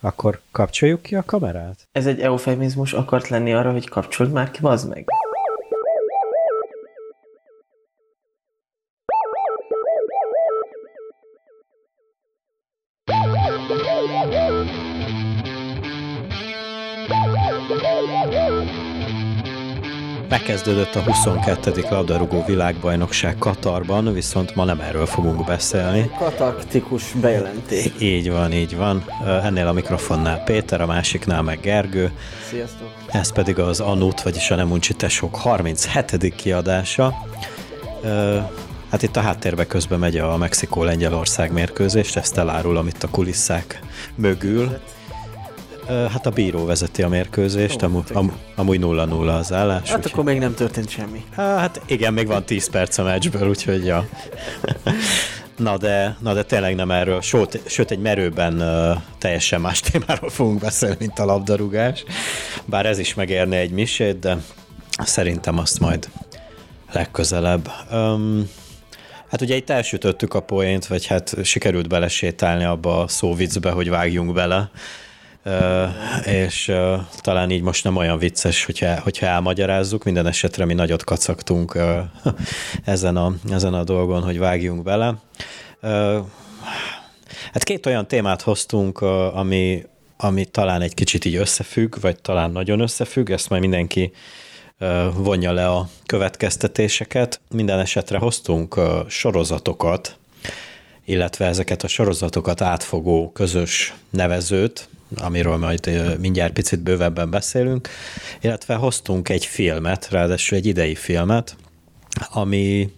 Akkor kapcsoljuk ki a kamerát? Ez egy eufemizmus akart lenni arra, hogy kapcsold már ki, bazd meg. Megkezdődött a 22. labdarúgó világbajnokság Katarban, viszont ma nem erről fogunk beszélni. Katarktikus bejelentés. Így van, így van. Ennél a mikrofonnál Péter, a másiknál meg Gergő. Sziasztok. Ez pedig az Anut, vagyis a Nemuncsi Tesók 37. kiadása. Hát itt a háttérbe közben megy a Mexikó-Lengyelország mérkőzést, ezt elárulom itt a kulisszák mögül. Hát a bíró vezeti a mérkőzést, amú, am, amúgy 0-0 az állás. Hát úgy, akkor még nem történt semmi. Hát igen, még van 10 perc a meccsből, úgyhogy ja. Na de, na de tényleg nem erről, sőt, sőt egy merőben uh, teljesen más témáról fogunk beszélni, mint a labdarúgás. Bár ez is megérne egy misét, de szerintem azt majd legközelebb. Um, hát ugye itt elsütöttük a poént, vagy hát sikerült belesétálni abba a szóvicbe, hogy vágjunk bele és talán így most nem olyan vicces, hogyha, hogyha elmagyarázzuk, minden esetre mi nagyot kacagtunk ezen a, ezen a dolgon, hogy vágjunk bele. Hát két olyan témát hoztunk, ami, ami talán egy kicsit így összefügg, vagy talán nagyon összefügg, ezt majd mindenki vonja le a következtetéseket. Minden esetre hoztunk sorozatokat, illetve ezeket a sorozatokat átfogó közös nevezőt, amiről majd mindjárt picit bővebben beszélünk, illetve hoztunk egy filmet, ráadásul egy idei filmet, ami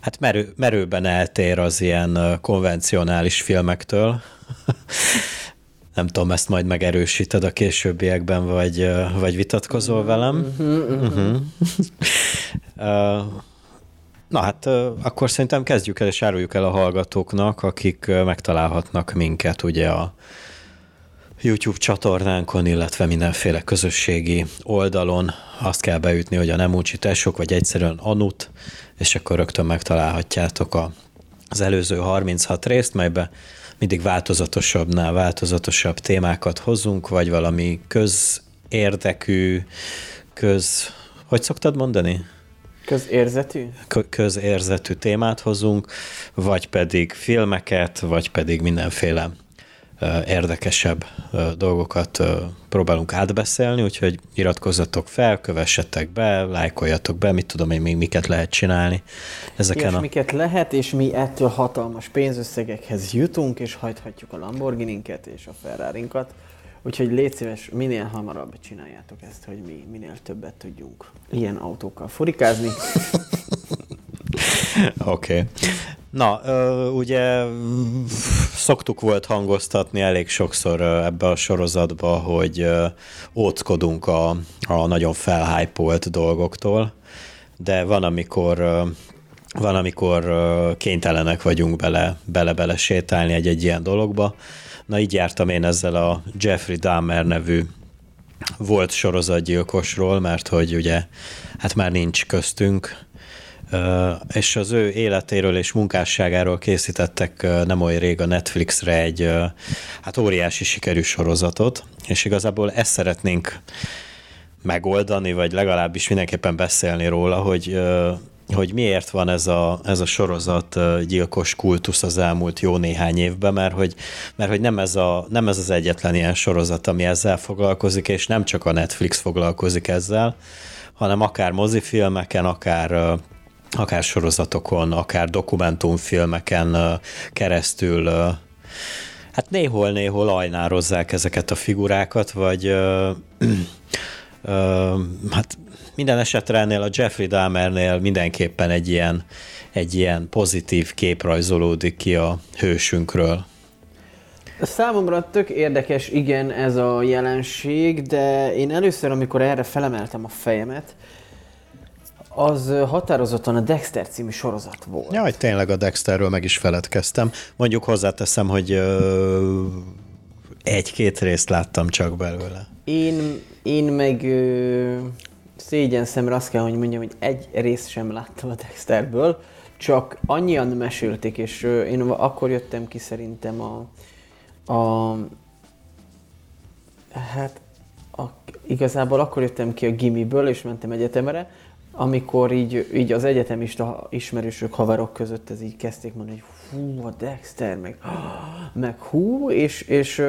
hát merő, merőben eltér az ilyen konvencionális filmektől. Nem tudom, ezt majd megerősíted a későbbiekben, vagy, vagy vitatkozol velem. Uh-huh. Na hát akkor szerintem kezdjük el és áruljuk el a hallgatóknak, akik megtalálhatnak minket ugye a YouTube csatornánkon, illetve mindenféle közösségi oldalon azt kell beütni, hogy a nem tesók, vagy egyszerűen anut, és akkor rögtön megtalálhatjátok a, az előző 36 részt, melybe mindig változatosabbnál változatosabb témákat hozunk, vagy valami közérdekű, köz... Hogy szoktad mondani? Közérzetű? Közérzetű témát hozunk, vagy pedig filmeket, vagy pedig mindenféle érdekesebb dolgokat próbálunk átbeszélni, úgyhogy iratkozzatok fel, kövessetek be, lájkoljatok be, mit tudom én még miket lehet csinálni. Ezeken és a... miket lehet, és mi ettől hatalmas pénzösszegekhez jutunk, és hajthatjuk a Lamborghini-nket és a ferrari -nkat. Úgyhogy légy szíves, minél hamarabb csináljátok ezt, hogy mi minél többet tudjunk ilyen autókkal furikázni. Oké. Okay. Na, ugye szoktuk volt hangoztatni elég sokszor ebbe a sorozatba, hogy óckodunk a, a nagyon felhájpolt dolgoktól, de van, amikor van, amikor kénytelenek vagyunk bele, bele-bele sétálni egy-egy ilyen dologba. Na így jártam én ezzel a Jeffrey Dahmer nevű volt sorozatgyilkosról, mert hogy ugye hát már nincs köztünk, és az ő életéről és munkásságáról készítettek nem olyan rég a Netflixre egy hát óriási sikerű sorozatot, és igazából ezt szeretnénk megoldani, vagy legalábbis mindenképpen beszélni róla, hogy hogy miért van ez a, ez a sorozat gyilkos kultusz az elmúlt jó néhány évben, mert hogy, mert hogy nem, ez a, nem ez az egyetlen ilyen sorozat, ami ezzel foglalkozik, és nem csak a Netflix foglalkozik ezzel, hanem akár mozifilmeken, akár akár sorozatokon, akár dokumentumfilmeken keresztül hát néhol-néhol ajnározzák ezeket a figurákat, vagy hát minden esetre ennél a Jeffrey Dahmernél mindenképpen egy ilyen, egy ilyen pozitív kép rajzolódik ki a hősünkről. Számomra tök érdekes, igen, ez a jelenség, de én először, amikor erre felemeltem a fejemet, az határozottan a Dexter című sorozat volt. Jaj, tényleg a Dexterről meg is feledkeztem. Mondjuk hozzáteszem, hogy ö, egy-két részt láttam csak belőle. Én, én meg ö, szégyen szemre azt kell, hogy mondjam, hogy egy részt sem láttam a Dexterből, csak annyian mesélték, és ö, én akkor jöttem ki szerintem a, a Hát a, igazából akkor jöttem ki a gimiből, és mentem egyetemre, amikor így, így az egyetemista ismerősök, haverok között ez így kezdték mondani, hogy hú, a Dexter, meg, meg hú, és, és,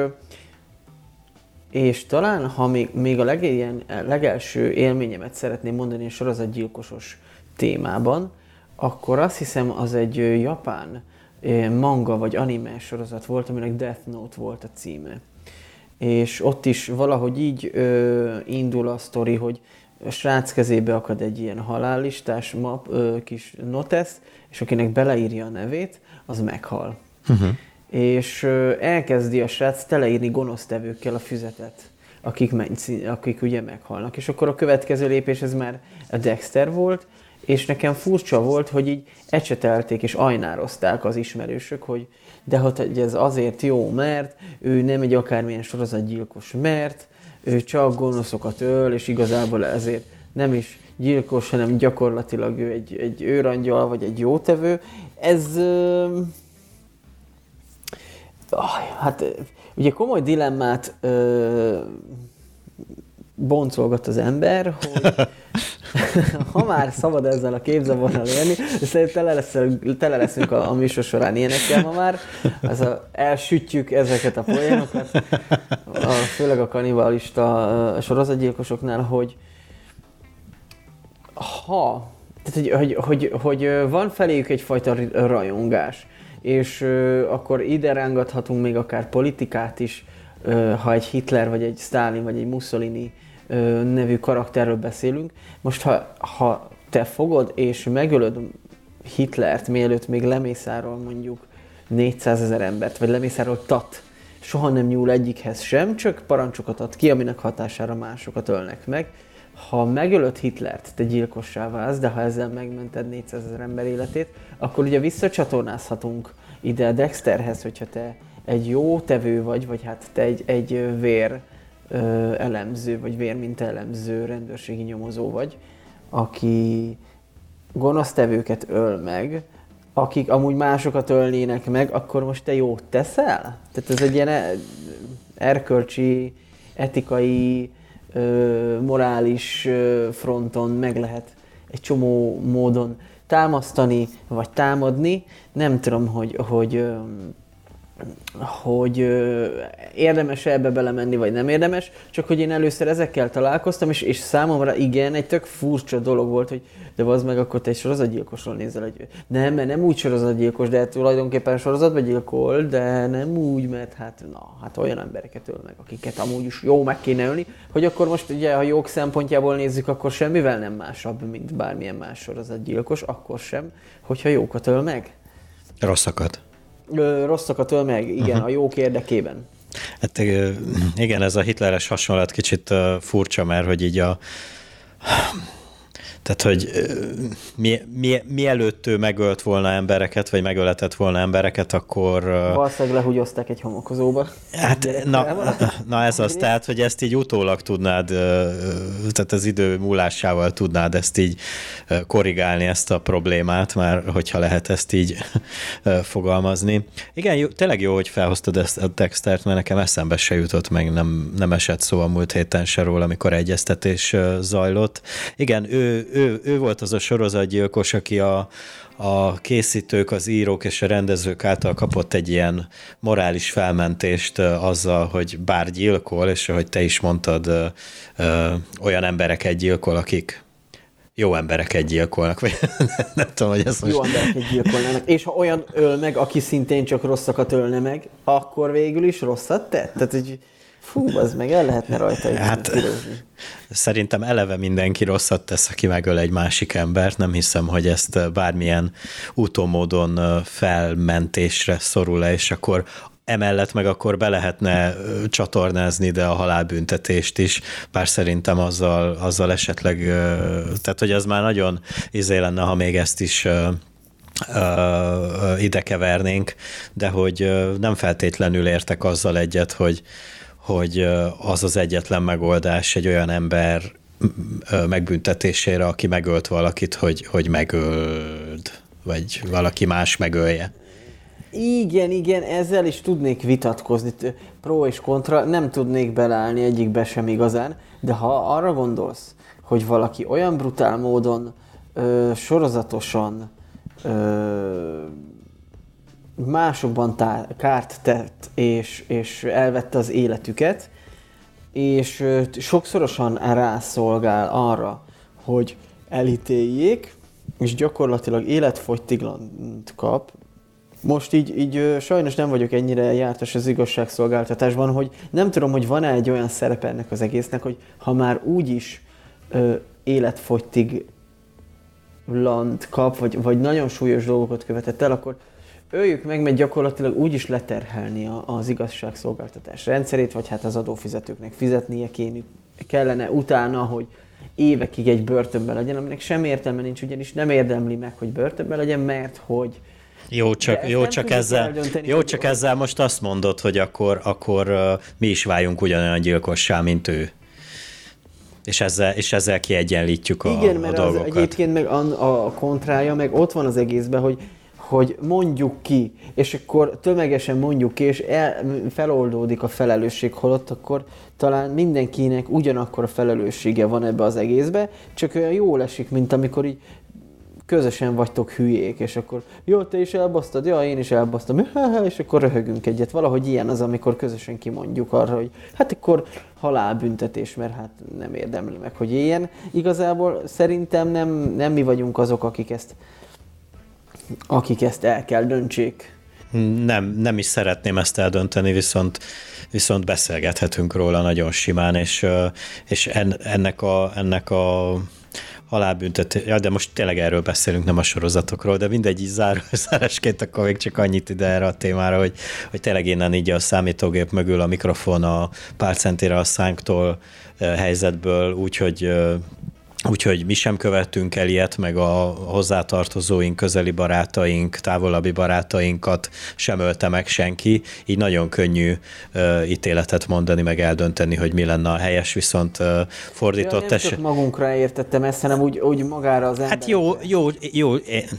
és talán, ha még, még a legélyen, legelső élményemet szeretném mondani a sorozatgyilkosos témában, akkor azt hiszem az egy japán manga vagy anime sorozat volt, aminek Death Note volt a címe. És ott is valahogy így ö, indul a sztori, hogy a srác kezébe akad egy ilyen halállistás map, ö, kis notesz, és akinek beleírja a nevét, az meghal. Uh-huh. És ö, elkezdi a srác teleírni gonosztevőkkel a füzetet, akik, menj, akik ugye meghalnak. És akkor a következő lépés ez már a Dexter volt, és nekem furcsa volt, hogy így ecsetelték és ajnározták az ismerősök, hogy de hogy ez azért jó, mert ő nem egy akármilyen sorozatgyilkos, mert ő csak gonoszokat öl, és igazából ezért nem is gyilkos, hanem gyakorlatilag ő egy, egy őrangyal, vagy egy jótevő. Ez... Uh, hát ugye komoly dilemmát uh, boncolgat az ember, hogy ha már szabad ezzel a képzavonnal élni, szerintem tele, lesz, tele leszünk a, a műsor során ilyenekkel ma már, az a, elsütjük ezeket a poénokat, a, főleg a kanibalista sorozatgyilkosoknál, hogy ha, tehát hogy, hogy, hogy, hogy van feléjük egyfajta rajongás, és akkor ide rángathatunk még akár politikát is, ha egy Hitler, vagy egy Stalin, vagy egy Mussolini nevű karakterről beszélünk. Most ha, ha te fogod és megölöd Hitlert, mielőtt még lemészáról mondjuk 400 ezer embert, vagy lemészáról tat, soha nem nyúl egyikhez sem, csak parancsokat ad ki, aminek hatására másokat ölnek meg. Ha megölöd Hitlert, te gyilkossá válsz, de ha ezzel megmented 400 ezer ember életét, akkor ugye visszacsatornázhatunk ide a Dexterhez, hogyha te egy jó tevő vagy, vagy hát te egy, egy vér elemző, vagy vérminta elemző rendőrségi nyomozó vagy, aki gonosztevőket öl meg, akik amúgy másokat ölnének meg, akkor most te jót teszel? Tehát ez egy ilyen e, erkölcsi, etikai, ö, morális ö, fronton meg lehet egy csomó módon támasztani, vagy támadni. Nem tudom, hogy, hogy hogy érdemes -e ebbe belemenni, vagy nem érdemes, csak hogy én először ezekkel találkoztam, és, és számomra igen, egy tök furcsa dolog volt, hogy de az meg akkor te egy sorozatgyilkosról nézel egy... Nem, mert nem úgy sorozatgyilkos, de tulajdonképpen sorozatban gyilkol, de nem úgy, mert hát, na, hát olyan embereket öl meg, akiket amúgy is jó meg kéne ölni, hogy akkor most ugye, ha jog szempontjából nézzük, akkor semmivel nem másabb, mint bármilyen más sorozatgyilkos, akkor sem, hogyha jókat öl meg. Rosszakat. Ö, rosszakat öl meg, igen, uh-huh. a jók érdekében. Hát igen, ez a hitleres hasonlat kicsit furcsa, mert hogy így a tehát, hogy mi, mi, mielőtt ő megölt volna embereket, vagy megöletett volna embereket, akkor... Valószínűleg lehúgyozták egy homokozóba. Hát, na, na ez az, tehát, hogy ezt így utólag tudnád, tehát az idő múlásával tudnád ezt így korrigálni, ezt a problémát, már hogyha lehet ezt így fogalmazni. Igen, jó, tényleg jó, hogy felhoztad ezt a Dextert, mert nekem eszembe se jutott, meg nem, nem esett szó a múlt héten se róla, amikor egyeztetés zajlott. Igen, ő, ő, ő volt az a sorozatgyilkos, aki a, a készítők, az írók és a rendezők által kapott egy ilyen morális felmentést azzal, hogy bár gyilkol, és ahogy te is mondtad, olyan embereket gyilkol, akik jó embereket gyilkolnak, vagy nem tudom, hogy ez most... Jó embereket gyilkolnának, és ha olyan öl meg, aki szintén csak rosszakat ölne meg, akkor végül is rosszat tett? Tehát, hogy Fú, az meg el lehetne rajta hát, Szerintem eleve mindenki rosszat tesz, aki megöl egy másik embert. Nem hiszem, hogy ezt bármilyen utómódon felmentésre szorul le, és akkor emellett meg akkor be lehetne csatornázni ide a halálbüntetést is, bár szerintem azzal, azzal esetleg, tehát hogy az már nagyon izé lenne, ha még ezt is ide kevernénk, de hogy nem feltétlenül értek azzal egyet, hogy, hogy az az egyetlen megoldás egy olyan ember megbüntetésére, aki megölt valakit, hogy, hogy megöld, vagy valaki más megölje. Igen, igen, ezzel is tudnék vitatkozni, pro és kontra, nem tudnék beleállni egyikbe sem igazán, de ha arra gondolsz, hogy valaki olyan brutál módon, ö, sorozatosan ö, másokban tá- kárt tett, és, és elvette az életüket, és sokszorosan rászolgál arra, hogy elítéljék, és gyakorlatilag életfogytiglant kap, most így, így sajnos nem vagyok ennyire jártas az igazságszolgáltatásban, hogy nem tudom, hogy van-e egy olyan szerepe ennek az egésznek, hogy ha már úgy is ö, életfogytig lant kap, vagy, vagy nagyon súlyos dolgokat követett el, akkor öljük meg, mert gyakorlatilag úgy is leterhelni az igazságszolgáltatás rendszerét, vagy hát az adófizetőknek fizetnie kéne, kellene utána, hogy évekig egy börtönben legyen, aminek sem értelme nincs, ugyanis nem érdemli meg, hogy börtönben legyen, mert hogy jó, csak, jó, csak, ezzel, jó, csak ezzel most azt mondod, hogy akkor, akkor uh, mi is váljunk ugyanolyan gyilkossá, mint ő. És ezzel, és ezzel kiegyenlítjük a, Igen, mert a dolgokat. Az egyébként meg a, a kontrája, meg ott van az egészben, hogy hogy mondjuk ki, és akkor tömegesen mondjuk ki, és el, feloldódik a felelősség, holott akkor talán mindenkinek ugyanakkor a felelőssége van ebbe az egészbe, csak olyan jól esik, mint amikor így közösen vagytok hülyék, és akkor jó, te is elbasztad, ja, én is elbasztam, és akkor röhögünk egyet. Valahogy ilyen az, amikor közösen kimondjuk arra, hogy hát akkor halálbüntetés, mert hát nem érdemli meg, hogy ilyen. Igazából szerintem nem, nem mi vagyunk azok, akik ezt, akik ezt el kell döntsék. Nem, nem is szeretném ezt eldönteni, viszont, viszont beszélgethetünk róla nagyon simán, és, és ennek a, ennek a halálbüntetés. Ja, de most tényleg erről beszélünk, nem a sorozatokról, de mindegy, így zár, zárásként akkor még csak annyit ide erre a témára, hogy, hogy tényleg innen így a számítógép mögül a mikrofon a pár centire a szánktól helyzetből, úgyhogy Úgyhogy mi sem követtünk el ilyet, meg a hozzátartozóink, közeli barátaink, távolabbi barátainkat sem ölte meg senki, így nagyon könnyű uh, ítéletet mondani, meg eldönteni, hogy mi lenne a helyes, viszont uh, fordított ja, nem es... magunkra értettem ezt, hanem úgy, úgy magára az Hát jó, jó, jó,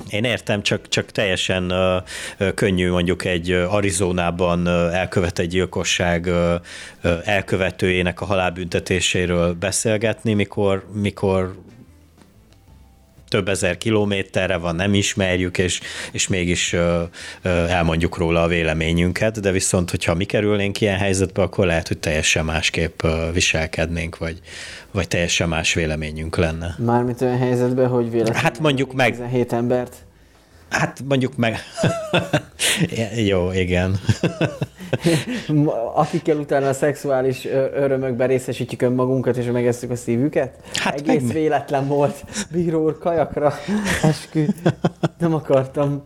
én értem, csak, csak teljesen uh, könnyű mondjuk egy Arizonában uh, elkövetett gyilkosság uh, elkövetőjének a halálbüntetéséről beszélgetni, mikor, mikor több ezer kilométerre van, nem ismerjük, és, és mégis ö, ö, elmondjuk róla a véleményünket, de viszont, hogyha mi kerülnénk ilyen helyzetbe, akkor lehet, hogy teljesen másképp viselkednénk, vagy, vagy teljesen más véleményünk lenne. Mármint olyan helyzetben, hogy véletlenül hát mondjuk meg 17 embert Hát mondjuk meg... Jó, igen. Akikkel utána a szexuális örömökben részesítjük önmagunkat, és megesszük a szívüket? Hát Egész meg... véletlen volt. Bíró úr, kajakra, eskü. Nem akartam.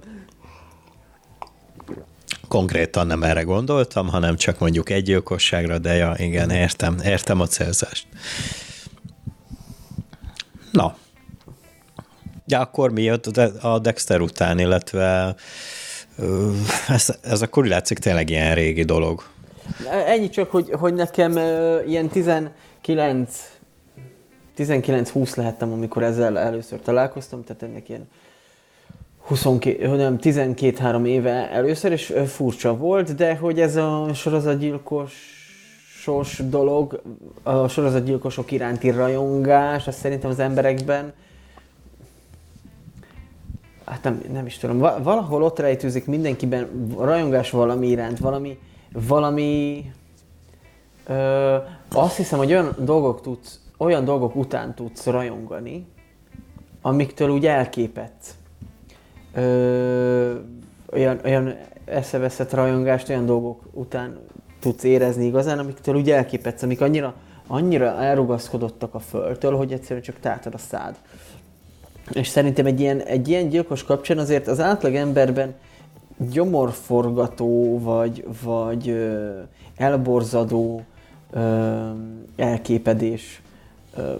Konkrétan nem erre gondoltam, hanem csak mondjuk egy gyilkosságra, de ja, igen, értem, értem a célzást. Na, Ja, akkor mi jött a Dexter után, illetve ez, ez akkor látszik tényleg ilyen régi dolog. Ennyi csak, hogy, hogy nekem ilyen 19 19-20 lehettem, amikor ezzel először találkoztam, tehát ennek ilyen 22, nem, 12-3 éve először, és furcsa volt, de hogy ez a sorozatgyilkosos dolog, a sorozatgyilkosok iránti rajongás, az szerintem az emberekben hát nem, nem is tudom, valahol ott rejtőzik mindenkiben rajongás valami iránt, valami, valami ö, azt hiszem, hogy olyan dolgok tudsz, olyan dolgok után tudsz rajongani, amiktől úgy elképett. Ö, olyan, olyan eszeveszett rajongást olyan dolgok után tudsz érezni igazán, amiktől úgy elképetsz, amik annyira, annyira elrugaszkodottak a földtől, hogy egyszerűen csak tátad a szád. És szerintem egy ilyen, egy ilyen gyilkos kapcsán azért az átlag emberben gyomorforgató, vagy, vagy ö, elborzadó ö, elképedés ö,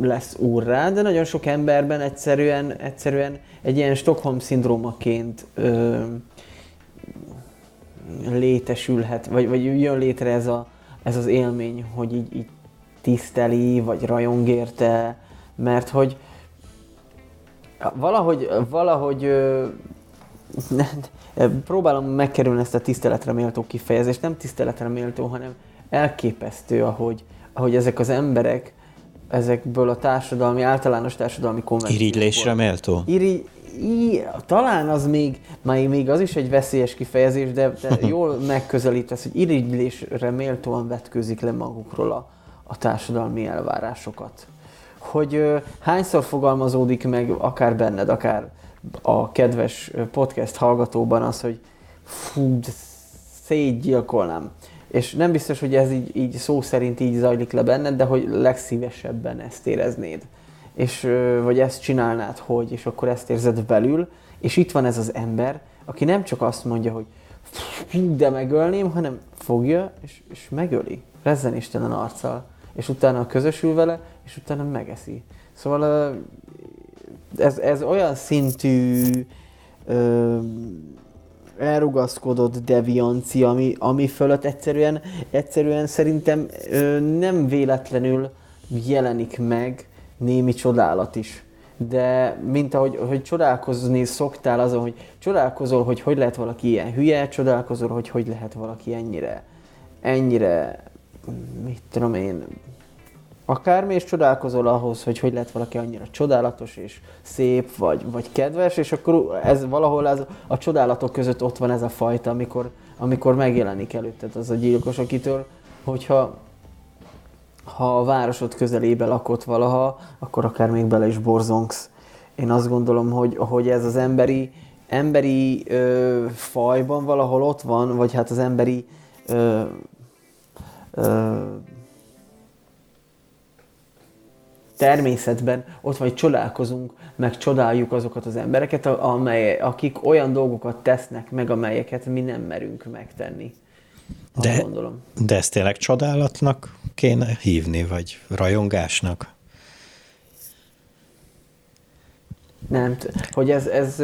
lesz úrrá, de nagyon sok emberben egyszerűen, egyszerűen egy ilyen Stockholm-szindrómaként ö, létesülhet, vagy, vagy jön létre ez, a, ez az élmény, hogy így, így tiszteli, vagy rajong érte, mert hogy, Valahogy, valahogy próbálom megkerülni ezt a tiszteletre méltó kifejezést. Nem tiszteletre méltó, hanem elképesztő, ahogy, ahogy ezek az emberek ezekből a társadalmi, általános társadalmi konvenciókból. Irigylésre méltó? Iri, I, talán az még, már még az is egy veszélyes kifejezés, de, de jól megközelítesz, hogy irigylésre méltóan vetkőzik le magukról a, a társadalmi elvárásokat. Hogy hányszor fogalmazódik meg akár benned, akár a kedves podcast hallgatóban az, hogy fú, szétgyilkolnám. És nem biztos, hogy ez így, így szó szerint így zajlik le benned, de hogy legszívesebben ezt éreznéd. És, vagy ezt csinálnád, hogy, és akkor ezt érzed belül, és itt van ez az ember, aki nem csak azt mondja, hogy de megölném, hanem fogja, és, és megöli. Rezzen Istenen arccal. És utána közösül vele, és utána megeszi. Szóval ez, ez olyan szintű ö, elrugaszkodott deviancia, ami, ami fölött egyszerűen, egyszerűen szerintem nem véletlenül jelenik meg némi csodálat is. De mint ahogy hogy csodálkozni szoktál azon, hogy csodálkozol, hogy hogy lehet valaki ilyen hülye, csodálkozol, hogy hogy lehet valaki ennyire, ennyire, mit tudom én, akármi, és csodálkozol ahhoz, hogy hogy lehet valaki annyira csodálatos és szép, vagy, vagy kedves, és akkor ez valahol ez, a csodálatok között ott van ez a fajta, amikor, amikor megjelenik előtted az a gyilkos, akitől, hogyha ha a városod közelébe lakott valaha, akkor akár még bele is borzongsz. Én azt gondolom, hogy, hogy ez az emberi, emberi ö, fajban valahol ott van, vagy hát az emberi ö, természetben ott vagy csodálkozunk, meg csodáljuk azokat az embereket, amely, akik olyan dolgokat tesznek meg, amelyeket mi nem merünk megtenni. De, gondolom. de ezt tényleg csodálatnak kéne hívni, vagy rajongásnak? Nem, hogy ez, ez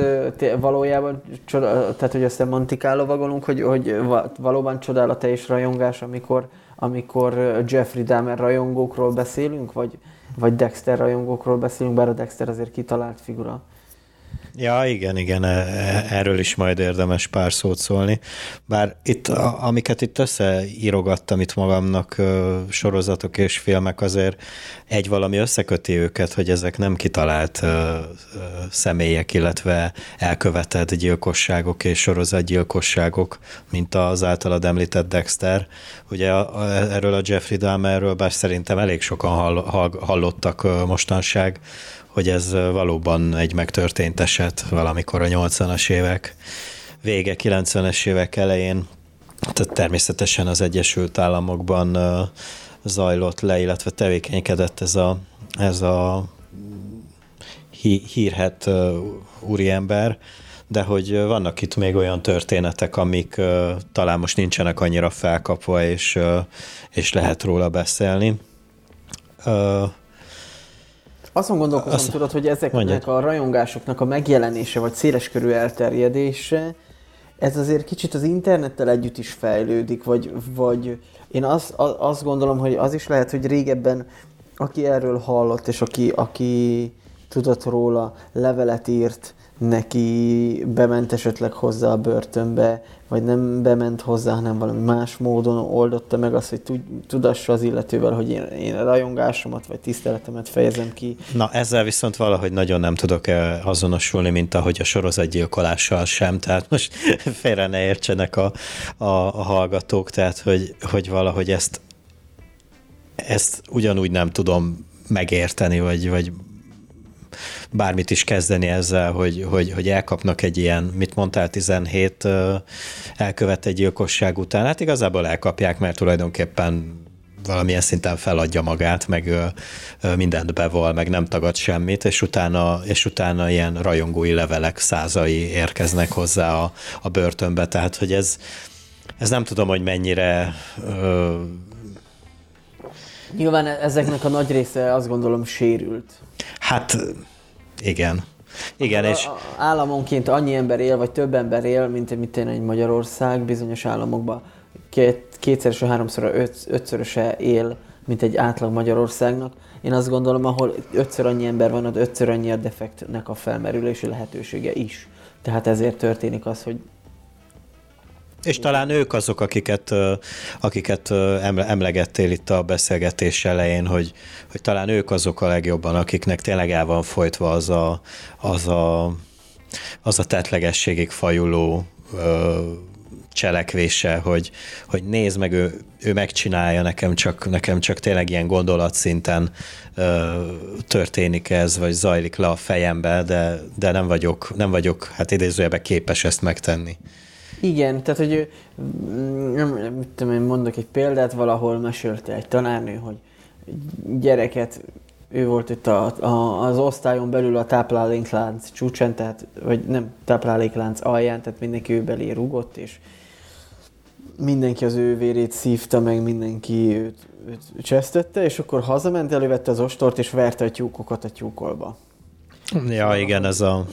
valójában, csoda, tehát hogy a Montikálo vagolunk, hogy, hogy valóban csodálat és rajongás, amikor, amikor Jeffrey Dahmer rajongókról beszélünk, vagy, vagy Dexter rajongókról beszélünk, bár a Dexter azért kitalált figura. Ja, igen, igen, e, e, erről is majd érdemes pár szót szólni. Bár itt, amiket itt összeírogattam itt magamnak, sorozatok és filmek, azért egy valami összeköti őket, hogy ezek nem kitalált személyek, illetve elkövetett gyilkosságok és sorozatgyilkosságok, mint az általad említett Dexter. Ugye erről a Jeffrey Dahmerről, bár szerintem elég sokan hallottak mostanság, hogy ez valóban egy megtörtént eset valamikor a 80-as évek vége, 90-es évek elején. Tehát természetesen az Egyesült Államokban zajlott le, illetve tevékenykedett ez a, ez a hírhet úriember, de hogy vannak itt még olyan történetek, amik talán most nincsenek annyira felkapva, és, és lehet róla beszélni. Azon gondolkozom, Azt tudod, hogy ezeknek mondjad. a rajongásoknak a megjelenése, vagy széleskörű elterjedése, ez azért kicsit az internettel együtt is fejlődik, vagy, vagy én azt, azt gondolom, hogy az is lehet, hogy régebben aki erről hallott, és aki, aki tudott róla, levelet írt, neki bement esetleg hozzá a börtönbe, vagy nem bement hozzá, hanem valami más módon oldotta meg azt, hogy tudassa az illetővel, hogy én, én rajongásomat vagy tiszteletemet fejezem ki. Na ezzel viszont valahogy nagyon nem tudok azonosulni, mint ahogy a sorozatgyilkolással sem, tehát most félre ne értsenek a, a, a hallgatók, tehát hogy, hogy valahogy ezt ezt ugyanúgy nem tudom megérteni, vagy, vagy bármit is kezdeni ezzel, hogy, hogy, hogy elkapnak egy ilyen, mit mondtál, 17 elkövetett gyilkosság után. Hát igazából elkapják, mert tulajdonképpen valamilyen szinten feladja magát, meg mindent bevall, meg nem tagad semmit, és utána, és utána ilyen rajongói levelek százai érkeznek hozzá a, a börtönbe, tehát hogy ez, ez nem tudom, hogy mennyire ö... Nyilván ezeknek a nagy része azt gondolom sérült. Hát igen. Igen, és... Államonként annyi ember él, vagy több ember él, mint mint egy Magyarország, bizonyos államokban két, kétszerese, háromszor, öt, ötszöröse él, mint egy átlag Magyarországnak. Én azt gondolom, ahol ötször annyi ember van, ott ötször annyi a defektnek a felmerülési lehetősége is. Tehát ezért történik az, hogy és talán ők azok, akiket, akiket emlegettél itt a beszélgetés elején, hogy, hogy talán ők azok a legjobban, akiknek tényleg el van folytva az a, az a, az a tetlegességig fajuló cselekvése, hogy, hogy nézd meg, ő, ő megcsinálja, nekem csak, nekem csak tényleg ilyen gondolatszinten ö, történik ez, vagy zajlik le a fejembe, de, de nem vagyok, nem vagyok, hát idézőjelben képes ezt megtenni. Igen, tehát hogy nem, mit tudom én, mondok egy példát, valahol mesélte egy tanárnő, hogy gyereket, ő volt itt a, a, az osztályon belül a tápláléklánc csúcsán, tehát, vagy nem tápláléklánc alján, tehát mindenki ő belé rugott, és mindenki az ő vérét szívta, meg mindenki őt, őt csesztette, és akkor hazament, elővette az ostort, és verte a tyúkokat a tyúkolba. Ja, igen, ez a...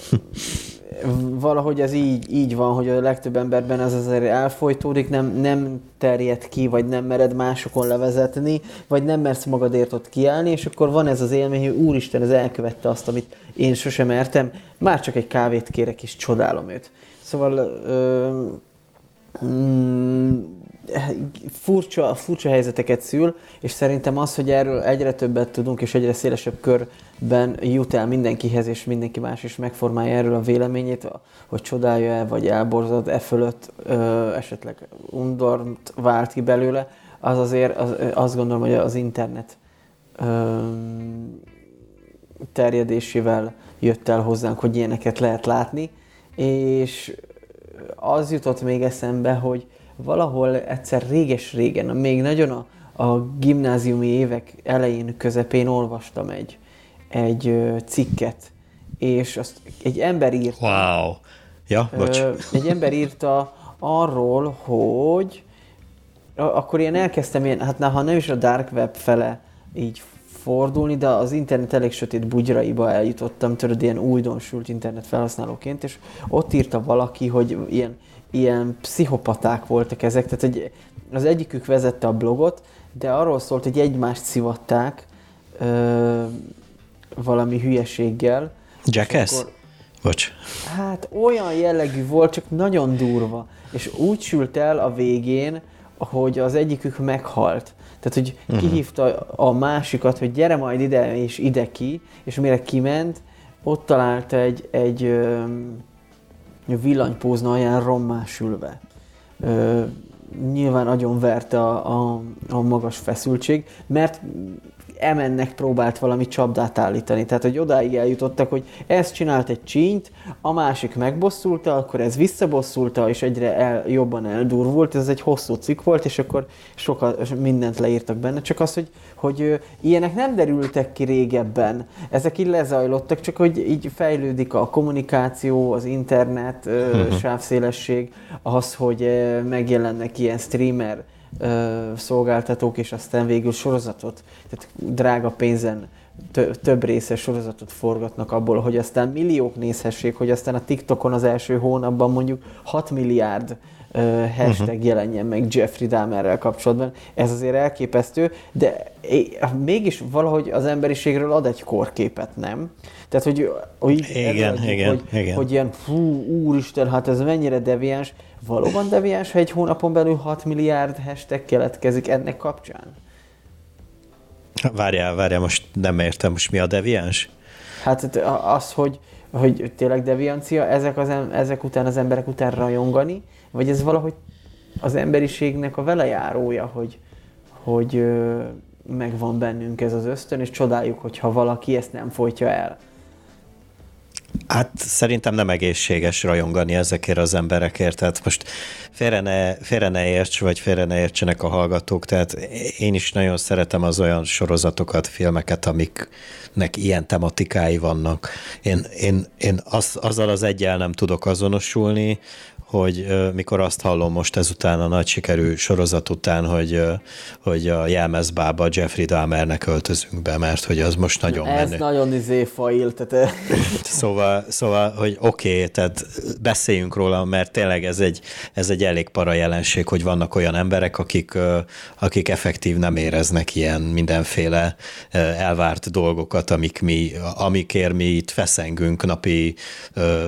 Valahogy ez így, így van, hogy a legtöbb emberben ez azért elfolytódik, nem, nem terjed ki, vagy nem mered másokon levezetni, vagy nem mersz magadért ott kiállni, és akkor van ez az élmény, hogy úristen, ez elkövette azt, amit én sosem mertem, már csak egy kávét kérek, és csodálom őt. Szóval ö, mm, furcsa, furcsa helyzeteket szül, és szerintem az, hogy erről egyre többet tudunk, és egyre szélesebb körben jut el mindenkihez, és mindenki más is megformálja erről a véleményét, hogy csodálja-e, vagy elborzad e fölött, ö, esetleg undort vált ki belőle, az azért az, azt gondolom, hogy az internet ö, terjedésével jött el hozzánk, hogy ilyeneket lehet látni, és az jutott még eszembe, hogy valahol egyszer réges-régen, még nagyon a, a gimnáziumi évek elején, közepén olvastam egy, egy cikket, és azt egy ember írta. Wow! Ja, bocs. Egy ember írta arról, hogy akkor én elkezdtem ilyen, hát ha nem is a dark web fele így fordulni, de az internet elég sötét bugyraiba eljutottam, tudod, ilyen újdonsült internet felhasználóként, és ott írta valaki, hogy ilyen ilyen pszichopaták voltak ezek, tehát hogy az egyikük vezette a blogot, de arról szólt, hogy egymást szivatták ö, valami hülyeséggel. Jackass? Akkor, Bocs. Hát olyan jellegű volt, csak nagyon durva. És úgy sült el a végén, hogy az egyikük meghalt. Tehát, hogy uh-huh. kihívta a másikat, hogy gyere majd ide és ide ki, és mire kiment, ott találta egy, egy villanypózna alján rommásülve. Ö, nyilván nagyon verte a, a, a magas feszültség, mert emennek próbált valami csapdát állítani. Tehát, hogy odáig eljutottak, hogy ez csinált egy csínyt, a másik megbosszulta, akkor ez visszabosszulta, és egyre el, jobban eldurvult. Ez egy hosszú cikk volt, és akkor sokat mindent leírtak benne. Csak az, hogy, hogy ilyenek nem derültek ki régebben. Ezek így lezajlottak, csak hogy így fejlődik a kommunikáció, az internet, uh-huh. sávszélesség, az, hogy megjelennek ilyen streamer szolgáltatók, és aztán végül sorozatot, tehát drága pénzen több részes sorozatot forgatnak abból, hogy aztán milliók nézhessék, hogy aztán a TikTokon az első hónapban mondjuk 6 milliárd uh, hashtag uh-huh. jelenjen meg Jeffrey Dahmerrel kapcsolatban. Ez azért elképesztő, de mégis valahogy az emberiségről ad egy korképet, nem? Tehát, hogy, hogy igen, igen, hogy, igen. hogy ilyen, fú, úristen, hát ez mennyire deviáns. Valóban deviáns, ha egy hónapon belül 6 milliárd hashtag keletkezik ennek kapcsán? Várjál, várjál, most nem értem, most mi a deviáns? Hát az, hogy, hogy tényleg deviancia, ezek, az, ezek után az emberek után rajongani, vagy ez valahogy az emberiségnek a velejárója, hogy, hogy megvan bennünk ez az ösztön, és csodáljuk, hogyha valaki ezt nem folytja el. Hát szerintem nem egészséges rajongani ezekért az emberekért, tehát most félre ne, félre ne érts, vagy félre ne értsenek a hallgatók, tehát én is nagyon szeretem az olyan sorozatokat, filmeket, amiknek ilyen tematikái vannak. Én, én, én az, azzal az egyel nem tudok azonosulni, hogy mikor azt hallom most ezután a nagy sikerű sorozat után, hogy, hogy a jelmezbába Jeffrey Dahmernek öltözünk be, mert hogy az most nagyon Ez menő. nagyon izé fail, tehát... Szóval, szóval hogy oké, okay, tehát beszéljünk róla, mert tényleg ez egy, ez egy elég para jelenség, hogy vannak olyan emberek, akik, akik effektív nem éreznek ilyen mindenféle elvárt dolgokat, amik mi, amikért mi itt feszengünk napi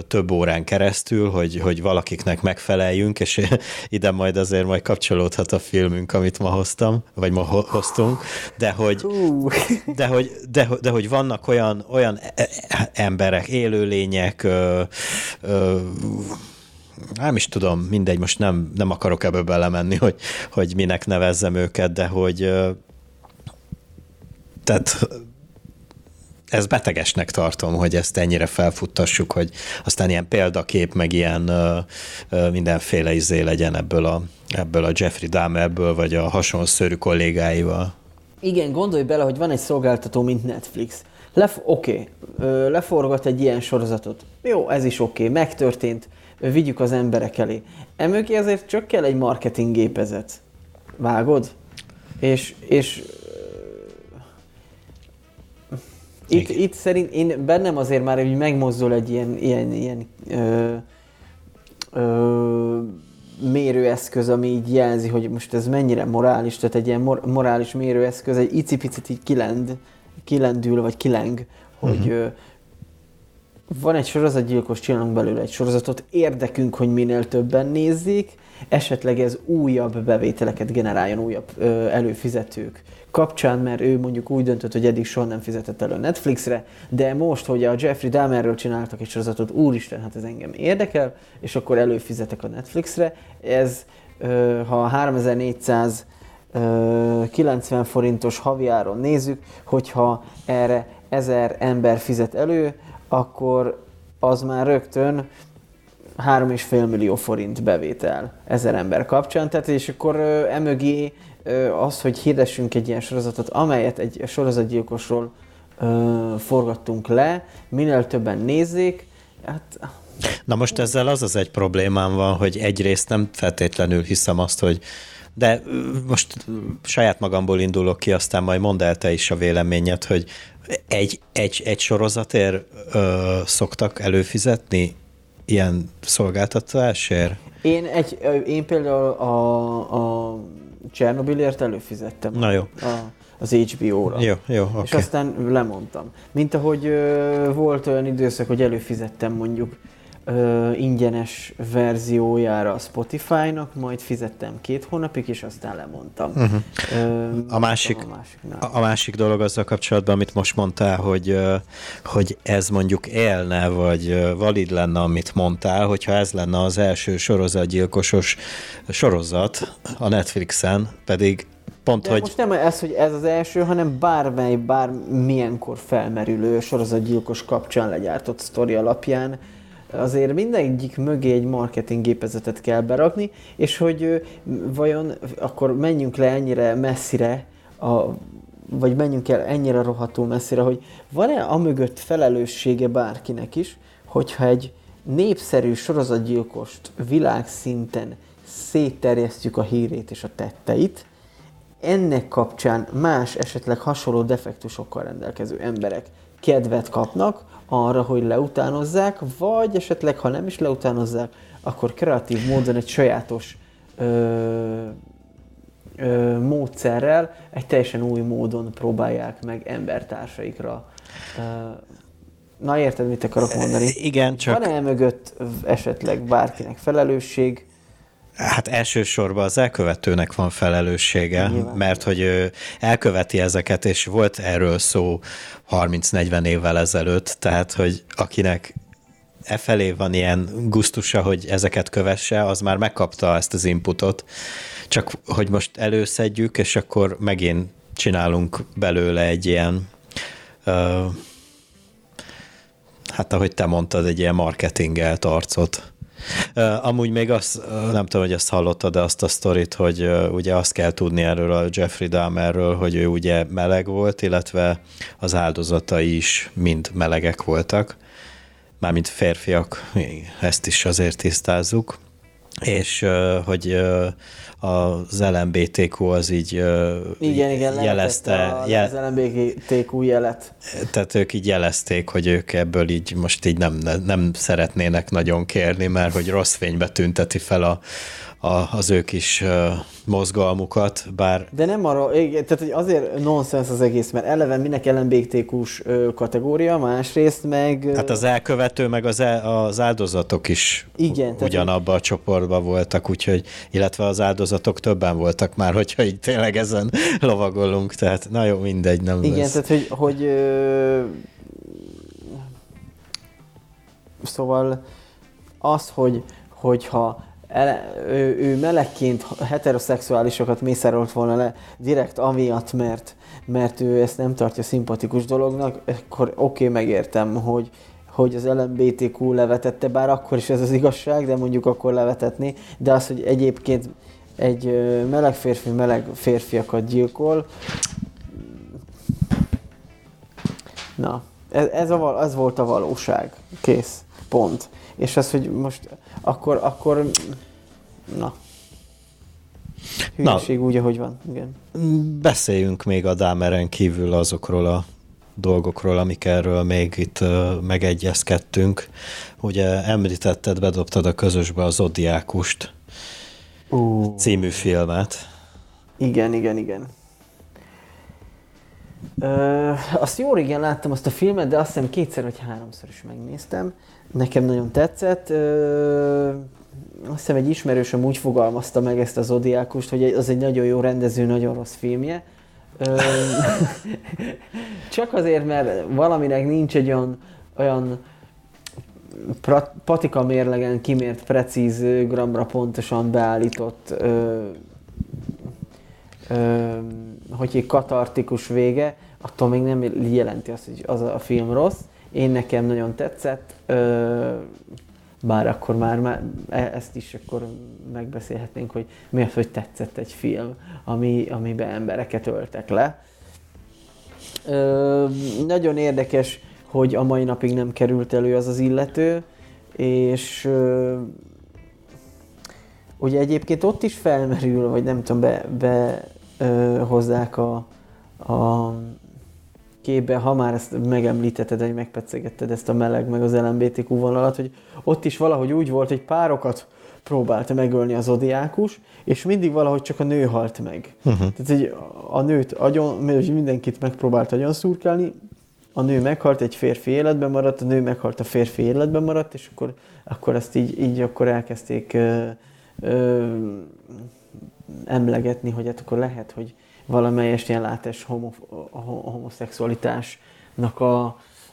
több órán keresztül, hogy, hogy valakiknek megfeleljünk, és ide majd azért majd kapcsolódhat a filmünk, amit ma hoztam, vagy ma hoztunk, de hogy, de hogy, de, de hogy vannak olyan, olyan e, e, emberek, élőlények, ö, ö, nem is tudom, mindegy, most nem, nem akarok ebbe belemenni, hogy, hogy minek nevezzem őket, de hogy tehát ez betegesnek tartom, hogy ezt ennyire felfuttassuk, hogy aztán ilyen példakép, meg ilyen ö, ö, mindenféle izé legyen ebből a, ebből a Jeffrey Dahmerből, vagy a hasonló szörű kollégáival. Igen, gondolj bele, hogy van egy szolgáltató, mint Netflix. Lef- oké, okay, leforgat egy ilyen sorozatot. Jó, ez is oké, okay, megtörtént, vigyük az emberek elé. Emögé azért csak kell egy marketing gépezet. Vágod? És, és itt, itt szerint én bennem azért már hogy megmozdul egy ilyen, ilyen, ilyen ö, ö, mérőeszköz, ami így jelzi, hogy most ez mennyire morális, tehát egy ilyen mor- morális mérőeszköz, egy icipicit így kilend, kilendül, vagy kileng, hogy uh-huh. ö, van egy sorozatgyilkos, csinálunk belőle egy sorozatot, érdekünk, hogy minél többen nézzék, esetleg ez újabb bevételeket generáljon, újabb ö, előfizetők kapcsán, mert ő mondjuk úgy döntött, hogy eddig soha nem fizetett elő Netflixre, de most, hogy a Jeffrey Dahmerről csináltak egy sorozatot, úristen, hát ez engem érdekel, és akkor előfizetek a Netflixre. Ez, ha 3490 forintos haviáron nézzük, hogyha erre 1000 ember fizet elő, akkor az már rögtön 3,5 millió forint bevétel ezer ember kapcsán, tehát és akkor emögé az, hogy hirdessünk egy ilyen sorozatot, amelyet egy sorozatgyilkosról ö, forgattunk le, minél többen nézzék, hát... Na most ezzel az az egy problémám van, hogy egyrészt nem feltétlenül hiszem azt, hogy de most saját magamból indulok ki, aztán majd mondd el te is a véleményed, hogy egy, egy, egy sorozatért ö, szoktak előfizetni ilyen szolgáltatásért? Én, egy, én például a, a Csernobilért előfizettem. Na jó. A, az HBO-ra. Jó, jó, okay. És aztán lemondtam. Mint ahogy ö, volt olyan időszak, hogy előfizettem mondjuk ö, ingyenes verziójára a Spotify-nak, majd fizettem két hónapig, és aztán lemondtam. Uh-huh. Ö, a, másik, a, a másik dolog azzal kapcsolatban, amit most mondtál, hogy, hogy ez mondjuk élne, vagy valid lenne, amit mondtál, hogyha ez lenne az első sorozatgyilkosos sorozat a Netflixen, pedig Pont, De hogy... most nem ez, hogy ez az első, hanem bármely, bármilyenkor felmerülő sorozatgyilkos kapcsán legyártott sztori alapján azért mindegyik mögé egy marketing gépezetet kell berakni, és hogy vajon akkor menjünk le ennyire messzire, a, vagy menjünk el ennyire rohadtul messzire, hogy van-e amögött felelőssége bárkinek is, hogyha egy népszerű sorozatgyilkost világszinten szétterjesztjük a hírét és a tetteit, ennek kapcsán más, esetleg hasonló defektusokkal rendelkező emberek kedvet kapnak arra, hogy leutánozzák, vagy esetleg, ha nem is leutánozzák, akkor kreatív módon egy sajátos ö, ö, módszerrel, egy teljesen új módon próbálják meg embertársaikra. Ö, na érted, mit akarok mondani? Igen, csak... Van-e mögött esetleg bárkinek felelősség? Hát elsősorban az elkövetőnek van felelőssége, Nyilván. mert hogy ő elköveti ezeket, és volt erről szó 30-40 évvel ezelőtt, tehát hogy akinek e felé van ilyen gusztusa, hogy ezeket kövesse, az már megkapta ezt az inputot, csak hogy most előszedjük, és akkor megint csinálunk belőle egy ilyen uh, hát ahogy te mondtad, egy ilyen marketingelt arcot. Amúgy még azt, nem tudom, hogy ezt hallottad, de azt a sztorit, hogy ugye azt kell tudni erről a Jeffrey Dahmerről, hogy ő ugye meleg volt, illetve az áldozatai is mind melegek voltak. Mármint férfiak, ezt is azért tisztázzuk. És hogy az LMBTQ az így igen, igen, jelezte. Jel... Az LMBTQ jelet. Tehát ők így jelezték, hogy ők ebből így most így nem, nem szeretnének nagyon kérni, mert hogy rossz fénybe tünteti fel a, a, az ő kis mozgalmukat, bár... De nem arra, tehát hogy azért nonsens az egész, mert eleve minek LMBTQ-s kategória, másrészt meg... Hát az elkövető, meg az, el, az áldozatok is Igen, ugyanabba a csoportban voltak, úgyhogy, illetve az áldozatok többen voltak már, hogyha így tényleg ezen lovagolunk, tehát na jó, mindegy, nem Igen, lesz. tehát hogy, hogy ö... szóval az, hogy, hogyha ele, ő, ő melegként heteroszexuálisokat mészárolt volna le direkt amiatt, mert, mert ő ezt nem tartja szimpatikus dolognak, akkor oké, okay, megértem, hogy, hogy az LMBTQ levetette, bár akkor is ez az igazság, de mondjuk akkor levetetni, de az, hogy egyébként egy meleg férfi meleg férfiakat gyilkol, na, ez, ez, a, ez volt a valóság. Kész. Pont. És az, hogy most akkor, akkor na. Hülyeség na, úgy, ahogy van. Igen. Beszéljünk még a Dámeren kívül azokról a dolgokról, amik erről még itt uh, megegyezkedtünk. Ugye említetted, bedobtad a közösbe az Zodiákust uh. című filmet. Igen, igen, igen. Ö, azt jó régen láttam azt a filmet, de azt hiszem kétszer vagy háromszor is megnéztem. Nekem nagyon tetszett. Ö, azt hiszem egy ismerősöm úgy fogalmazta meg ezt az Zodiákust, hogy az egy nagyon jó rendező, nagyon rossz filmje. Ö, csak azért, mert valaminek nincs egy olyan, olyan patika mérlegen kimért, precíz, gramra pontosan beállított ö, hogy egy katartikus vége, attól még nem jelenti azt, hogy az a film rossz. Én nekem nagyon tetszett, bár akkor már, már e, ezt is akkor megbeszélhetnénk, hogy miért, hogy tetszett egy film, ami, amiben embereket öltek le. Ö, nagyon érdekes, hogy a mai napig nem került elő az az illető, és ö, ugye egyébként ott is felmerül, vagy nem tudom, be, be ö, hozzák a, a képbe, ha már ezt megemlítetted, hogy megpecegetted ezt a meleg meg az LMBTQ vonalat, hogy ott is valahogy úgy volt, hogy párokat próbálta megölni az odiákus, és mindig valahogy csak a nő halt meg. Uh-huh. Tehát hogy a nőt agyon, mindenkit megpróbált agyon szurkálni, a nő meghalt, egy férfi életben maradt, a nő meghalt, a férfi életben maradt, és akkor, akkor ezt így, így akkor elkezdték ö, ö, emlegetni, hogy hát akkor lehet, hogy valamelyest ilyen látás homo, homoszexualitásnak a,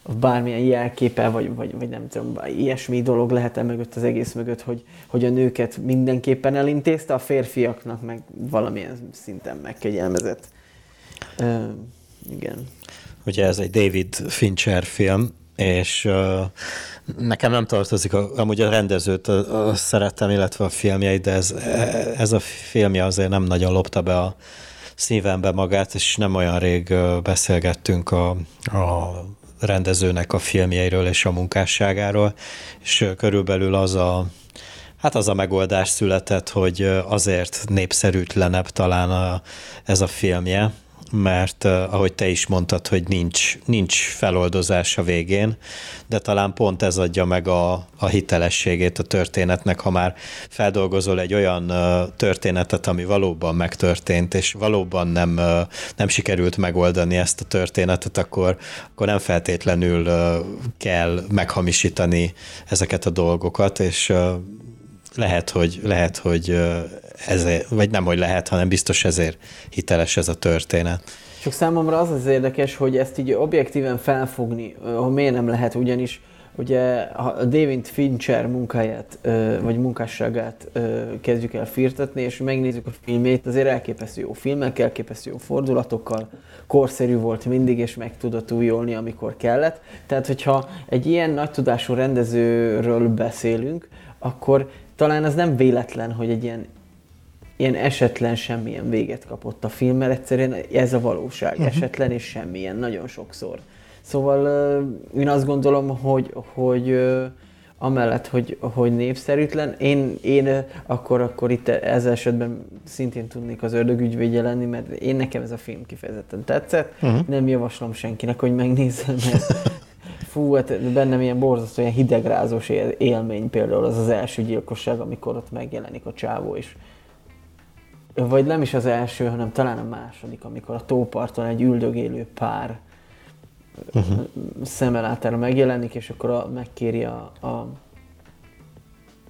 a bármilyen jelképe, vagy, vagy, vagy nem tudom, ilyesmi dolog lehet -e mögött az egész mögött, hogy, hogy a nőket mindenképpen elintézte, a férfiaknak meg valamilyen szinten megkegyelmezett. Uh, igen. Ugye ez egy David Fincher film, és uh, nekem nem tartozik, a, amúgy a rendezőt a, a szerettem, illetve a filmjeit, de ez, ez a filmje azért nem nagyon lopta be a szívembe magát, és nem olyan rég beszélgettünk a, a rendezőnek a filmjeiről és a munkásságáról, és körülbelül az a Hát az a megoldás született, hogy azért népszerűtlenebb talán a, ez a filmje, mert uh, ahogy te is mondtad, hogy nincs, nincs feloldozás a végén, de talán pont ez adja meg a, a hitelességét a történetnek, ha már feldolgozol egy olyan uh, történetet, ami valóban megtörtént, és valóban nem, uh, nem sikerült megoldani ezt a történetet, akkor, akkor nem feltétlenül kell meghamisítani ezeket a dolgokat, és lehet, hogy, lehet, hogy ezért, vagy nem, hogy lehet, hanem biztos ezért hiteles ez a történet. Csak számomra az az érdekes, hogy ezt így objektíven felfogni, hogy miért nem lehet, ugyanis ugye a David Fincher munkáját, vagy munkásságát kezdjük el firtatni, és megnézzük a filmét, azért elképesztő jó filmek, elképesztő jó fordulatokkal, korszerű volt mindig, és meg tudott újolni, amikor kellett. Tehát, hogyha egy ilyen nagy tudású rendezőről beszélünk, akkor talán az nem véletlen, hogy egy ilyen ilyen esetlen semmilyen véget kapott a film, mert egyszerűen ez a valóság, uh-huh. esetlen és semmilyen, nagyon sokszor. Szóval én azt gondolom, hogy, hogy amellett, hogy, hogy népszerűtlen, én, én akkor, akkor itt ezzel esetben szintén tudnék az ördögügyvédje lenni, mert én nekem ez a film kifejezetten tetszett. Uh-huh. Nem javaslom senkinek, hogy megnézze, mert fú, hát bennem ilyen borzasztó, ilyen hidegrázós élmény például az az első gyilkosság, amikor ott megjelenik a csávó is. Vagy nem is az első, hanem talán a második, amikor a tóparton egy üldögélő pár uh-huh. szemelátára megjelenik, és akkor a, megkéri a, a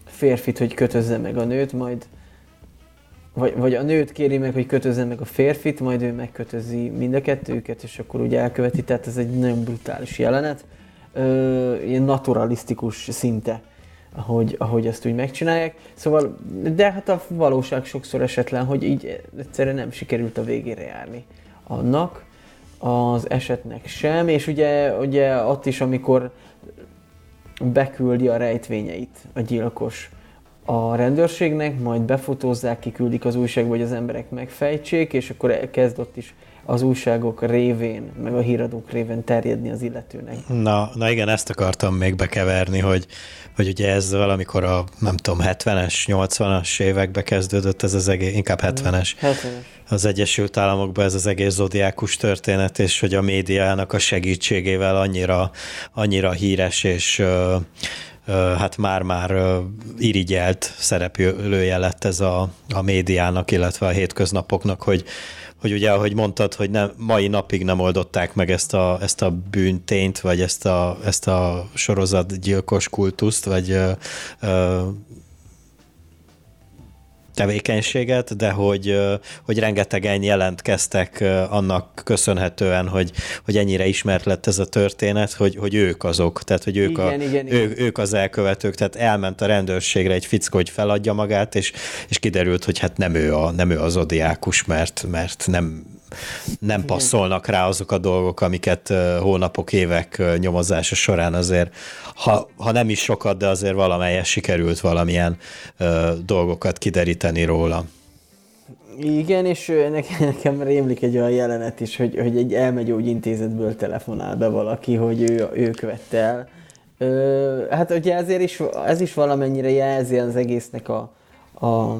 férfit, hogy kötözze meg a nőt, majd vagy, vagy a nőt kéri meg, hogy kötözze meg a férfit, majd ő megkötözi mind a kettőket, és akkor ugye elköveti, tehát ez egy nagyon brutális jelenet, ö, ilyen naturalisztikus szinte, ahogy, ahogy ezt úgy megcsinálják. Szóval, de hát a valóság sokszor esetlen, hogy így egyszerűen nem sikerült a végére járni annak, az esetnek sem, és ugye, ugye ott is, amikor beküldi a rejtvényeit a gyilkos a rendőrségnek, majd befotózzák, kiküldik az újságba, hogy az emberek megfejtsék, és akkor kezd ott is az újságok révén, meg a híradók révén terjedni az illetőnek. Na, na igen, ezt akartam még bekeverni, hogy, hogy ugye ez valamikor a, nem tudom, 70-es, 80-as évekbe kezdődött ez az egész, inkább 70-es. 70-es. Az Egyesült Államokban ez az egész zodiákus történet, és hogy a médiának a segítségével annyira, annyira híres és hát már-már irigyelt szereplője lett ez a, a médiának, illetve a hétköznapoknak, hogy, hogy ugye, ahogy mondtad, hogy nem, mai napig nem oldották meg ezt a, ezt a bűntényt, vagy ezt a, ezt a sorozatgyilkos kultuszt, vagy ö, ö, tevékenységet, de hogy, hogy rengetegen jelentkeztek annak köszönhetően, hogy, hogy ennyire ismert lett ez a történet, hogy, hogy ők azok, tehát hogy ők, igen, a, igen, ő, igen. ők az elkövetők, tehát elment a rendőrségre egy fickó, hogy feladja magát, és, és kiderült, hogy hát nem ő, a, nem ő az odiákus, mert, mert nem nem passzolnak rá azok a dolgok, amiket hónapok, évek nyomozása során azért, ha, ha nem is sokat, de azért valamelyes sikerült valamilyen dolgokat kideríteni róla. Igen, és nekem rémlik egy olyan jelenet is, hogy, hogy egy elmegyógyintézetből telefonál be valaki, hogy ő, ő követte el. Ö, hát ugye ezért is, ez is valamennyire jelzi az egésznek a, a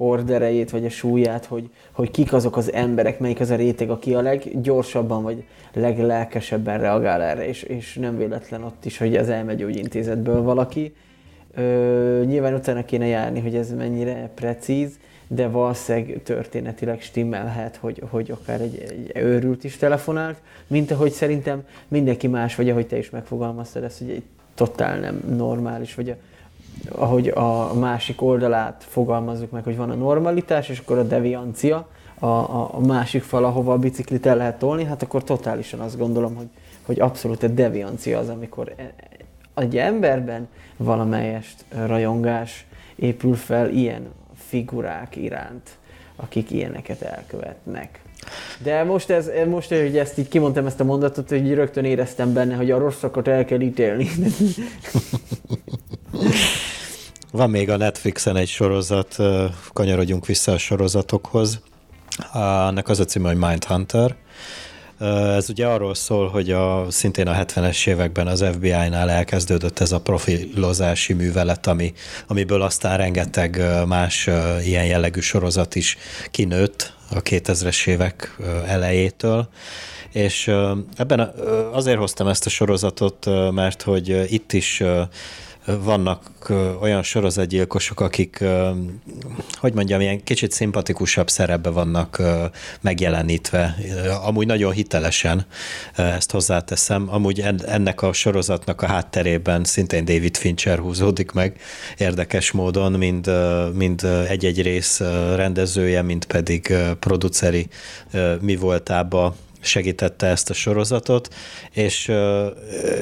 orderejét, vagy a súlyát, hogy, hogy kik azok az emberek, melyik az a réteg, aki a leggyorsabban, vagy leglelkesebben reagál erre, és, és nem véletlen ott is, hogy az elmegyógyintézetből valaki. Ö, nyilván utána kéne járni, hogy ez mennyire precíz, de valószínűleg történetileg stimmelhet, hogy, hogy akár egy, egy őrült is telefonált, mint ahogy szerintem mindenki más, vagy ahogy te is megfogalmaztad ezt, hogy egy totál nem normális, vagy a, ahogy a másik oldalát fogalmazzuk meg, hogy van a normalitás, és akkor a deviancia, a, a, a másik fal, ahova a biciklit el lehet tolni, hát akkor totálisan azt gondolom, hogy, hogy abszolút a deviancia az, amikor e, egy emberben valamelyest rajongás épül fel ilyen figurák iránt, akik ilyeneket elkövetnek. De most, ez, most, hogy ezt így kimondtam ezt a mondatot, hogy rögtön éreztem benne, hogy a rosszakat el kell ítélni. Van még a Netflixen egy sorozat, kanyarodjunk vissza a sorozatokhoz. Annak az a címe, hogy Mindhunter. Ez ugye arról szól, hogy a, szintén a 70-es években az FBI-nál elkezdődött ez a profilozási művelet, ami, amiből aztán rengeteg más ilyen jellegű sorozat is kinőtt a 2000-es évek elejétől. És ebben azért hoztam ezt a sorozatot, mert hogy itt is vannak olyan sorozatgyilkosok, akik, hogy mondjam, ilyen kicsit szimpatikusabb szerepbe vannak megjelenítve. Amúgy nagyon hitelesen ezt hozzáteszem. Amúgy ennek a sorozatnak a hátterében szintén David Fincher húzódik meg érdekes módon, mind, mind egy-egy rész rendezője, mind pedig produceri mi voltába segítette ezt a sorozatot, és,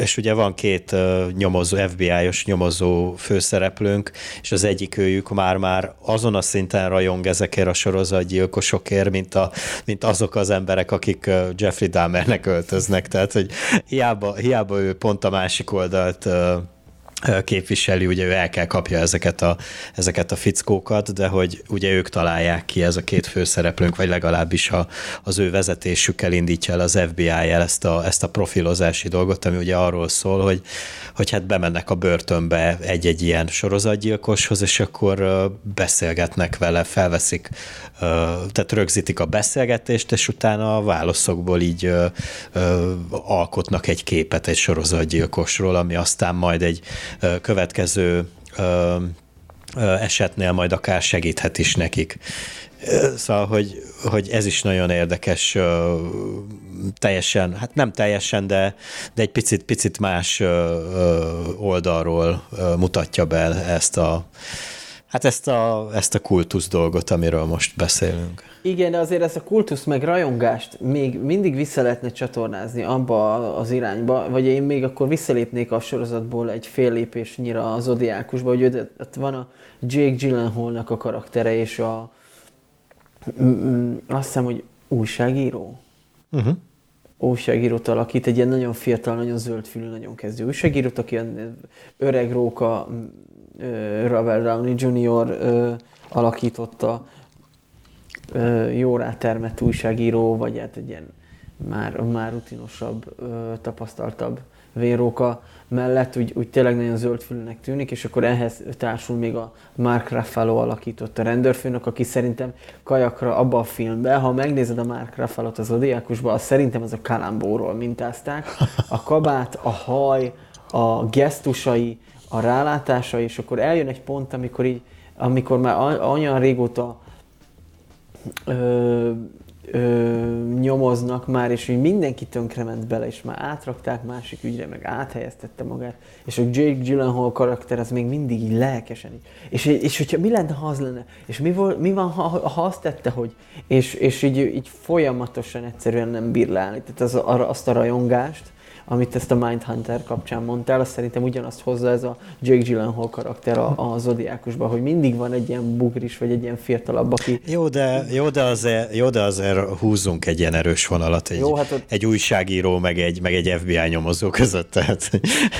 és ugye van két nyomozó, FBI-os nyomozó főszereplőnk, és az egyik őjük már-már azon a szinten rajong ezekért a sorozatgyilkosokért, mint, a, mint azok az emberek, akik Jeffrey Dahmernek öltöznek, tehát hogy hiába, hiába ő pont a másik oldalt képviseli, ugye ő el kell kapja ezeket a, ezeket a fickókat, de hogy ugye ők találják ki, ez a két főszereplőnk, vagy legalábbis a, az ő vezetésükkel indítja el az FBI el ezt a, ezt a profilozási dolgot, ami ugye arról szól, hogy, hogy hát bemennek a börtönbe egy-egy ilyen sorozatgyilkoshoz, és akkor beszélgetnek vele, felveszik, tehát rögzítik a beszélgetést, és utána a válaszokból így alkotnak egy képet egy sorozatgyilkosról, ami aztán majd egy következő esetnél majd akár segíthet is nekik. Szóval, hogy, hogy ez is nagyon érdekes, teljesen, hát nem teljesen, de, de egy picit, picit más oldalról mutatja be ezt a, Hát ezt a, ezt a kultusz dolgot, amiről most beszélünk. Igen, de azért ezt a kultusz meg rajongást még mindig vissza lehetne csatornázni abba az irányba, vagy én még akkor visszalépnék a sorozatból egy fél lépésnyira az Zodiákusba, hogy ott van a Jake Gyllenhaalnak a karaktere, és a azt hiszem, hogy újságíró. Uh-huh. Újságírót alakít, egy ilyen nagyon fiatal, nagyon zöldfülű, nagyon kezdő újságírót, aki öreg róka Robert Downey Jr. alakította, jó rátermett újságíró, vagy hát egy ilyen már, már rutinosabb, tapasztaltabb véróka mellett úgy, úgy tényleg nagyon zöldfülűnek tűnik, és akkor ehhez társul még a Mark Ruffalo alakított a rendőrfőnök, aki szerintem kajakra abba a filmben, ha megnézed a Mark Ruffalo-t az Odiákusban, az szerintem az a Kalambóról mintázták. A kabát, a haj, a gesztusai, a rálátása, és akkor eljön egy pont, amikor, így, amikor már olyan régóta ö, ö, nyomoznak már, és hogy mindenki tönkrement bele, és már átrakták másik ügyre, meg áthelyeztette magát, és a Jake Gyllenhaal karakter az még mindig így lelkesen így. És, és hogyha mi lenne, ha az lenne? És mi, vol, mi van, ha, ha azt tette, hogy? És, és így, így folyamatosan egyszerűen nem bír leállni. Tehát az, azt a rajongást, amit ezt a Mindhunter kapcsán mondtál, azt szerintem ugyanazt hozza ez a Jake Gyllenhaal karakter a, a Zodiákusban, hogy mindig van egy ilyen bugris, vagy egy ilyen fiatalabb, aki... Jó, de, jó, de, azért, jó, de azért húzzunk egy ilyen erős vonalat, egy, jó, hát ott... egy újságíró, meg egy, meg egy FBI nyomozó között, tehát,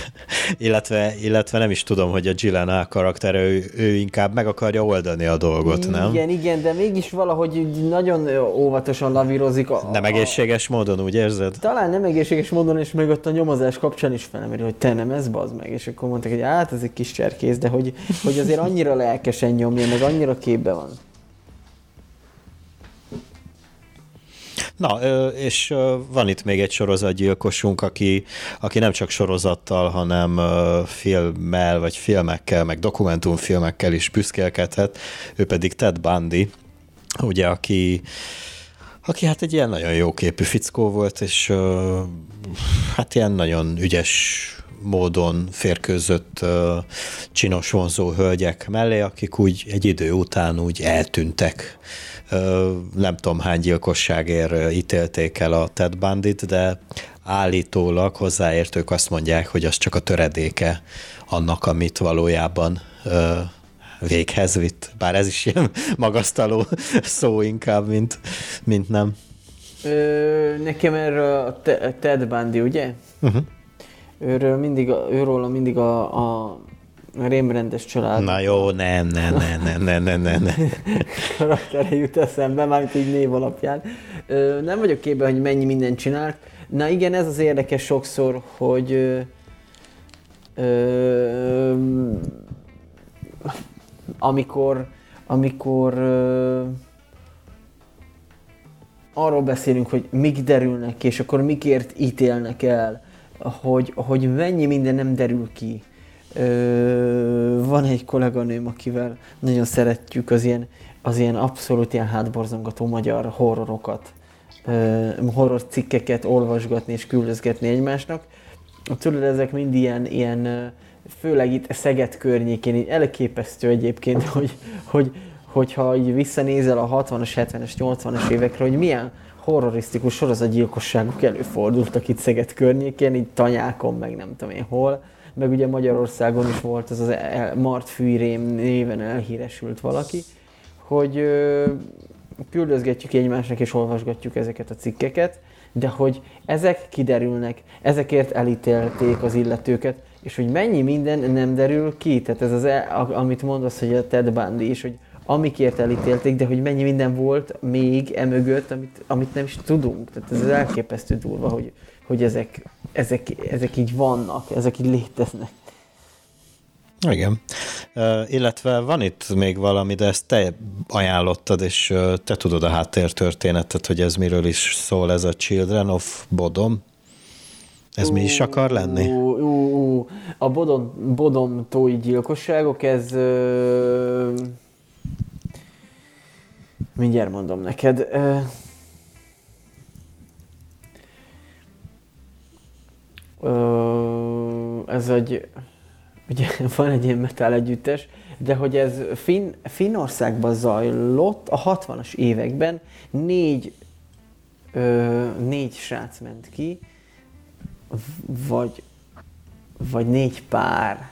illetve, illetve nem is tudom, hogy a Gyllenhaal karakter, ő, ő inkább meg akarja oldani a dolgot, igen, nem? Igen, igen, de mégis valahogy nagyon óvatosan lavírozik. A, nem egészséges módon, úgy érzed? Talán nem egészséges módon, és meg ott a nyomozás kapcsán is felmerül, hogy te nem ez bazd meg, és akkor mondták, hogy hát ez egy kis cserkész, de hogy, hogy azért annyira lelkesen nyomja, meg annyira képbe van. Na, és van itt még egy sorozatgyilkosunk, aki, aki nem csak sorozattal, hanem filmmel, vagy filmekkel, meg dokumentumfilmekkel is büszkélkedhet, ő pedig Ted Bundy, ugye, aki aki hát egy ilyen nagyon jó képű fickó volt, és hát ilyen nagyon ügyes módon férkőzött csinos vonzó hölgyek mellé, akik úgy egy idő után úgy eltűntek. Nem tudom hány gyilkosságért ítélték el a Ted Bandit, de állítólag hozzáértők azt mondják, hogy az csak a töredéke annak, amit valójában véghez vitt, bár ez is ilyen magasztaló szó inkább, mint, mint nem. Ö, nekem erről a Ted Bundy, ugye? Uh-huh. Őről mindig, őről mindig a, a rémrendes család. Na jó, nem, nem, nem, nem, nem, nem, nem. nem. Karaktere jut eszembe, mármint így név alapján. Ö, nem vagyok képben, hogy mennyi mindent csinált. Na igen, ez az érdekes sokszor, hogy ö, ö, amikor, amikor arról beszélünk, hogy mik derülnek ki, és akkor mikért ítélnek el, hogy, hogy mennyi minden nem derül ki. Ö, van egy kolléganőm, akivel nagyon szeretjük az ilyen, az ilyen abszolút ilyen hátborzongató magyar horrorokat, ö, horror cikkeket olvasgatni és küldözgetni egymásnak. Tudod, ezek mind ilyen, ilyen főleg itt Szeged környékén így elképesztő egyébként, hogy, hogy, hogyha így visszanézel a 60-as, 70-es, 80-as évekre, hogy milyen horrorisztikus sorozatgyilkosságok előfordultak itt Szeged környékén, így tanyákon, meg nem tudom én hol. Meg ugye Magyarországon is volt az az Mart Fűrém néven elhíresült valaki, hogy ö, küldözgetjük egymásnak és olvasgatjuk ezeket a cikkeket, de hogy ezek kiderülnek, ezekért elítélték az illetőket, és hogy mennyi minden nem derül ki. Tehát ez az, el, amit mondasz, hogy a Ted Bundy is, hogy amikért elítélték, de hogy mennyi minden volt még emögött, amit, amit nem is tudunk. Tehát ez elképesztő durva, hogy, hogy ezek, ezek, ezek így vannak, ezek így léteznek. Igen. Uh, illetve van itt még valami, de ezt te ajánlottad, és uh, te tudod a háttértörténetet, hogy ez miről is szól ez a Children of Bodom. Ez mi is akar lenni? Uh, uh, uh. A Bodom, Bodom tói gyilkosságok, ez... Uh, mindjárt mondom neked. Uh, uh, ez egy ugye van egy ilyen metal együttes, de hogy ez Finn, Finnországban zajlott a 60-as években, négy, ö, négy srác ment ki, vagy, vagy négy pár.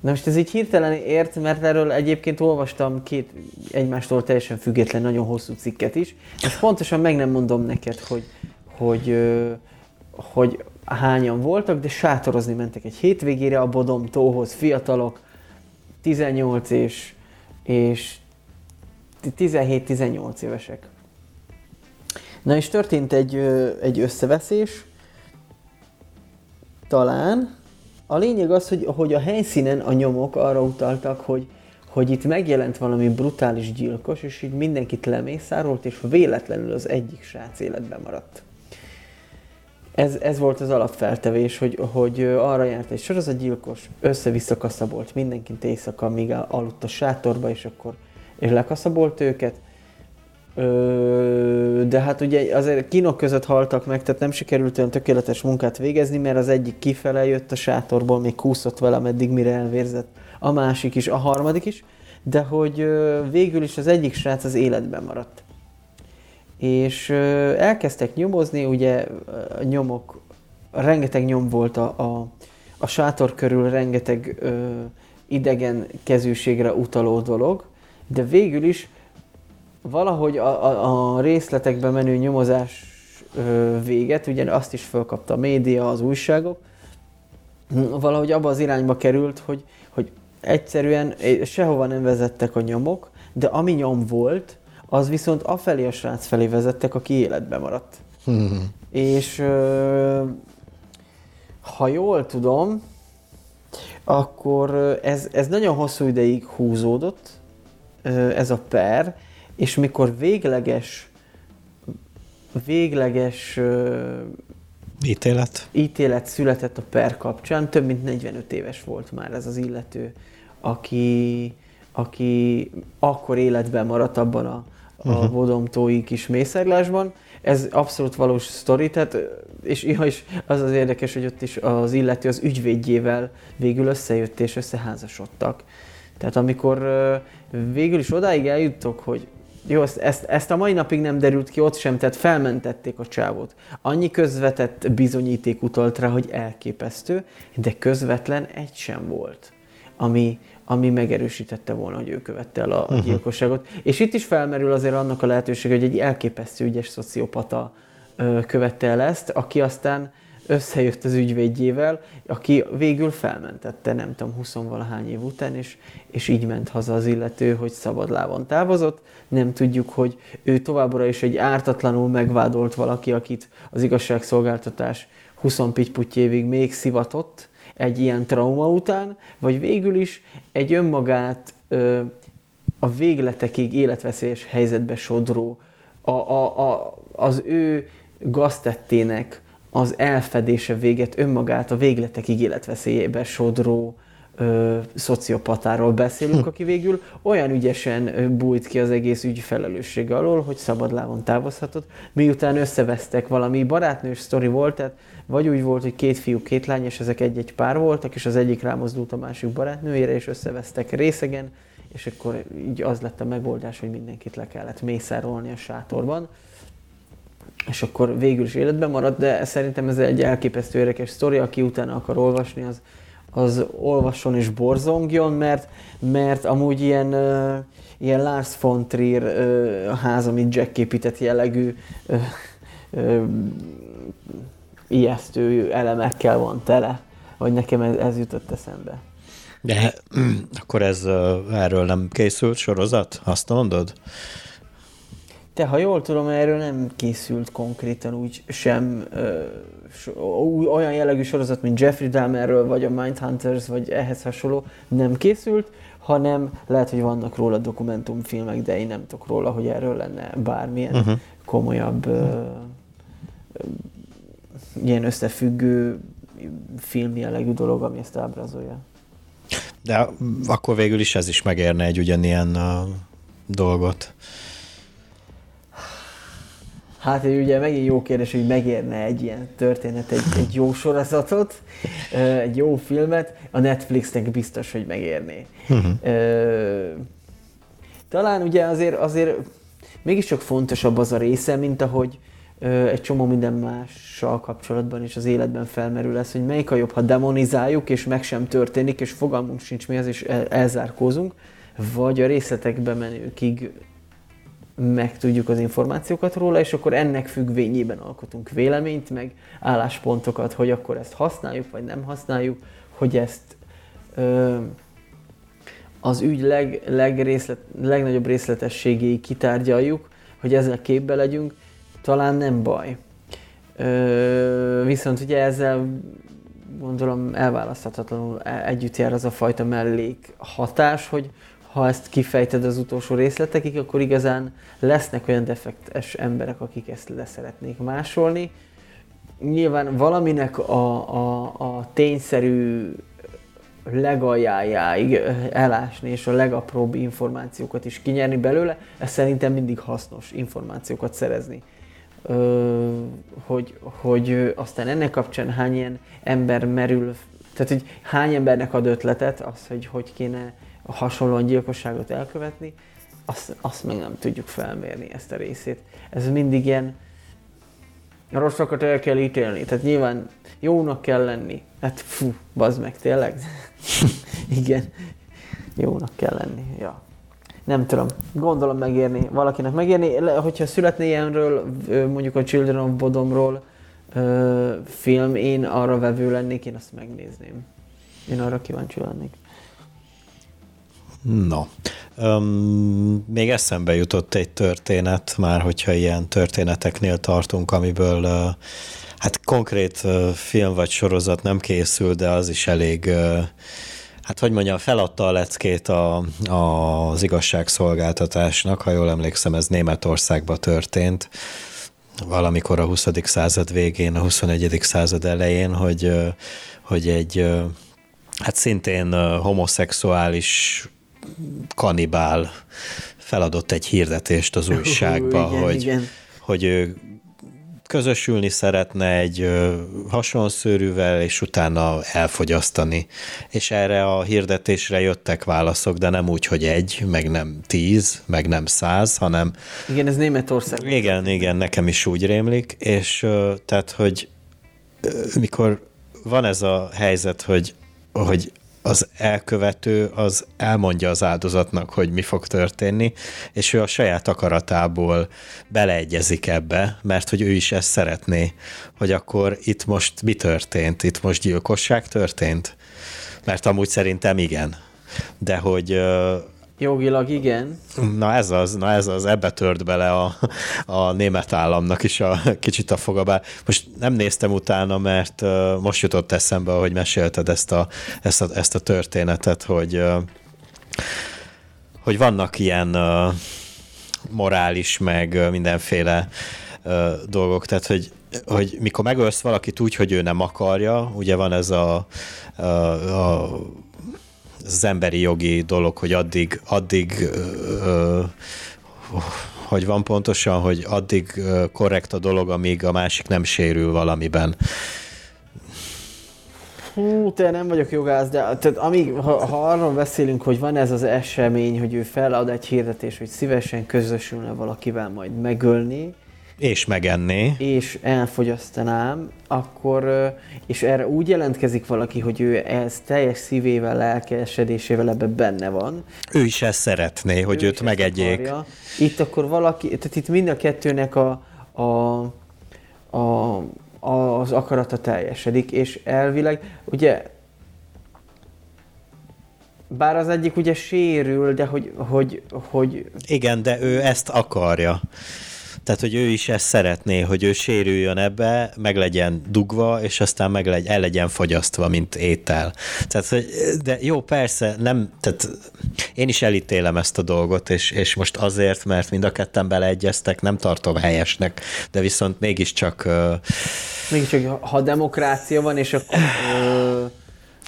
Na most ez így hirtelen ért, mert erről egyébként olvastam két egymástól teljesen független, nagyon hosszú cikket is. Most pontosan meg nem mondom neked, hogy, hogy, hogy hányan voltak, de sátorozni mentek egy hétvégére a Bodom tóhoz, fiatalok, 18 és, és 17-18 évesek. Na és történt egy, egy összeveszés, talán. A lényeg az, hogy, hogy a helyszínen a nyomok arra utaltak, hogy, hogy itt megjelent valami brutális gyilkos, és így mindenkit lemészárolt, és véletlenül az egyik srác életben maradt ez, ez volt az alapfeltevés, hogy, hogy arra járt egy sorozatgyilkos, össze-vissza kaszabolt mindenkit éjszaka, míg aludt a sátorba, és akkor és lekaszabolt őket. Ö, de hát ugye azért kínok között haltak meg, tehát nem sikerült olyan tökéletes munkát végezni, mert az egyik kifele jött a sátorból, még kúszott vele, meddig mire elvérzett, a másik is, a harmadik is, de hogy végül is az egyik srác az életben maradt. És elkezdtek nyomozni, ugye a nyomok, rengeteg nyom volt a, a, a sátor körül, rengeteg ö, idegen kezűségre utaló dolog, de végül is valahogy a, a, a részletekbe menő nyomozás véget, ugye azt is felkapta a média, az újságok, valahogy abba az irányba került, hogy, hogy egyszerűen sehova nem vezettek a nyomok, de ami nyom volt, az viszont afelé a srác felé vezettek, aki életbe maradt. Hmm. És ha jól tudom, akkor ez, ez nagyon hosszú ideig húzódott, ez a per, és mikor végleges, végleges ítélet. ítélet született a per kapcsán, több mint 45 éves volt már ez az illető, aki, aki akkor életben maradt abban a uh-huh. a mhm. Bodomtói kis mészárlásban. Ez abszolút valós sztori, tehát, és, ja, és az az érdekes, hogy ott is az illető az ügyvédjével végül összejött és összeházasodtak. Tehát amikor végül is odáig eljuttok, hogy jó, ezt, ezt, a mai napig nem derült ki ott sem, tehát felmentették a csávót. Annyi közvetett bizonyíték utalt rá, hogy elképesztő, de közvetlen egy sem volt, ami, ami megerősítette volna, hogy ő követte el a uh-huh. gyilkosságot. És itt is felmerül azért annak a lehetőség, hogy egy elképesztő ügyes szociopata követte el ezt, aki aztán összejött az ügyvédjével, aki végül felmentette, nem tudom, 20 valahány év után, és, és így ment haza az illető, hogy szabadlávon távozott. Nem tudjuk, hogy ő továbbra is egy ártatlanul megvádolt valaki, akit az igazságszolgáltatás 20 évig még szivatott, egy ilyen trauma után, vagy végül is egy önmagát ö, a végletekig életveszélyes helyzetbe sodró, a, a, a, az ő gaztettének az elfedése véget önmagát a végletekig életveszélybe sodró ö, szociopatáról beszélünk, hm. aki végül olyan ügyesen bújt ki az egész ügy felelőssége alól, hogy szabadlávon távozhatott, miután összevesztek valami barátnős sztori volt, tehát vagy úgy volt, hogy két fiú, két lány, és ezek egy-egy pár voltak, és az egyik rámozdult a másik barátnőjére, és összevesztek részegen, és akkor így az lett a megoldás, hogy mindenkit le kellett mészárolni a sátorban. És akkor végül is életben maradt, de szerintem ez egy elképesztő érdekes sztori, aki utána akar olvasni, az, az olvasson és borzongjon, mert, mert amúgy ilyen, uh, ilyen Lars von Trier uh, ház, amit Jack épített jellegű uh, uh, ijesztő elemekkel van tele vagy nekem ez, ez jutott eszembe. De akkor ez erről nem készült sorozat? Azt mondod? Te, ha jól tudom, erről nem készült konkrétan úgy sem ö, so, olyan jellegű sorozat, mint Jeffrey Dahmerről, vagy a Mindhunters, vagy ehhez hasonló, nem készült, hanem lehet, hogy vannak róla dokumentumfilmek, de én nem tudok róla, hogy erről lenne bármilyen uh-huh. komolyabb ö, ö, ilyen összefüggő film jellegű dolog, ami ezt ábrázolja. De akkor végül is ez is megérne egy ugyanilyen uh, dolgot. Hát ugye megint jó kérdés, hogy megérne egy ilyen történet, egy, egy jó sorozatot, egy jó filmet, a Netflixnek biztos, hogy megérné. Uh-huh. Talán ugye azért, azért mégiscsak fontosabb az a része, mint ahogy egy csomó minden mással kapcsolatban is az életben felmerül lesz, hogy melyik a jobb, ha demonizáljuk, és meg sem történik, és fogalmunk sincs mi az, és elzárkózunk, vagy a részletekbe menőkig megtudjuk az információkat róla, és akkor ennek függvényében alkotunk véleményt, meg álláspontokat, hogy akkor ezt használjuk, vagy nem használjuk, hogy ezt ö, az ügy leg, legrészlet, legnagyobb részletességéig kitárgyaljuk, hogy ezzel képbe legyünk, talán nem baj. Ö, viszont ugye ezzel gondolom elválaszthatatlanul e, együtt jár az a fajta mellék hatás, hogy ha ezt kifejted az utolsó részletekig, akkor igazán lesznek olyan defektes emberek, akik ezt leszeretnék másolni. Nyilván valaminek a, a, a tényszerű legaljájáig elásni és a legapróbb információkat is kinyerni belőle, ez szerintem mindig hasznos információkat szerezni. Ö, hogy, hogy aztán ennek kapcsán hány ilyen ember merül, tehát hogy hány embernek ad ötletet az, hogy hogy kéne hasonlóan gyilkosságot elkövetni, azt, azt még nem tudjuk felmérni ezt a részét. Ez mindig ilyen rosszakat el kell ítélni, tehát nyilván jónak kell lenni. Hát fú, bazd meg, tényleg? Igen, jónak kell lenni, ja. Nem tudom, gondolom megérni, valakinek megérni, hogyha születne ilyenről, mondjuk a Children of Bodomról film, én arra vevő lennék, én azt megnézném. Én arra kíváncsi lennék. No, um, még eszembe jutott egy történet, már hogyha ilyen történeteknél tartunk, amiből uh, hát konkrét uh, film vagy sorozat nem készül, de az is elég uh, hát hogy mondjam, feladta a leckét a, a, az igazságszolgáltatásnak, ha jól emlékszem, ez Németországban történt, valamikor a 20. század végén, a 21. század elején, hogy, hogy egy hát szintén homoszexuális kanibál feladott egy hirdetést az újságba, uh, igen, hogy, igen. hogy ő közösülni szeretne egy hasonszőrűvel, és utána elfogyasztani. És erre a hirdetésre jöttek válaszok, de nem úgy, hogy egy, meg nem tíz, meg nem száz, hanem... Igen, ez Németország. Igen, igen, nekem is úgy rémlik, és tehát, hogy mikor van ez a helyzet, hogy, hogy az elkövető az elmondja az áldozatnak, hogy mi fog történni, és ő a saját akaratából beleegyezik ebbe, mert hogy ő is ezt szeretné, hogy akkor itt most mi történt? Itt most gyilkosság történt? Mert amúgy szerintem igen. De hogy Jogilag igen. Na ez az, na ez az, ebbe tört bele a, a német államnak is a kicsit a fogabá. Most nem néztem utána, mert most jutott eszembe, hogy mesélted ezt a, ezt a, ezt a történetet, hogy, hogy vannak ilyen morális, meg mindenféle dolgok, tehát hogy hogy mikor megölsz valakit úgy, hogy ő nem akarja, ugye van ez a, a, a az emberi jogi dolog, hogy addig, addig ö, hogy van pontosan, hogy addig korrekt a dolog, amíg a másik nem sérül valamiben. Hú, te nem vagyok jogász, de tehát amíg, ha, ha arról beszélünk, hogy van ez az esemény, hogy ő felad egy hirdetés, hogy szívesen közösülne valakivel majd megölni, és megenné. És elfogyasztanám, akkor, és erre úgy jelentkezik valaki, hogy ő ez teljes szívével, lelkesedésével ebbe benne van. Ő is ezt szeretné, hogy ő őt megegyék. Itt akkor valaki, tehát itt mind a kettőnek a, a, a, a az akarata teljesedik, és elvileg, ugye, bár az egyik ugye sérül, de hogy, hogy, hogy... Igen, de ő ezt akarja. Tehát, hogy ő is ezt szeretné, hogy ő sérüljön ebbe, meg legyen dugva, és aztán meg legy, el legyen fogyasztva, mint étel. Tehát, hogy, de jó, persze, nem, tehát én is elítélem ezt a dolgot, és, és most azért, mert mind a ketten beleegyeztek, nem tartom helyesnek, de viszont mégiscsak... Uh... Mégiscsak, ha demokrácia van, és akkor... Ö,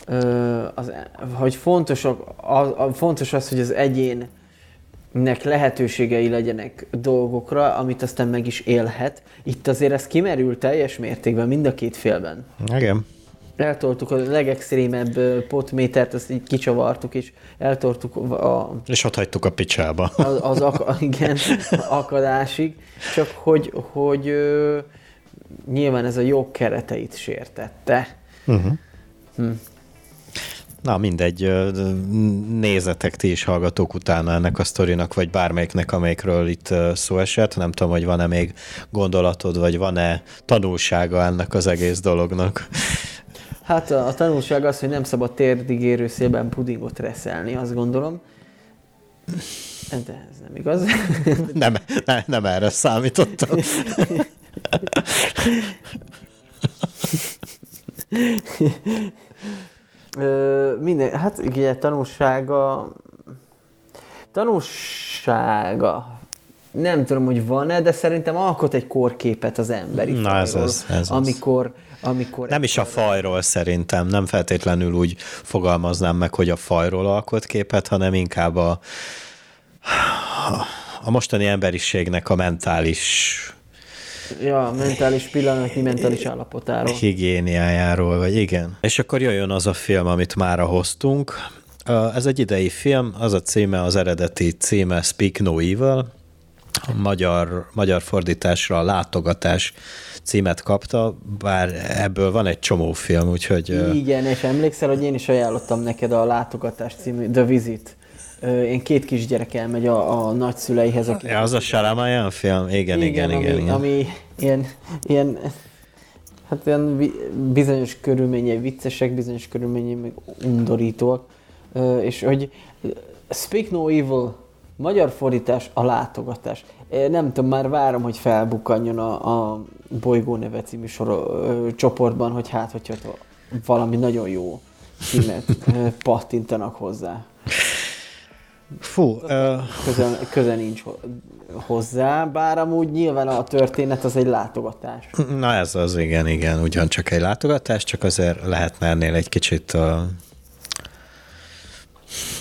ö, az, hogy fontos, a, a, fontos az, hogy az egyén nek lehetőségei legyenek dolgokra, amit aztán meg is élhet. Itt azért ez kimerül teljes mértékben mind a két félben. Igen. Eltoltuk a legextrémebb potmétert, azt így kicsavartuk, és eltoltuk a... És ott hagytuk a picsába. Az, az ak- igen, akadásig. Csak hogy, hogy ö, nyilván ez a jog kereteit sértette. Uh-huh. Hm. Na mindegy, nézetek ti is hallgatók utána ennek a sztorinak, vagy bármelyiknek, amelyikről itt szó esett. Nem tudom, hogy van-e még gondolatod, vagy van-e tanulsága ennek az egész dolognak. Hát a, a tanulság az, hogy nem szabad térdigérő szélben pudingot reszelni, azt gondolom. De ez nem igaz. nem, nem, nem erre számítottam. Ö, minden, hát igen, tanulsága, tanulsága, nem tudom, hogy van-e, de szerintem alkot egy korképet az emberi Na, ez az, ez amikor, amikor... Nem is a fajról szerintem, nem feltétlenül úgy fogalmaznám meg, hogy a fajról alkot képet, hanem inkább a, a mostani emberiségnek a mentális Ja, mentális pillanatnyi mentális állapotáról. Higiéniájáról, vagy igen. És akkor jöjjön az a film, amit mára hoztunk. Ez egy idei film, az a címe, az eredeti címe Speak No Evil, a magyar, magyar fordításra a látogatás címet kapta, bár ebből van egy csomó film, úgyhogy... Igen, és emlékszel, hogy én is ajánlottam neked a látogatás című The Visit én két kisgyerek elmegy a, a nagyszüleihez. Akik ja, az a Shalamayan film? Igen, igen, igen. Ami, igen, igen. ami ilyen, ilyen, hát ilyen bizonyos körülményei viccesek, bizonyos körülményei meg undorítóak. És hogy Speak No Evil, magyar fordítás, a látogatás. Én nem tudom, már várom, hogy felbukkanjon a, a Bolygó neve című sor, csoportban, hogy hát, hogyha valami nagyon jó címet pattintanak hozzá. Fú, köze, köze nincs hozzá, bár amúgy nyilván a történet az egy látogatás. Na ez az, igen, igen, ugyancsak egy látogatás, csak azért lehetne ennél egy kicsit uh,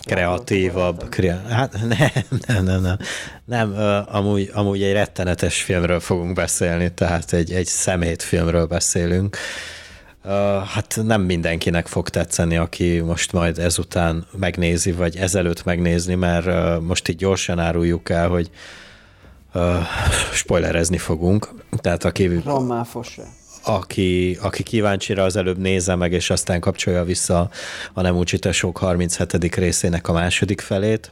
kreatívabb. Kre... Hát nem, nem, nem, nem. Nem, uh, amúgy, amúgy egy rettenetes filmről fogunk beszélni, tehát egy, egy szemétfilmről beszélünk. Uh, hát nem mindenkinek fog tetszeni, aki most majd ezután megnézi, vagy ezelőtt megnézni, mert most így gyorsan áruljuk el, hogy spoilerezni fogunk. Tehát aki... Aki, aki kíváncsi rá, az előbb nézze meg, és aztán kapcsolja vissza a Nem úgy 37. részének a második felét.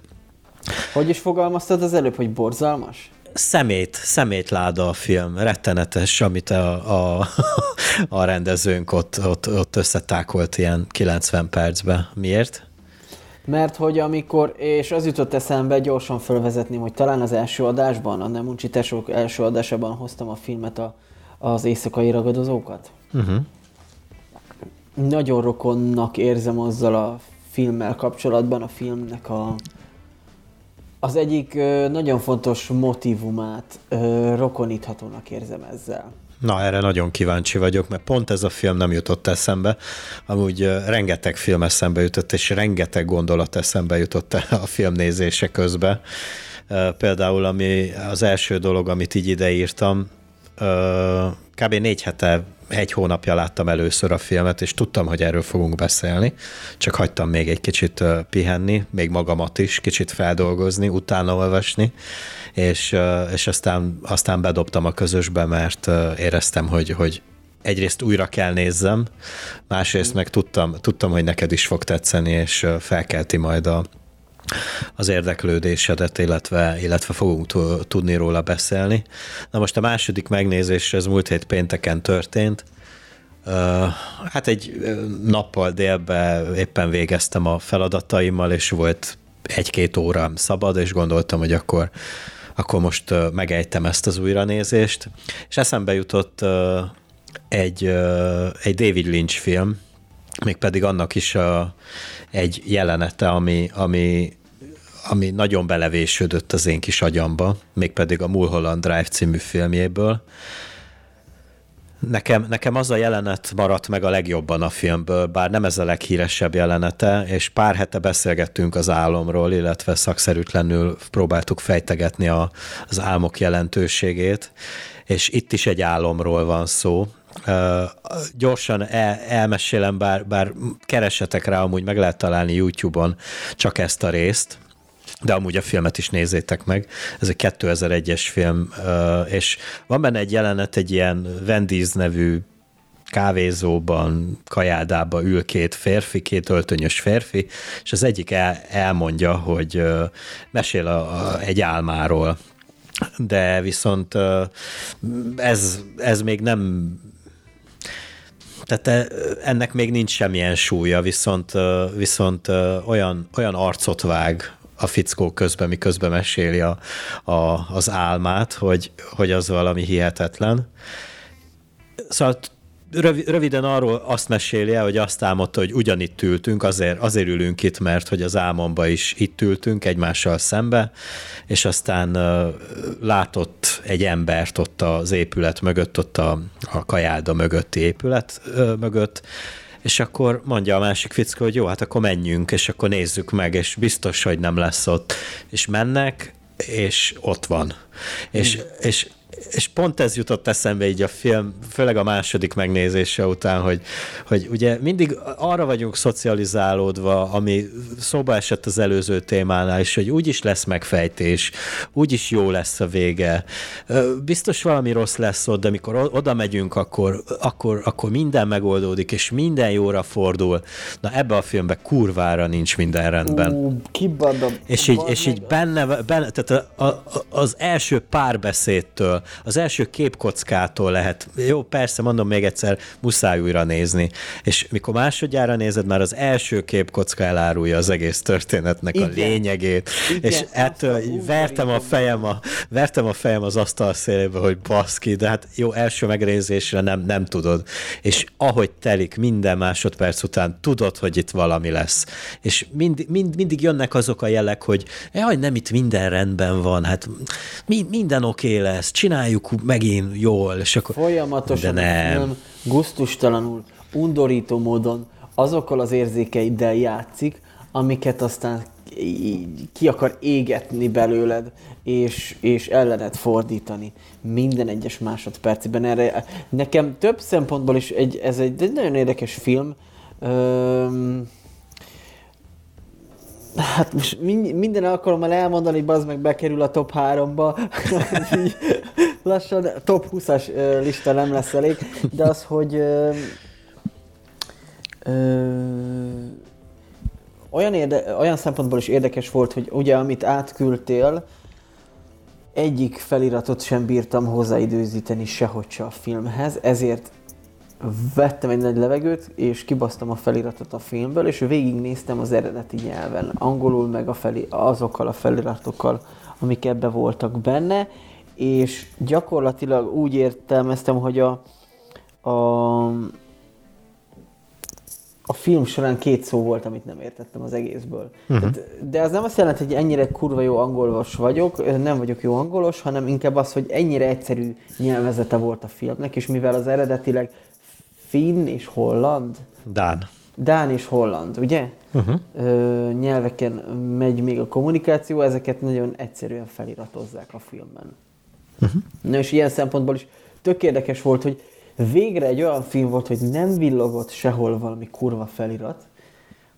Hogy is fogalmaztad az előbb, hogy borzalmas? Szemét, szemétláda a film, rettenetes, amit a, a, a rendezőnk ott, ott, ott összetákolt ilyen 90 percbe. Miért? Mert hogy amikor, és az jutott eszembe, gyorsan felvezetni, hogy talán az első adásban, a Nem Uncsi Tesók első adásában hoztam a filmet a, az éjszakai ragadozókat. Uh-huh. Nagyon rokonnak érzem azzal a filmmel kapcsolatban, a filmnek a, az egyik nagyon fontos motivumát rokoníthatónak érzem ezzel. Na, erre nagyon kíváncsi vagyok, mert pont ez a film nem jutott eszembe. Amúgy rengeteg film eszembe jutott, és rengeteg gondolat eszembe jutott a film nézése közben. Például ami az első dolog, amit így ideírtam, kb. négy hete egy hónapja láttam először a filmet, és tudtam, hogy erről fogunk beszélni, csak hagytam még egy kicsit pihenni, még magamat is kicsit feldolgozni, utána olvasni, és, és aztán, aztán bedobtam a közösbe, mert éreztem, hogy, hogy egyrészt újra kell nézzem, másrészt meg tudtam, tudtam, hogy neked is fog tetszeni, és felkelti majd a, az érdeklődésedet, illetve, illetve fogunk tudni róla beszélni. Na most a második megnézés, ez múlt hét pénteken történt, Hát egy nappal délbe éppen végeztem a feladataimmal, és volt egy-két órám szabad, és gondoltam, hogy akkor, akkor most megejtem ezt az újranézést. És eszembe jutott egy, egy David Lynch film, mégpedig annak is a, egy jelenete, ami, ami, ami nagyon belevésődött az én kis agyamba, mégpedig a Mulholland Drive című filmjéből, Nekem, nekem az a jelenet maradt meg a legjobban a filmből, bár nem ez a leghíresebb jelenete, és pár hete beszélgettünk az álomról, illetve szakszerűtlenül próbáltuk fejtegetni a, az álmok jelentőségét, és itt is egy álomról van szó. Gyorsan el, elmesélem, bár, bár keresetek rá, amúgy meg lehet találni YouTube-on csak ezt a részt, de amúgy a filmet is nézzétek meg. Ez egy 2001-es film, és van benne egy jelenet, egy ilyen Wendy's nevű kávézóban, kajádába ül két férfi, két öltönyös férfi, és az egyik el, elmondja, hogy mesél a, a, egy álmáról, de viszont ez, ez még nem tehát ennek még nincs semmilyen súlya, viszont, viszont olyan, olyan arcot vág a fickó közben, miközben meséli a, a, az álmát, hogy, hogy az valami hihetetlen. Szóval röviden arról azt meséli el, hogy azt álmodta, hogy ugyanitt ültünk, azért, azért ülünk itt, mert hogy az álmomba is itt ültünk egymással szembe, és aztán uh, látott egy embert ott az épület mögött, ott a, a kajáda mögötti épület uh, mögött, és akkor mondja a másik fickó, hogy jó, hát akkor menjünk, és akkor nézzük meg, és biztos, hogy nem lesz ott. És mennek, és ott van. És, és és pont ez jutott eszembe így a film, főleg a második megnézése után, hogy, hogy ugye mindig arra vagyunk szocializálódva, ami szóba esett az előző témánál is, hogy úgyis lesz megfejtés, úgyis jó lesz a vége. Biztos valami rossz lesz ott, de amikor oda megyünk, akkor, akkor, akkor minden megoldódik, és minden jóra fordul. Na ebbe a filmbe kurvára nincs minden rendben. Ú, és így, és így benne, benne tehát a, a, az első párbeszédtől, az első képkockától lehet, jó, persze, mondom még egyszer, muszáj újra nézni. És mikor másodjára nézed, már az első képkocka elárulja az egész történetnek Igen. a lényegét, Igen. és ettől vertem a fejem a, vertem a fejem az asztal szélébe, hogy baszki, de hát jó, első megnézésre nem, nem tudod. És ahogy telik minden másodperc után, tudod, hogy itt valami lesz. És mind, mind, mindig jönnek azok a jelek, hogy jaj, nem itt minden rendben van, hát mind, minden oké okay lesz, csinálj csináljuk megint jól, és akkor... Folyamatosan, de nem. guztustalanul, undorító módon azokkal az érzékeiddel játszik, amiket aztán ki akar égetni belőled, és, és ellened fordítani minden egyes másodpercben. Erre nekem több szempontból is egy, ez egy, egy nagyon érdekes film. Öm, Hát most minden alkalommal elmondani, hogy meg bekerül a top 3-ba, lassan top 20-as lista nem lesz elég, de az, hogy ö, ö, olyan, érde, olyan szempontból is érdekes volt, hogy ugye amit átküldtél, egyik feliratot sem bírtam hozzáidőzíteni sehogy se a filmhez, ezért vettem egy nagy levegőt, és kibasztam a feliratot a filmből, és végignéztem az eredeti nyelven, angolul, meg a feli, azokkal a feliratokkal, amik ebbe voltak benne, és gyakorlatilag úgy értelmeztem, hogy a, a, a film során két szó volt, amit nem értettem az egészből. Uh-huh. Tehát, de az nem azt jelenti, hogy ennyire kurva jó angolos vagyok, nem vagyok jó angolos, hanem inkább az, hogy ennyire egyszerű nyelvezete volt a filmnek, és mivel az eredetileg finn és holland. Dán. Dán és holland, ugye? Uh-huh. Ö, nyelveken megy még a kommunikáció, ezeket nagyon egyszerűen feliratozzák a filmben. Uh-huh. Na és ilyen szempontból is tök érdekes volt, hogy végre egy olyan film volt, hogy nem villogott sehol valami kurva felirat,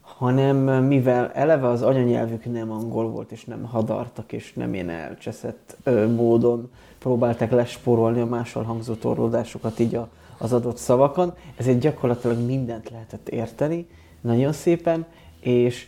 hanem mivel eleve az anyanyelvük nem angol volt, és nem hadartak, és nem ilyen elcseszett ö, módon próbálták lesporolni a máshol hangzó torlódásokat így a az adott szavakon, ezért gyakorlatilag mindent lehetett érteni, nagyon szépen, és,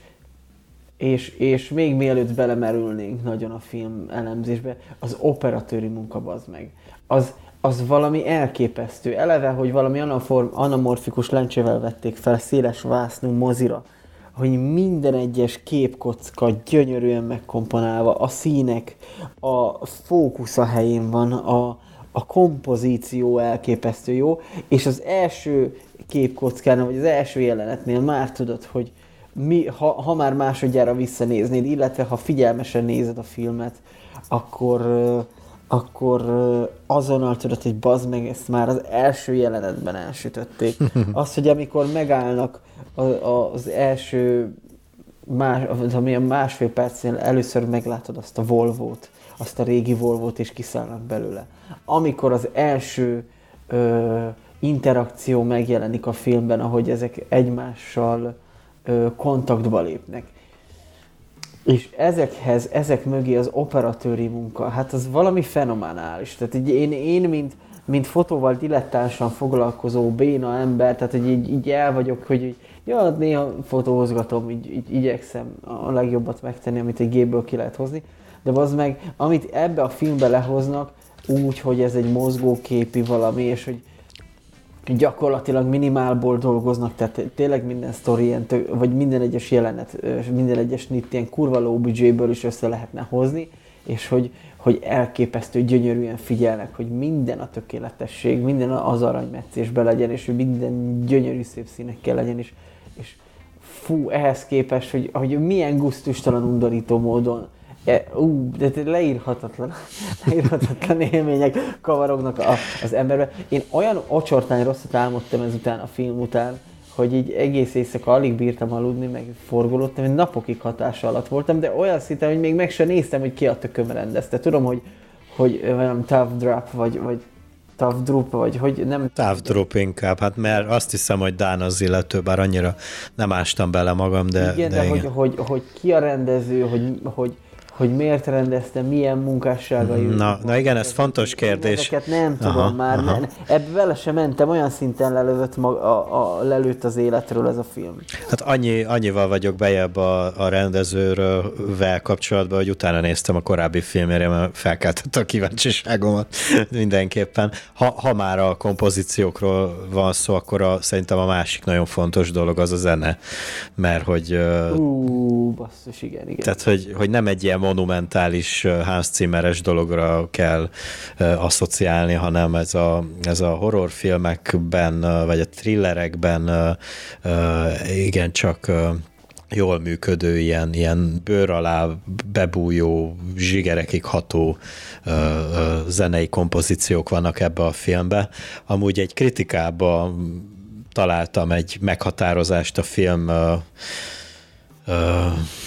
és, és még mielőtt belemerülnénk nagyon a film elemzésbe, az operatőri munka az meg. Az, az valami elképesztő. Eleve, hogy valami anaform, anamorfikus lencsével vették fel széles vásznú mozira, hogy minden egyes képkocka gyönyörűen megkomponálva, a színek, a fókusz a helyén van, a, a kompozíció elképesztő jó, és az első képkockán, vagy az első jelenetnél már tudod, hogy mi, ha, ha már másodjára visszanéznéd, illetve ha figyelmesen nézed a filmet, akkor, akkor azonnal tudod, hogy bazd meg, ezt már az első jelenetben elsütötték. Az, hogy amikor megállnak az első más, másfél percnél először meglátod azt a Volvo-t, azt a régi Volvo-t, és kiszállnak belőle. Amikor az első ö, interakció megjelenik a filmben, ahogy ezek egymással ö, kontaktba lépnek. És ezekhez, ezek mögé az operatőri munka, hát az valami fenomenális. Tehát így én, én mint, mint fotóval dilettánsan foglalkozó béna ember, tehát hogy így, így el vagyok, hogy így, ja, néha fotózgatom, így, így igyekszem a legjobbat megtenni, amit egy gépből ki lehet hozni, de az meg, amit ebbe a filmbe lehoznak, úgy, hogy ez egy mozgóképi valami, és hogy gyakorlatilag minimálból dolgoznak, tehát tényleg minden sztori, vagy minden egyes jelenet, minden egyes nit ilyen kurva low budgetből is össze lehetne hozni, és hogy, hogy elképesztő gyönyörűen figyelnek, hogy minden a tökéletesség, minden az aranymetszésbe legyen, és hogy minden gyönyörű szép színekkel legyen, és, és fú, ehhez képest, hogy, hogy milyen gusztustalan undorító módon ú, de leírhatatlan, leírhatatlan élmények kavarognak a, az emberbe. Én olyan ocsortány rosszat álmodtam ezután, a film után, hogy így egész éjszaka alig bírtam aludni, meg forgolódtam, hogy napokig hatása alatt voltam, de olyan szinten, hogy még meg sem néztem, hogy ki a tököm rendezte. Tudom, hogy, hogy olyan tough drop, vagy, vagy tough drop, vagy hogy nem... Tough drop inkább, hát mert azt hiszem, hogy Dán az illető, bár annyira nem ástam bele magam, de Igen, de, de igen. Hogy, hogy, hogy, ki a rendező, hogy, hogy hogy miért rendezte, milyen munkásságai. Na, na igen, ez fontos kérdés. Ezeket nem tudom aha, már, aha. ebbe vele sem mentem, olyan szinten lelőtt, maga, a, a, lelőtt az életről ez a film. Hát annyi, annyival vagyok bejebb a, a rendezőről kapcsolatban, hogy utána néztem a korábbi filmére, mert felkeltett a kíváncsiságomat mindenképpen. Ha, ha már a kompozíciókról van szó, akkor a, szerintem a másik nagyon fontos dolog az a zene, mert hogy... Ú, basszus, igen, igen. Tehát, hogy, hogy nem egy ilyen monumentális Hans Zimmeres dologra kell asszociálni, hanem ez a, ez a horrorfilmekben, vagy a thrillerekben igen csak jól működő, ilyen, ilyen bőr alá bebújó, zsigerekig ható ö, ö, zenei kompozíciók vannak ebbe a filmbe. Amúgy egy kritikába találtam egy meghatározást a film ö,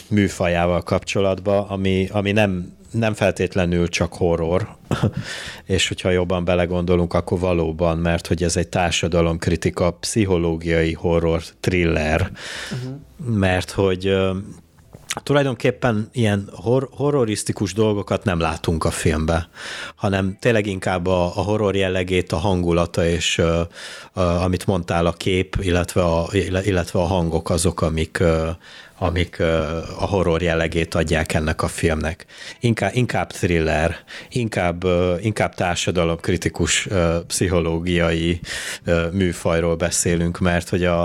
műfajával kapcsolatban, ami, ami nem, nem feltétlenül csak horror, és hogyha jobban belegondolunk, akkor valóban, mert hogy ez egy társadalomkritika, pszichológiai horror thriller, uh-huh. mert hogy tulajdonképpen ilyen hor- horrorisztikus dolgokat nem látunk a filmbe, hanem tényleg inkább a, a horror jellegét, a hangulata és uh, uh, amit mondtál, a kép, illetve a, illetve a hangok azok, amik, uh, amik a horror jellegét adják ennek a filmnek. Inkább, inkább thriller, inkább, inkább társadalomkritikus pszichológiai műfajról beszélünk, mert hogy a,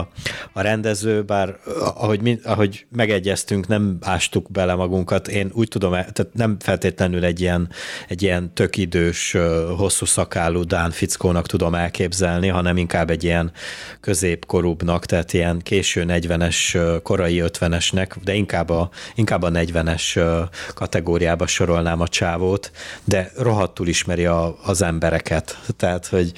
a rendező, bár ahogy, ahogy megegyeztünk, nem ástuk bele magunkat, én úgy tudom, tehát nem feltétlenül egy ilyen, egy ilyen tök idős, hosszú szakállú Dán fickónak tudom elképzelni, hanem inkább egy ilyen középkorúbbnak, tehát ilyen késő 40-es, korai 50-es 50-esnek, de inkább a, inkább a 40-es kategóriába sorolnám a csávót, de rohadtul ismeri a, az embereket. Tehát, hogy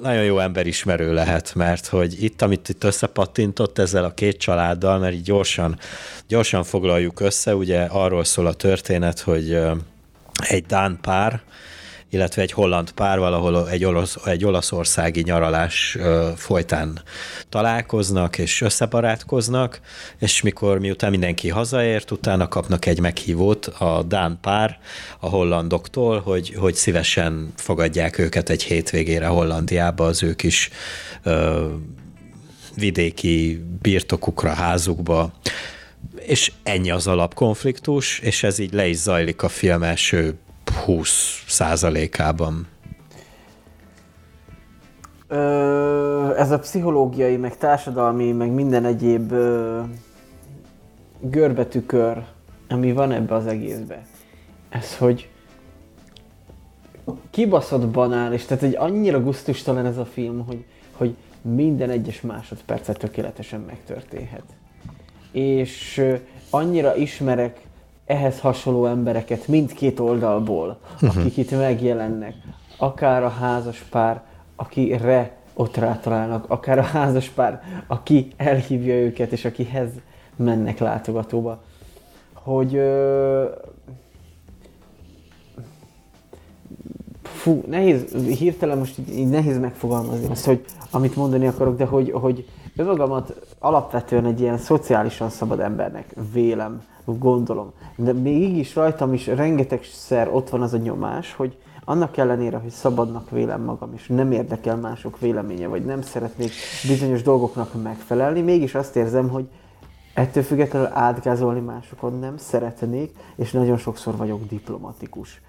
nagyon jó emberismerő lehet, mert hogy itt, amit itt összepattintott ezzel a két családdal, mert így gyorsan, gyorsan foglaljuk össze, ugye arról szól a történet, hogy egy Dán pár, illetve egy holland pár valahol egy, olasz, egy olaszországi nyaralás folytán találkoznak és összebarátkoznak, és mikor miután mindenki hazaért, utána kapnak egy meghívót a Dán pár a hollandoktól, hogy, hogy szívesen fogadják őket egy hétvégére Hollandiába az ők is ö, vidéki birtokukra, házukba, és ennyi az alapkonfliktus, és ez így le is zajlik a film első 20 százalékában. Ez a pszichológiai, meg társadalmi, meg minden egyéb görbetükör, ami van ebbe az egészbe. Ez, hogy kibaszott banális, tehát egy annyira gusztustalan ez a film, hogy, hogy minden egyes másodpercet tökéletesen megtörténhet. És annyira ismerek ehhez hasonló embereket mindkét oldalból, uh-huh. akik itt megjelennek. Akár a házas pár, akire ott rátalálnak, akár a házas pár, aki elhívja őket, és akihez mennek látogatóba. Hogy ö, fú, nehéz, hirtelen most így, így nehéz megfogalmazni azt, hogy amit mondani akarok, de hogy, hogy önmagamat alapvetően egy ilyen szociálisan szabad embernek vélem, gondolom. De mégis rajtam is rengetegszer ott van az a nyomás, hogy annak ellenére, hogy szabadnak vélem magam, és nem érdekel mások véleménye, vagy nem szeretnék bizonyos dolgoknak megfelelni, mégis azt érzem, hogy ettől függetlenül átgázolni másokon nem szeretnék, és nagyon sokszor vagyok diplomatikus.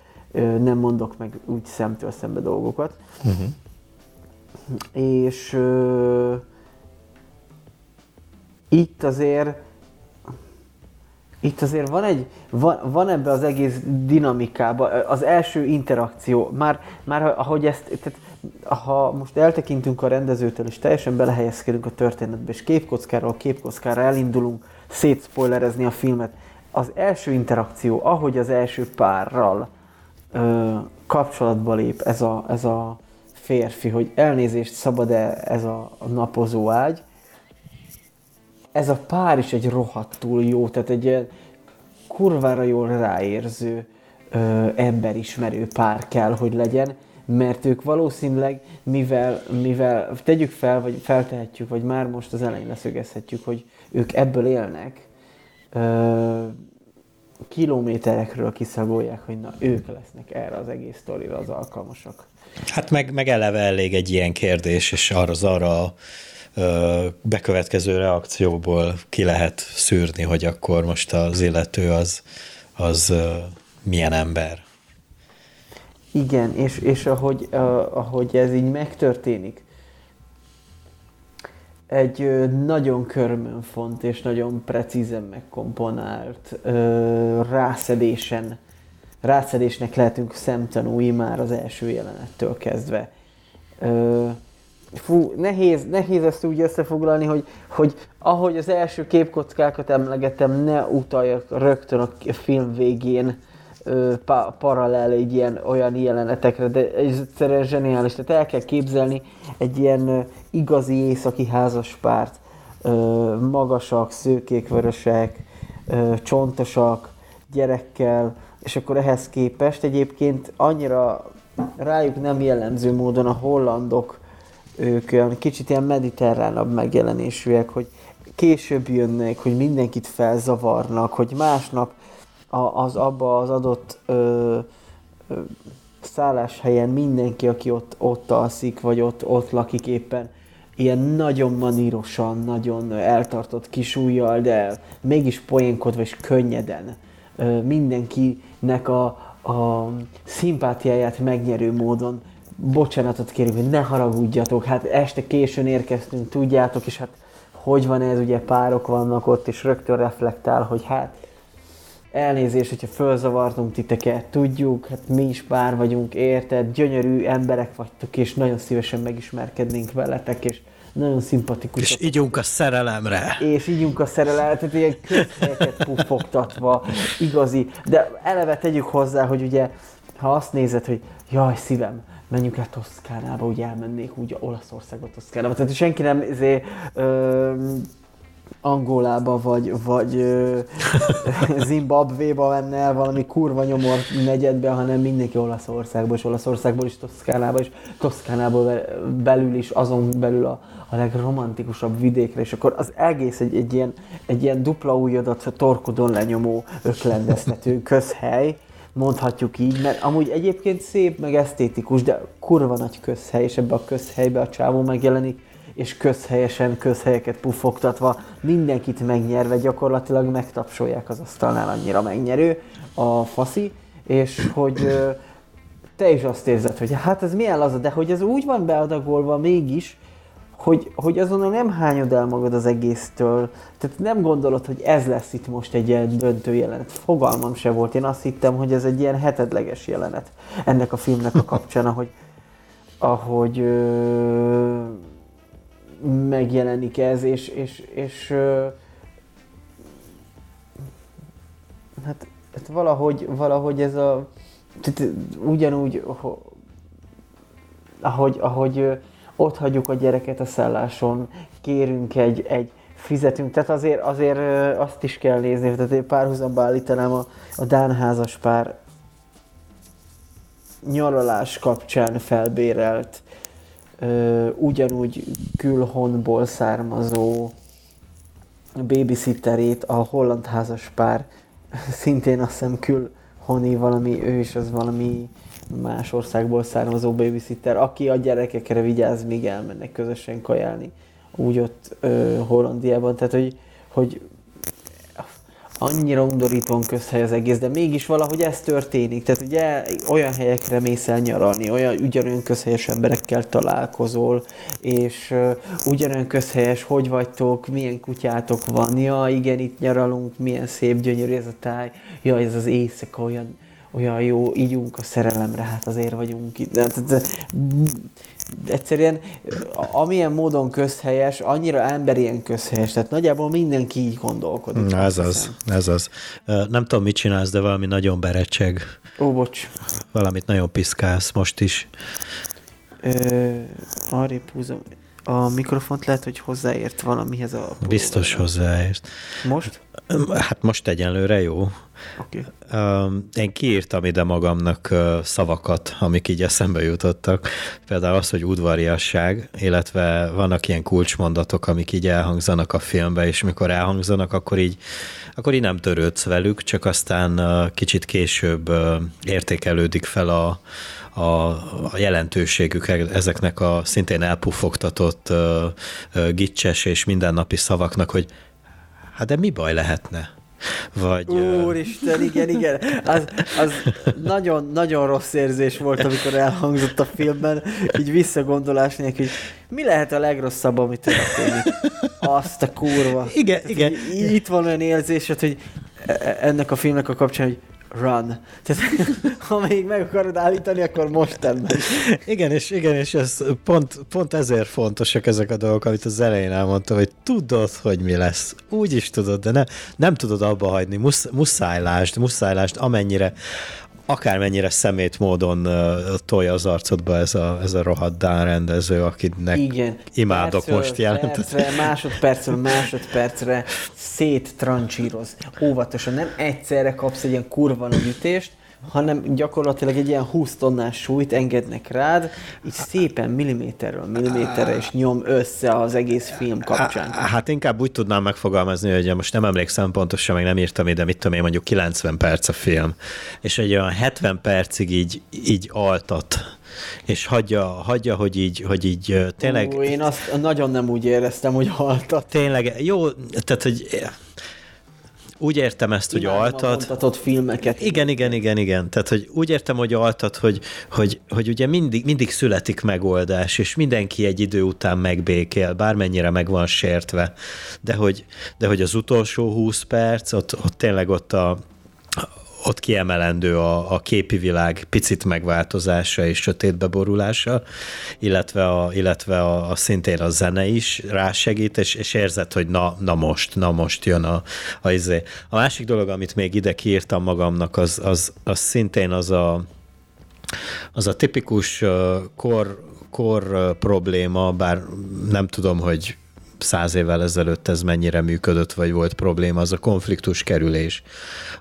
Nem mondok meg úgy szemtől szembe dolgokat. Uh-huh. És uh, itt azért itt azért van egy, van, van ebbe az egész dinamikába, az első interakció, már, már ahogy ezt, tehát, ha most eltekintünk a rendezőtől, és teljesen belehelyezkedünk a történetbe, és képkockáról képkockára elindulunk szétszpoilerezni a filmet, az első interakció, ahogy az első párral ö, kapcsolatba lép ez a, ez a férfi, hogy elnézést szabad-e ez a, napozó ágy, ez a pár is egy rohadtul jó, tehát egy ilyen kurvára jól ráérző, ö, emberismerő pár kell, hogy legyen, mert ők valószínűleg, mivel, mivel tegyük fel, vagy feltehetjük, vagy már most az elején leszögezhetjük, hogy ők ebből élnek, ö, kilométerekről kiszagolják, hogy na ők lesznek erre az egész sztorira az alkalmasak. Hát meg, meg eleve elég egy ilyen kérdés, és arra az arra bekövetkező reakcióból ki lehet szűrni, hogy akkor most az illető az, az milyen ember. Igen, és, és ahogy, ahogy ez így megtörténik, egy nagyon körmönfont és nagyon precízen megkomponált rászedésen, rászedésnek lehetünk szemtanúi már az első jelenettől kezdve fú, nehéz, nehéz ezt úgy összefoglalni, hogy, hogy ahogy az első képkockákat emlegettem, ne utaljak rögtön a film végén ö, pa, paralel egy ilyen olyan jelenetekre, de ez egyszerűen zseniális. Tehát el kell képzelni egy ilyen ö, igazi északi házaspárt, ö, magasak, szőkék, vörösek, ö, csontosak, gyerekkel, és akkor ehhez képest egyébként annyira rájuk nem jellemző módon a hollandok ők kicsit ilyen mediterránabb megjelenésűek, hogy később jönnek, hogy mindenkit felzavarnak, hogy másnap az abba az adott ö, ö, szálláshelyen mindenki, aki ott, ott alszik, vagy ott, ott lakik éppen, ilyen nagyon manírosan, nagyon eltartott kisújjal, de mégis poénkodva és könnyeden mindenkinek a, a szimpátiáját megnyerő módon bocsánatot kérünk, hogy ne haragudjatok, hát este későn érkeztünk, tudjátok, és hát hogy van ez, ugye párok vannak ott, és rögtön reflektál, hogy hát elnézést, hogyha fölzavartunk titeket, tudjuk, hát mi is pár vagyunk, érted, gyönyörű emberek vagytok, és nagyon szívesen megismerkednénk veletek, és nagyon szimpatikus. És ígyunk a szerelemre. És ígyunk a szerelemre, tehát ilyen közhelyeket puffogtatva, igazi. De eleve tegyük hozzá, hogy ugye, ha azt nézed, hogy jaj, szívem, menjünk le Toszkánába, úgy elmennék úgy Olaszországba, Toszkánába. Tehát senki nem izé, ö, Angolába vagy, vagy Zimbabvéba menne el valami kurva nyomor negyedbe, hanem mindenki Olaszországba, és Olaszországból is Toszkánába, és Toszkánából belül is azon belül a, a legromantikusabb vidékre, és akkor az egész egy, egy, ilyen, egy ilyen dupla újadat torkodon lenyomó öklendeztető közhely, mondhatjuk így, mert amúgy egyébként szép, meg esztétikus, de kurva nagy közhely, és ebbe a közhelybe a csávó megjelenik, és közhelyesen, közhelyeket pufogtatva, mindenkit megnyerve, gyakorlatilag megtapsolják az asztalnál, annyira megnyerő a faszi, és hogy te is azt érzed, hogy hát ez milyen laza, de hogy ez úgy van beadagolva mégis, hogy, hogy azonnal nem hányod el magad az egésztől. Tehát nem gondolod, hogy ez lesz itt most egy ilyen döntő jelenet. Fogalmam se volt. Én azt hittem, hogy ez egy ilyen hetedleges jelenet ennek a filmnek a kapcsán, ahogy, ahogy ö, megjelenik ez, és, és, és ö, hát, hát valahogy, valahogy ez a tehát ugyanúgy, ahogy, ahogy ott hagyjuk a gyereket a szálláson, kérünk egy, egy fizetünk, tehát azért, azért azt is kell nézni, tehát én párhuzamba állítanám a, a Dán házas pár nyaralás kapcsán felbérelt, ö, ugyanúgy külhonból származó babysitterét a holland házas pár, szintén azt hiszem külhoni valami, ő is az valami más országból származó babysitter, aki a gyerekekre vigyáz, míg elmennek közösen kajálni. Úgy ott ö, Hollandiában, tehát hogy, hogy annyira undorítóan közhely az egész, de mégis valahogy ez történik. Tehát ugye olyan helyekre mész el nyaralni, olyan ugyanolyan közhelyes emberekkel találkozol, és uh, ugyanolyan közhelyes, hogy vagytok, milyen kutyátok van, ja igen, itt nyaralunk, milyen szép, gyönyörű ez a táj, ja ez az éjszaka olyan olyan jó, ígyunk a szerelemre, hát azért vagyunk itt. De, de, de, egyszerűen amilyen módon közhelyes, annyira emberien közhelyes, tehát nagyjából mindenki így gondolkodik. Na, ez az, ez az. Nem tudom, mit csinálsz, de valami nagyon berecseg. Ó, bocs. Valamit nagyon piszkálsz most is. Ö, arrébb húzom. A mikrofont lehet, hogy hozzáért valamihez a... Biztos hozzáért. Most? Hát most egyenlőre jó. Okay. Én kiírtam ide magamnak szavakat, amik így eszembe jutottak. Például az, hogy udvariasság, illetve vannak ilyen kulcsmondatok, amik így elhangzanak a filmbe, és mikor elhangzanak, akkor így, akkor így nem törődsz velük, csak aztán kicsit később értékelődik fel a, a, a jelentőségük ezeknek a szintén elpufogtatott gicses és mindennapi szavaknak, hogy hát de mi baj lehetne? Vagy, Úristen, igen, igen. Az, az nagyon, nagyon rossz érzés volt, amikor elhangzott a filmben, így visszagondolás nélkül, hogy mi lehet a legrosszabb, amit történik? Azt a kurva. Igen, Tehát, igen. Itt van olyan érzésed, hogy e- e- ennek a filmnek a kapcsán, hogy run. Tehát ha még meg akarod állítani, akkor most tedd Igen, és, igen, és ez pont, pont ezért fontosak ezek a dolgok, amit az elején elmondtam, hogy tudod, hogy mi lesz. Úgy is tudod, de ne, nem tudod abba hagyni. Musz, muszáj lásd, muszáj lásd, amennyire, akármennyire szemét módon uh, tolja az arcodba ez a, ez a rohadt Dán rendező, akinek Igen. imádok percről, most jelent. Percre, másodpercről másodpercre széttrancsíroz. Óvatosan, nem egyszerre kapsz egy ilyen kurva nagy ütést, hanem gyakorlatilag egy ilyen 20 tonnás súlyt engednek rád, így szépen milliméterről milliméterre, és nyom össze az egész film kapcsán. Hát inkább úgy tudnám megfogalmazni, hogy most nem emlékszem pontosan, meg nem írtam ide, mit tudom én, mondjuk 90 perc a film, és egy olyan 70 percig így, így altat és hagyja, hagyja hogy így, hogy így tényleg... Ó, én azt nagyon nem úgy éreztem, hogy haltat. Tényleg, jó, tehát, hogy úgy értem ezt, hogy altat. filmeket. Igen, igen, igen, igen. Tehát, hogy úgy értem, hogy altat, hogy, hogy, hogy ugye mindig, mindig születik megoldás, és mindenki egy idő után megbékél, bármennyire meg van sértve. De hogy, de hogy az utolsó 20 perc, ott, ott tényleg ott a, ott kiemelendő a, a képi világ picit megváltozása és sötétbe borulása, illetve, a, illetve a, a szintén a zene is rásegít, és, és érzed, hogy na, na most, na most jön a, a izé. A másik dolog, amit még ide kiírtam magamnak, az, az, az szintén az a, az a tipikus kor, kor probléma, bár nem tudom, hogy száz évvel ezelőtt ez mennyire működött, vagy volt probléma, az a konfliktus kerülés.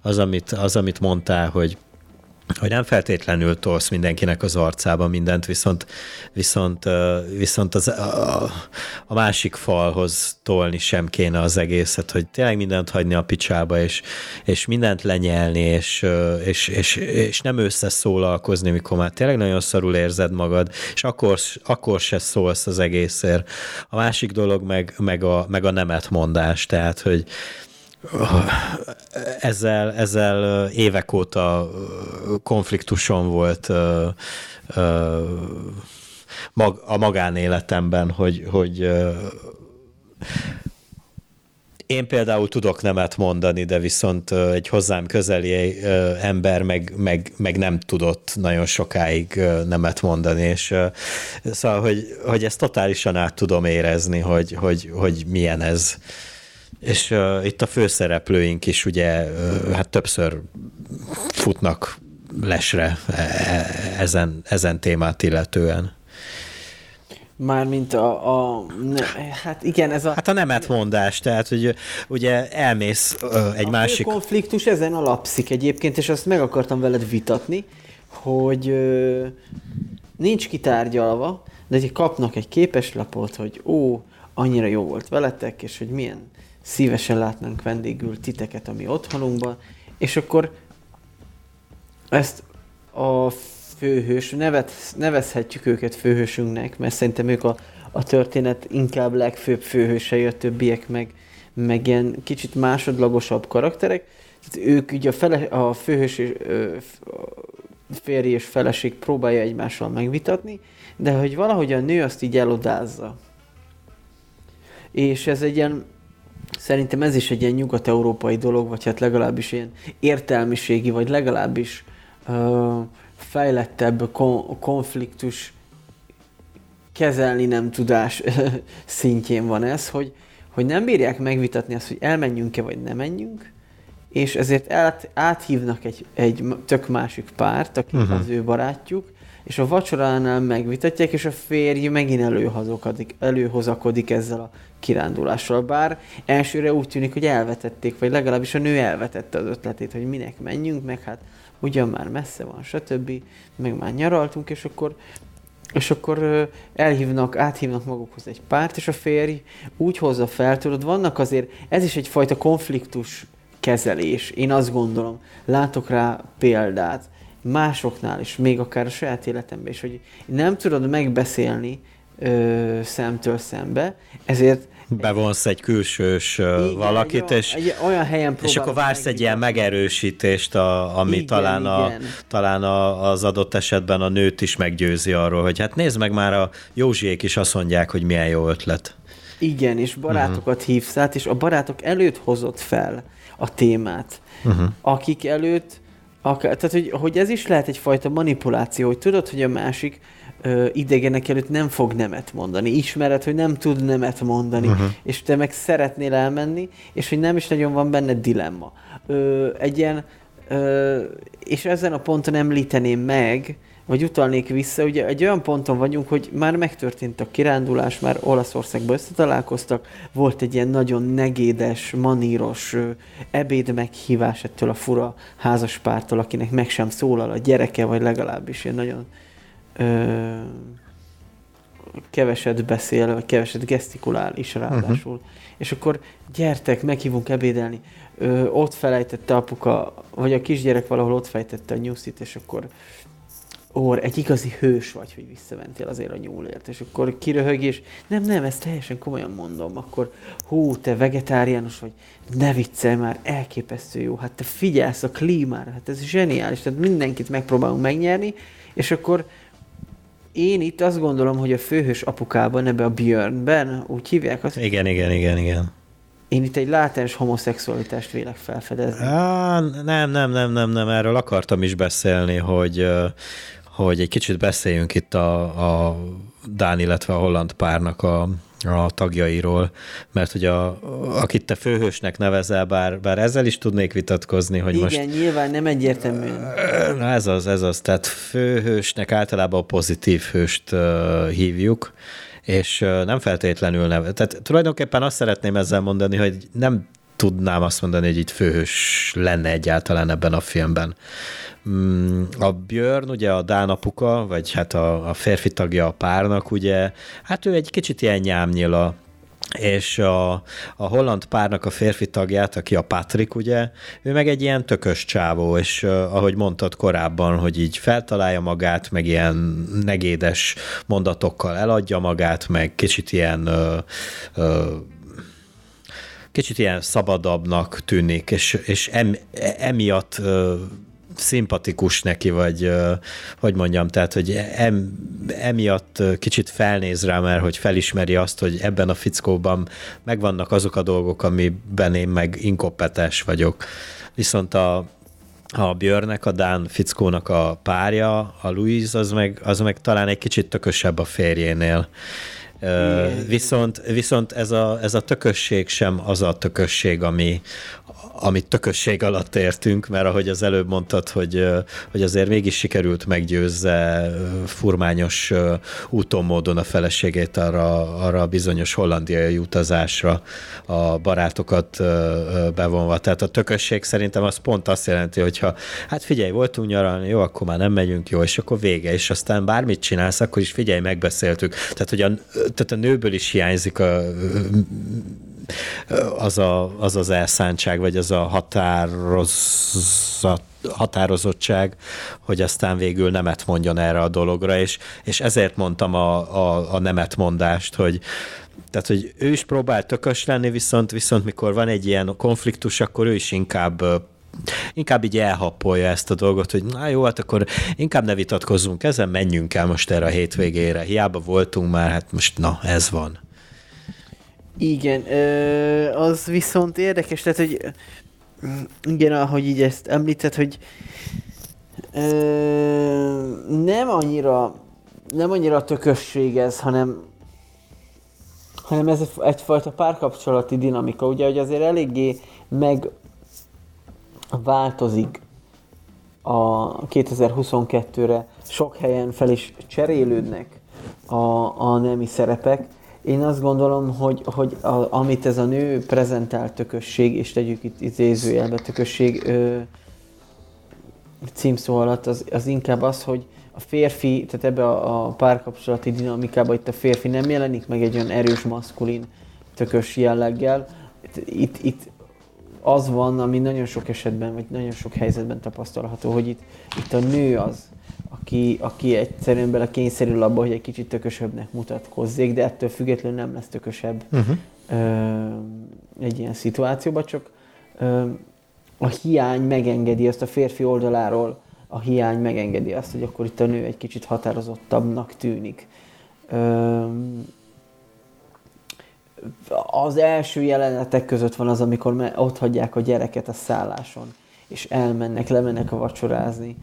Az, amit, az, amit mondtál, hogy hogy nem feltétlenül tolsz mindenkinek az arcába mindent, viszont, viszont, viszont az, a, a másik falhoz tolni sem kéne az egészet, hogy tényleg mindent hagyni a picsába, és, és mindent lenyelni, és, és, és, és nem összeszólalkozni, mikor már tényleg nagyon szarul érzed magad, és akkor, akkor se szólsz az egészért. A másik dolog meg, meg, a, meg a nemet mondás, tehát, hogy ezzel, ezzel évek óta konfliktuson volt a magánéletemben, hogy, hogy én például tudok nemet mondani, de viszont egy hozzám közeli ember meg, meg, meg nem tudott nagyon sokáig nemet mondani, és szóval, hogy, hogy ezt totálisan át tudom érezni, hogy, hogy, hogy milyen ez. És uh, itt a főszereplőink is ugye uh, hát többször futnak lesre e, e, ezen, ezen témát illetően. Mármint a, a ne, hát igen, ez a... Hát a nemetmondás, tehát hogy ugye elmész ö, egy a másik... A konfliktus ezen alapszik egyébként, és azt meg akartam veled vitatni, hogy ö, nincs kitárgyalva, de kapnak egy képeslapot, hogy ó, annyira jó volt veletek, és hogy milyen szívesen látnánk vendégül titeket a mi otthonunkban, és akkor ezt a főhős, nevet, nevezhetjük őket főhősünknek, mert szerintem ők a, a történet inkább legfőbb főhősei, a többiek meg, meg ilyen kicsit másodlagosabb karakterek. Tehát ők ugye a, fele, a főhős és férj és feleség próbálja egymással megvitatni, de hogy valahogy a nő azt így elodázza. És ez egy ilyen, szerintem ez is egy ilyen nyugat-európai dolog, vagy hát legalábbis ilyen értelmiségi, vagy legalábbis uh, fejlettebb kon- konfliktus kezelni nem tudás szintjén van ez, hogy, hogy nem bírják megvitatni azt, hogy elmenjünk-e vagy nem menjünk, és ezért át, áthívnak egy, egy tök másik párt, aki uh-huh. az ő barátjuk, és a vacsoránál megvitatják, és a férj megint előhozakodik, előhozakodik ezzel a kirándulással. Bár elsőre úgy tűnik, hogy elvetették, vagy legalábbis a nő elvetette az ötletét, hogy minek menjünk, meg hát ugyan már messze van, stb. Meg már nyaraltunk, és akkor és akkor elhívnak, áthívnak magukhoz egy párt, és a férj úgy hozza fel, tudod, vannak azért, ez is egyfajta konfliktus kezelés, én azt gondolom, látok rá példát, másoknál is, még akár a saját életemben is, hogy nem tudod megbeszélni ö, szemtől szembe, ezért bevonsz egy külsős Igen, valakit, egy, és, egy olyan helyen és akkor vársz egy ilyen megerősítést, a, ami igen, talán, a, igen. talán a, az adott esetben a nőt is meggyőzi arról, hogy hát nézd meg már a Józsiék is azt mondják, hogy milyen jó ötlet. Igen, és barátokat uh-huh. hívsz át, és a barátok előtt hozott fel a témát, uh-huh. akik előtt, akár, tehát hogy, hogy ez is lehet egyfajta manipuláció, hogy tudod, hogy a másik ö, idegenek előtt nem fog nemet mondani. Ismered, hogy nem tud nemet mondani, uh-huh. és te meg szeretnél elmenni, és hogy nem is nagyon van benne dilemma. Ö, egy ilyen, ö, és ezen a ponton említeném meg, vagy utalnék vissza, ugye egy olyan ponton vagyunk, hogy már megtörtént a kirándulás, már Olaszországban összetalálkoztak, volt egy ilyen nagyon negédes, maníros ebéd meghívás ettől a fura házaspártól, akinek meg sem szólal a gyereke, vagy legalábbis ilyen nagyon ö, keveset beszél, vagy keveset gesztikulál is ráadásul. Uh-huh. És akkor gyertek, meghívunk ebédelni. Ö, ott felejtette apuka, vagy a kisgyerek valahol ott fejtette a nyuszit, és akkor Ór, egy igazi hős vagy, hogy visszamentél azért a nyúlért, és akkor kiröhög, és nem, nem, ezt teljesen komolyan mondom, akkor hú, te vegetáriánus vagy, ne viccelj már, elképesztő jó, hát te figyelsz a klímára, hát ez zseniális, tehát mindenkit megpróbálunk megnyerni, és akkor én itt azt gondolom, hogy a főhős apukában, ebbe a Björnben, úgy hívják azt. Igen, igen, igen, igen. Én itt egy látens homoszexualitást vélek felfedezni. Á, nem, nem, nem, nem, nem, erről akartam is beszélni, hogy, hogy egy kicsit beszéljünk itt a, a Dán, illetve a holland párnak a, a tagjairól, mert hogy a, akit te főhősnek nevezel, bár, bár ezzel is tudnék vitatkozni, hogy Igen, most... Igen, nyilván nem egyértelmű. Na ez az, ez az, tehát főhősnek általában a pozitív hőst uh, hívjuk, és uh, nem feltétlenül neve. Tehát tulajdonképpen azt szeretném ezzel mondani, hogy nem tudnám azt mondani, hogy itt főhős lenne egyáltalán ebben a filmben. Mm, a Björn, ugye a Dán apuka, vagy hát a, a férfi tagja a párnak, ugye, hát ő egy kicsit ilyen nyámnyila, és a, a holland párnak a férfi tagját, aki a Patrick, ugye, ő meg egy ilyen tökös csávó, és ahogy mondtad korábban, hogy így feltalálja magát, meg ilyen negédes mondatokkal eladja magát, meg kicsit ilyen uh, uh, kicsit ilyen szabadabbnak tűnik, és, és em, emiatt szimpatikus neki, vagy hogy mondjam, tehát, hogy em, emiatt kicsit felnéz rá, mert hogy felismeri azt, hogy ebben a fickóban megvannak azok a dolgok, amiben én meg inkompetens vagyok. Viszont a, a Björnek, a Dán fickónak a párja, a Louise, az meg, az meg talán egy kicsit tökösebb a férjénél. Viszont, viszont ez, a, ez a tökösség sem az a tökösség, ami, amit tökösség alatt értünk, mert ahogy az előbb mondtad, hogy, hogy azért mégis sikerült meggyőzze furmányos úton módon a feleségét arra, arra a bizonyos hollandiai utazásra a barátokat bevonva. Tehát a tökösség szerintem az pont azt jelenti, hogyha hát figyelj, voltunk nyaralni, jó, akkor már nem megyünk, jó, és akkor vége, és aztán bármit csinálsz, akkor is figyelj, megbeszéltük. Tehát, hogy a, tehát a nőből is hiányzik a az, a, az az elszántság, vagy az a határozat, határozottság, hogy aztán végül nemet mondjon erre a dologra, és, és ezért mondtam a, a, a nemet mondást, hogy tehát, hogy ő is próbál tökös lenni, viszont, viszont mikor van egy ilyen konfliktus, akkor ő is inkább inkább így elhappolja ezt a dolgot, hogy na jó, hát akkor inkább ne vitatkozzunk ezen, menjünk el most erre a hétvégére. Hiába voltunk már, hát most na, ez van. Igen, az viszont érdekes, tehát, hogy igen, ahogy így ezt említett, hogy nem annyira nem annyira tökösség ez, hanem hanem ez egyfajta párkapcsolati dinamika, ugye, hogy azért eléggé meg változik a 2022-re, sok helyen fel is cserélődnek a, a nemi szerepek, én azt gondolom, hogy, hogy a, amit ez a nő prezentál tökösség, és tegyük itt idézőjelbe tökösség ö, címszó alatt, az, az inkább az, hogy a férfi, tehát ebbe a, a párkapcsolati dinamikába itt a férfi nem jelenik meg egy olyan erős, maszkulin, tökös jelleggel. Itt, itt az van, ami nagyon sok esetben, vagy nagyon sok helyzetben tapasztalható, hogy itt, itt a nő az, aki, aki egyszerűen bele kényszerül abba, hogy egy kicsit tökösebbnek mutatkozzék, de ettől függetlenül nem lesz tökösebb uh-huh. ö, egy ilyen szituációban, csak ö, a hiány megengedi azt a férfi oldaláról, a hiány megengedi azt, hogy akkor itt a nő egy kicsit határozottabbnak tűnik. Ö, az első jelenetek között van az, amikor ott hagyják a gyereket a szálláson, és elmennek, lemennek a vacsorázni,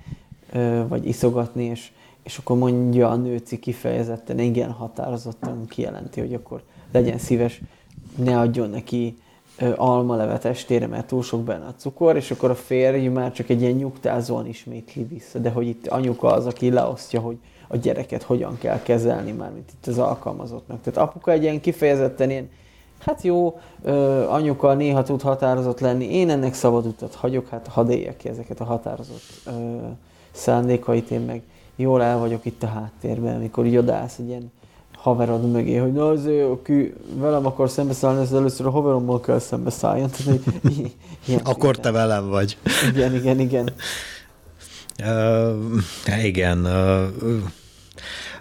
vagy iszogatni, és, és akkor mondja a nőci kifejezetten, igen határozottan kijelenti, hogy akkor legyen szíves, ne adjon neki almalevet estére, mert túl sok benne a cukor, és akkor a férj már csak egy ilyen nyugtázóan ismétli vissza, de hogy itt anyuka az, aki leosztja, hogy a gyereket hogyan kell kezelni, már mint itt az alkalmazottnak. Tehát apuka egy ilyen kifejezetten ilyen, hát jó, anyuka néha tud határozott lenni, én ennek szabad utat hagyok, hát hadd éljek ki ezeket a határozott szándékait, én meg jól el vagyok itt a háttérben, amikor így odaállsz egy ilyen haverod mögé, hogy na azért, aki velem akar szembeszállni, ez először a haverommal kell szembeszálljon. Tehát, hogy ilyen Akkor te velem vagy. Igen, igen, igen. Uh, igen. Uh,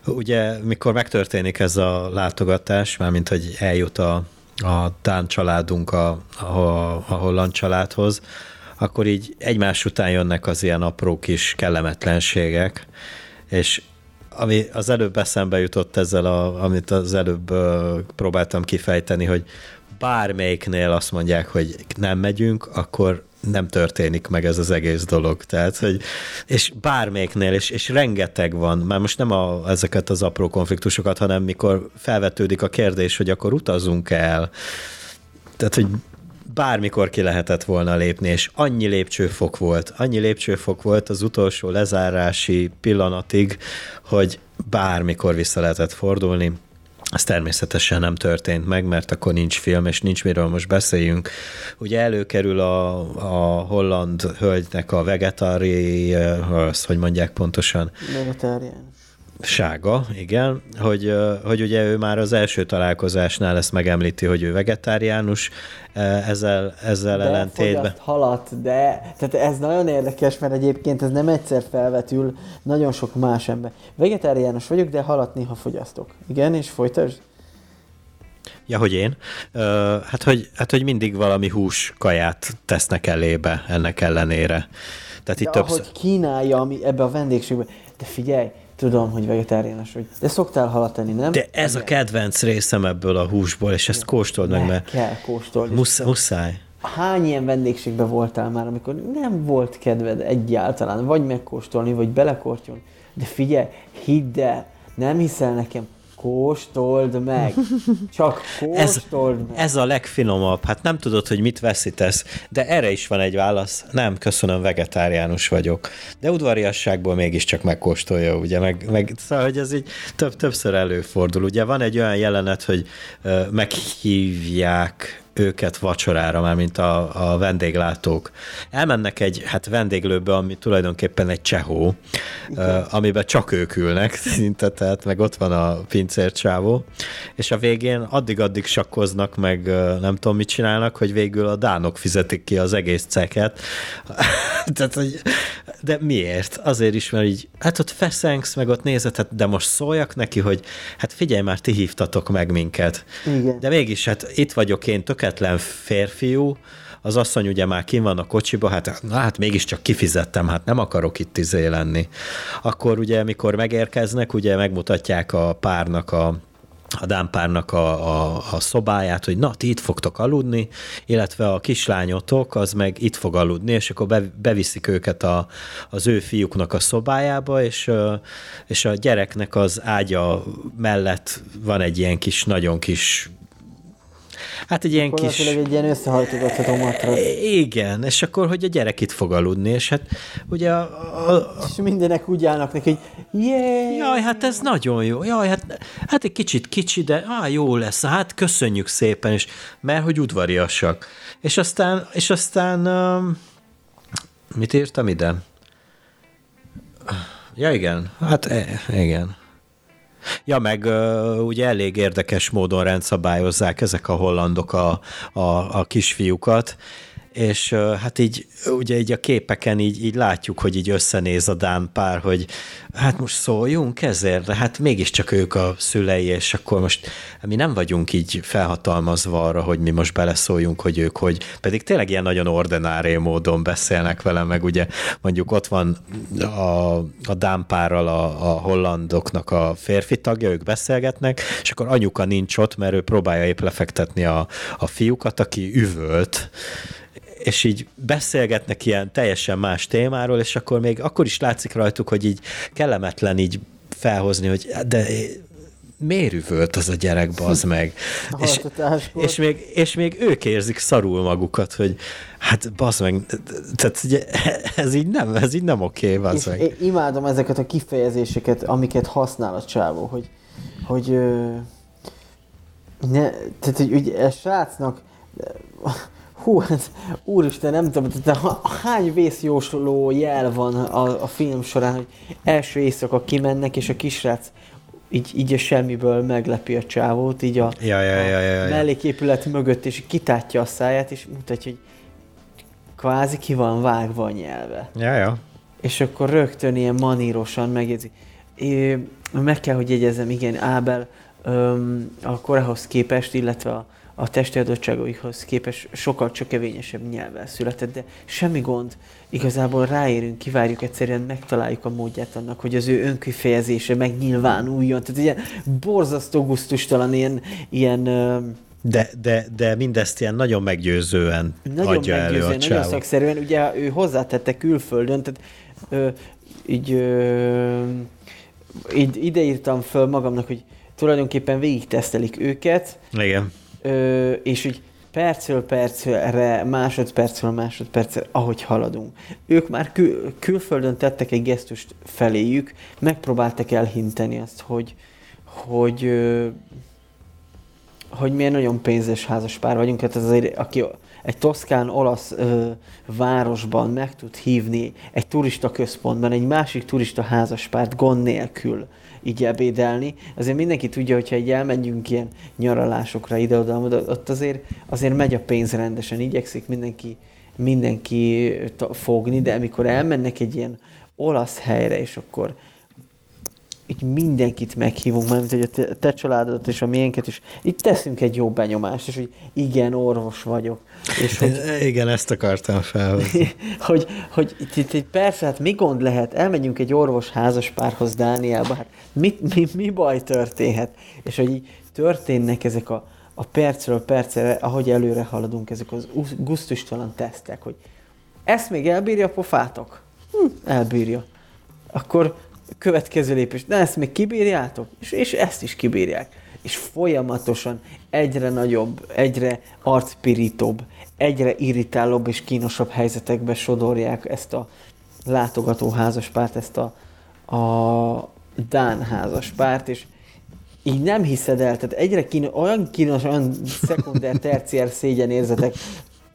ugye, mikor megtörténik ez a látogatás, mármint, hogy eljut a, a Tán családunk a, a, a holland családhoz, akkor így egymás után jönnek az ilyen apró kis kellemetlenségek, és ami az előbb eszembe jutott ezzel, a, amit az előbb próbáltam kifejteni, hogy bármelyiknél azt mondják, hogy nem megyünk, akkor nem történik meg ez az egész dolog. Tehát, hogy, és bármelyiknél, és, és rengeteg van, már most nem a, ezeket az apró konfliktusokat, hanem mikor felvetődik a kérdés, hogy akkor utazunk el. Tehát, hogy bármikor ki lehetett volna lépni, és annyi lépcsőfok volt, annyi lépcsőfok volt az utolsó lezárási pillanatig, hogy bármikor vissza lehetett fordulni. Ez természetesen nem történt meg, mert akkor nincs film, és nincs miről most beszéljünk. Ugye előkerül a, a holland hölgynek a vegetári, az, hogy mondják pontosan? Vegetárián sága, igen, hogy, hogy ugye ő már az első találkozásnál ezt megemlíti, hogy ő vegetáriánus, ezzel, ezzel de ellentétben. halat, de tehát ez nagyon érdekes, mert egyébként ez nem egyszer felvetül nagyon sok más ember. Vegetáriánus vagyok, de halat néha fogyasztok. Igen, és folytasd? Ja, hogy én? Uh, hát, hogy, hát, hogy mindig valami hús kaját tesznek elébe ennek ellenére. Tehát itt de többször... ahogy kínálja ami ebbe a vendégségbe, de figyelj, tudom, hogy vegetáriánus vagy, de szoktál halat tenni, nem? De ez a kedvenc részem ebből a húsból, és ezt kóstold meg, mert... kell kóstolni. Musz, muszáj. Hány ilyen vendégségben voltál már, amikor nem volt kedved egyáltalán, vagy megkóstolni, vagy belekortyolni, de figyelj, hidd el, nem hiszel nekem, Kóstold meg! Csak kóstold ez, meg! Ez a legfinomabb. Hát nem tudod, hogy mit veszítesz, de erre is van egy válasz. Nem, köszönöm, vegetáriánus vagyok. De udvariasságból mégiscsak megkóstolja, ugye, meg, meg szóval, hogy ez így több, többször előfordul. Ugye van egy olyan jelenet, hogy uh, meghívják őket vacsorára, már mint a, a vendéglátók. Elmennek egy hát vendéglőbe, ami tulajdonképpen egy csehó, uh, amiben csak ők ülnek, szinte, tehát meg ott van a pincércsávó, és a végén addig-addig sakkoznak, meg uh, nem tudom mit csinálnak, hogy végül a dánok fizetik ki az egész ceket. tehát, hogy, de miért? Azért is, mert így, hát ott feszengsz, meg ott nézed, hát, de most szóljak neki, hogy hát figyelj már, ti hívtatok meg minket. Igen. De mégis, hát itt vagyok én, tökéletes tehetetlen férfiú, az asszony ugye már kim van a kocsiba, hát, na, hát mégiscsak kifizettem, hát nem akarok itt izé lenni. Akkor ugye, mikor megérkeznek, ugye megmutatják a párnak a a dámpárnak a, a, a szobáját, hogy na, ti itt fogtok aludni, illetve a kislányotok az meg itt fog aludni, és akkor be, beviszik őket a, az ő fiúknak a szobájába, és, és a gyereknek az ágya mellett van egy ilyen kis, nagyon kis Hát egy ilyen kis... egy ilyen összehajtogatható matrac. Igen, és akkor, hogy a gyerek itt fog aludni, és hát ugye a... a, a... És mindenek úgy állnak neki, hogy yeah! Jaj, hát ez nagyon jó. Jaj, hát, hát egy kicsit kicsi, de á, jó lesz. Hát köszönjük szépen, és mert hogy udvariasak. És aztán, és aztán um, mit írtam ide? Ja, igen. Hát e, igen. Ja, meg ugye elég érdekes módon rendszabályozzák ezek a hollandok a, a, a kisfiúkat, és hát így ugye így a képeken így, így látjuk, hogy így összenéz a Dán pár, hogy hát most szóljunk ezért, de hát mégiscsak ők a szülei, és akkor most mi nem vagyunk így felhatalmazva arra, hogy mi most beleszóljunk, hogy ők, hogy. Pedig tényleg ilyen nagyon ordináré módon beszélnek velem, meg ugye mondjuk ott van a, a Dán párral a, a hollandoknak a férfi tagja, ők beszélgetnek, és akkor anyuka nincs ott, mert ő próbálja épp lefektetni a, a fiúkat, aki üvölt, és így beszélgetnek ilyen teljesen más témáról, és akkor még akkor is látszik rajtuk, hogy így kellemetlen így felhozni, hogy de miért üvölt az a gyerek, bazd meg? és, és, még, és még ők érzik szarul magukat, hogy hát bazd meg, tehát ugye, ez így nem, ez így nem oké, okay, bazd meg. imádom ezeket a kifejezéseket, amiket használ a csávó, hogy, hogy ne, tehát, hogy ugye a srácnak Hú, hát, úristen, nem tudom, de hány vészjósoló jel van a, a film során, hogy első éjszaka kimennek, és a kisrác így, így a semmiből meglepi a csávót, így a, ja, ja, ja, ja, ja. melléképület mögött, és kitátja a száját, és mutatja, hogy kvázi ki van vágva a nyelve. Ja, ja. És akkor rögtön ilyen manírosan megjegyzi. Meg kell, hogy jegyezem, igen, Ábel öm, a korához képest, illetve a, a testi adottságaikhoz képest sokkal csak kevényesebb nyelvvel született, de semmi gond, igazából ráérünk, kivárjuk egyszerűen, megtaláljuk a módját annak, hogy az ő önkifejezése megnyilvánuljon. Tehát ilyen borzasztó gusztustalan, ilyen, ilyen de, de, de mindezt ilyen nagyon meggyőzően nagyon adja meggyőzően, elő a Nagyon szakszerűen, ugye ő hozzátette külföldön, tehát ö, így, ö, így ideírtam föl magamnak, hogy tulajdonképpen végig tesztelik őket. Igen ö, és úgy percről percre, másodpercről másodpercre, ahogy haladunk. Ők már kül- külföldön tettek egy gesztust feléjük, megpróbáltak elhinteni azt, hogy, hogy, ö, hogy milyen nagyon pénzes házas pár vagyunk, hát azért, aki egy toszkán olasz ö, városban meg tud hívni egy turista központban egy másik turista házaspárt gond nélkül, így ebédelni. Azért mindenki tudja, hogyha egy elmegyünk ilyen nyaralásokra ide-oda, ott azért, azért megy a pénz rendesen, igyekszik mindenki, mindenki fogni, de amikor elmennek egy ilyen olasz helyre, és akkor így mindenkit meghívunk, mert hogy a te, te családodat és a miénket is, itt teszünk egy jó benyomást, és hogy igen, orvos vagyok. És hogy, igen, ezt akartam felhozni. hogy, hogy itt, itt, itt, persze, hát mi gond lehet, elmegyünk egy orvos házaspárhoz Dánielba, hát mit, mi, mi baj történhet? És hogy így történnek ezek a, a percről percre, ahogy előre haladunk, ezek az gusztustalan tesztek, hogy ezt még elbírja a pofátok? Hm, elbírja. Akkor következő lépés, de ezt még kibírjátok? És, és ezt is kibírják. És folyamatosan egyre nagyobb, egyre arcpirítóbb, egyre irritálóbb és kínosabb helyzetekbe sodorják ezt a látogató házaspárt, ezt a, a Dán házaspárt, és így nem hiszed el, tehát egyre kínos, olyan kínos, olyan szekunder, terciár szégyenérzetek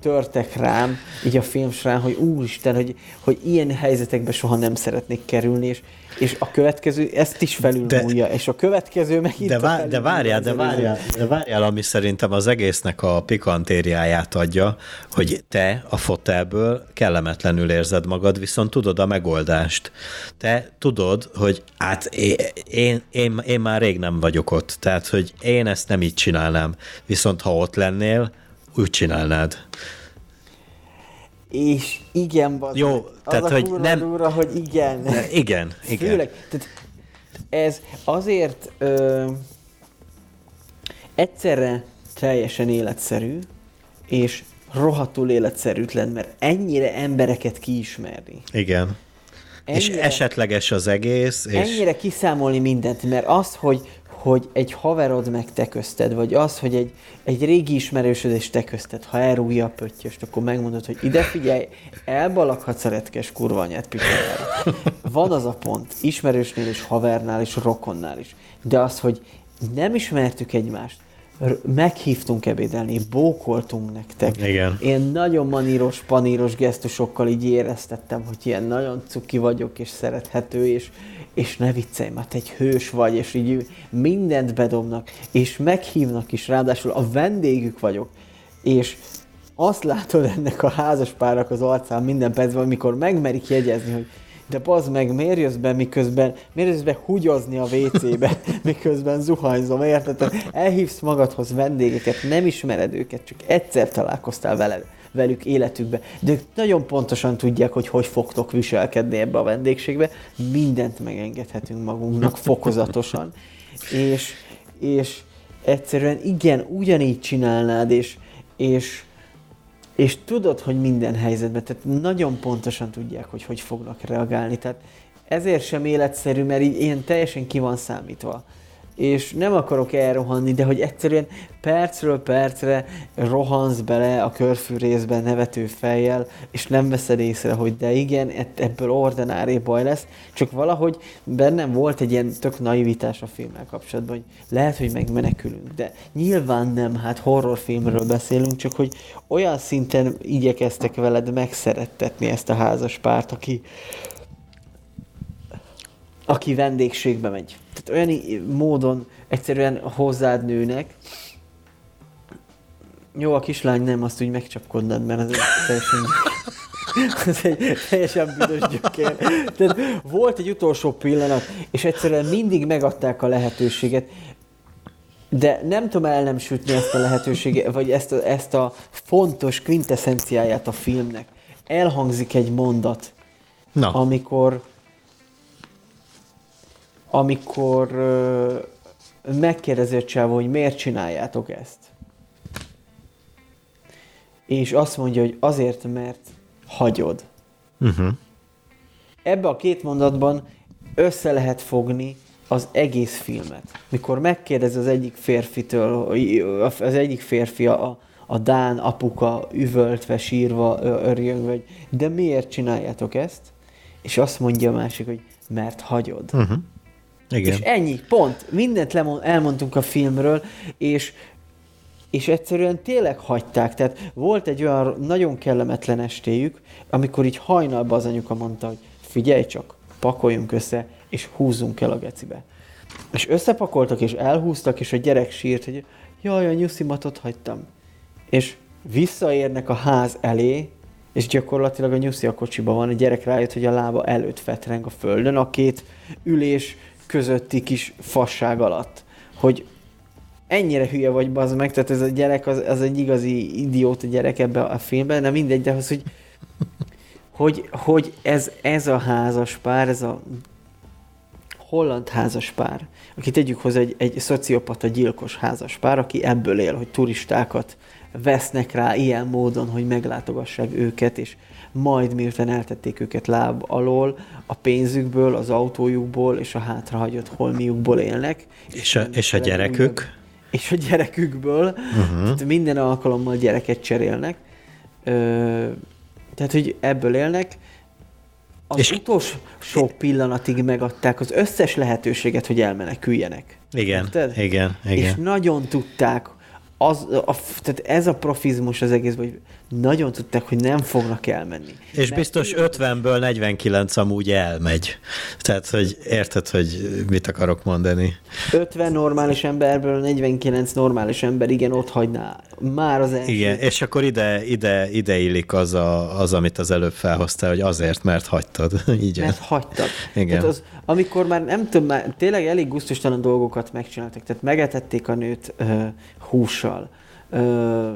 törtek rám, így a film során, hogy úristen, hogy, hogy ilyen helyzetekbe soha nem szeretnék kerülni, és, és a következő ezt is felülmúlja, és a következő meg itt de, vár, de várjál, de várjál, de várjál, ami szerintem az egésznek a pikantériáját adja, hogy te a fotelből kellemetlenül érzed magad, viszont tudod a megoldást. Te tudod, hogy hát én, én, én, én már rég nem vagyok ott, tehát hogy én ezt nem így csinálnám, viszont ha ott lennél, úgy csinálnád. És igen, bazd Jó, az tehát, a hogy nem... Durva, hogy igen. Ne, igen, igen. Főleg, tehát ez azért ö, egyszerre teljesen életszerű, és rohadtul életszerűtlen, mert ennyire embereket kiismerni. Igen. Ennyire, és esetleges az egész. És... Ennyire kiszámolni mindent, mert az, hogy hogy egy haverod meg te közted, vagy az, hogy egy, egy régi ismerősöd és te közted, ha elrúgja a pöttyöst, akkor megmondod, hogy ide figyelj, elbalakhatsz a retkes kurva anyát. Van az a pont, ismerősnél és havernál és rokonnál is. De az, hogy nem ismertük egymást, meghívtunk ebédelni, bókoltunk nektek. Igen. Én nagyon maníros, paníros gesztusokkal így éreztettem, hogy ilyen nagyon cuki vagyok, és szerethető, és, és ne viccelj, mert egy hős vagy, és így mindent bedobnak, és meghívnak is, ráadásul a vendégük vagyok, és azt látod ennek a házaspárnak az arcán minden percben, amikor megmerik jegyezni, hogy de bazd meg, miért jössz be, miközben, miért jössz be hugyozni a WC-be, miközben zuhanyzom, érted? Elhívsz magadhoz vendégeket, nem ismered őket, csak egyszer találkoztál veled velük életükbe. De ők nagyon pontosan tudják, hogy hogy fogtok viselkedni ebbe a vendégségbe. Mindent megengedhetünk magunknak fokozatosan. és, és egyszerűen igen, ugyanígy csinálnád, és, és, és tudod, hogy minden helyzetben, tehát nagyon pontosan tudják, hogy hogy fognak reagálni. Tehát ezért sem életszerű, mert így ilyen teljesen ki van számítva és nem akarok elrohanni, de hogy egyszerűen percről percre rohansz bele a körfű részben nevető fejjel, és nem veszed észre, hogy de igen, ebből ordinári baj lesz, csak valahogy bennem volt egy ilyen tök naivitás a filmmel kapcsolatban, hogy lehet, hogy megmenekülünk, de nyilván nem, hát horrorfilmről beszélünk, csak hogy olyan szinten igyekeztek veled megszerettetni ezt a házas párt, aki aki vendégségbe megy. Tehát olyan módon egyszerűen hozzád nőnek. Jó, a kislány nem, azt úgy megcsapkodnád, mert ez egy teljesen... ez egy teljesen büdös gyökér. Tehát volt egy utolsó pillanat, és egyszerűen mindig megadták a lehetőséget, de nem tudom el nem sütni ezt a lehetőséget, vagy ezt a, ezt a fontos quintessenciáját a filmnek. Elhangzik egy mondat, Na. amikor amikor uh, megkérdezi a csávó, hogy miért csináljátok ezt. És azt mondja, hogy azért, mert hagyod. Uh-huh. Ebbe a két mondatban össze lehet fogni az egész filmet. Mikor megkérdez az egyik férfitől, az egyik férfi a, a Dán apuka üvöltve, sírva, örjön, vagy de miért csináljátok ezt? És azt mondja a másik, hogy mert hagyod. Uh-huh. Igen. És ennyi, pont. Mindent lemond, elmondtunk a filmről, és és egyszerűen tényleg hagyták. Tehát volt egy olyan nagyon kellemetlen estéjük, amikor így hajnalban az anyuka mondta, hogy figyelj csak, pakoljunk össze, és húzzunk el a gecibe. És összepakoltak, és elhúztak, és a gyerek sírt, hogy jaj, a nyuszimat hagytam. És visszaérnek a ház elé, és gyakorlatilag a nyuszi a kocsiban van, a gyerek rájött, hogy a lába előtt fetreng a földön, a két ülés közötti kis fasság alatt, hogy ennyire hülye vagy, bazd meg, tehát ez a gyerek, az, az egy igazi idióta gyerek ebbe a filmben, nem mindegy, de az, hogy, hogy, hogy ez, ez a házas pár, ez a holland házas pár, aki tegyük hozzá egy, egy szociopata gyilkos házas pár, aki ebből él, hogy turistákat vesznek rá ilyen módon, hogy meglátogassák őket, és majd miután eltették őket láb alól, a pénzükből, az autójukból és a hátrahagyott holmiukból élnek. És a, és a gyerekük? És a gyerekükből. Uh-huh. Tehát minden alkalommal gyereket cserélnek. Ö, tehát, hogy ebből élnek. Az és utolsó sok pillanatig megadták az összes lehetőséget, hogy elmeneküljenek. Igen, Érted? igen, igen. És nagyon tudták, az, a, tehát ez a profizmus az egész, hogy nagyon tudták, hogy nem fognak elmenni. És Mert biztos 50-ből 49 amúgy elmegy. Tehát, hogy érted, hogy mit akarok mondani. 50 normális emberből 49 normális ember igen, ott hagyná már az első. Igen, és akkor ide, ide, ide illik az, a, az, amit az előbb felhoztál, hogy azért, mert hagytad. Így mert hagytad. Igen. Tehát az, amikor már nem tudom, már tényleg elég gusztustalan dolgokat megcsináltak, tehát megetették a nőt uh, hússal, uh,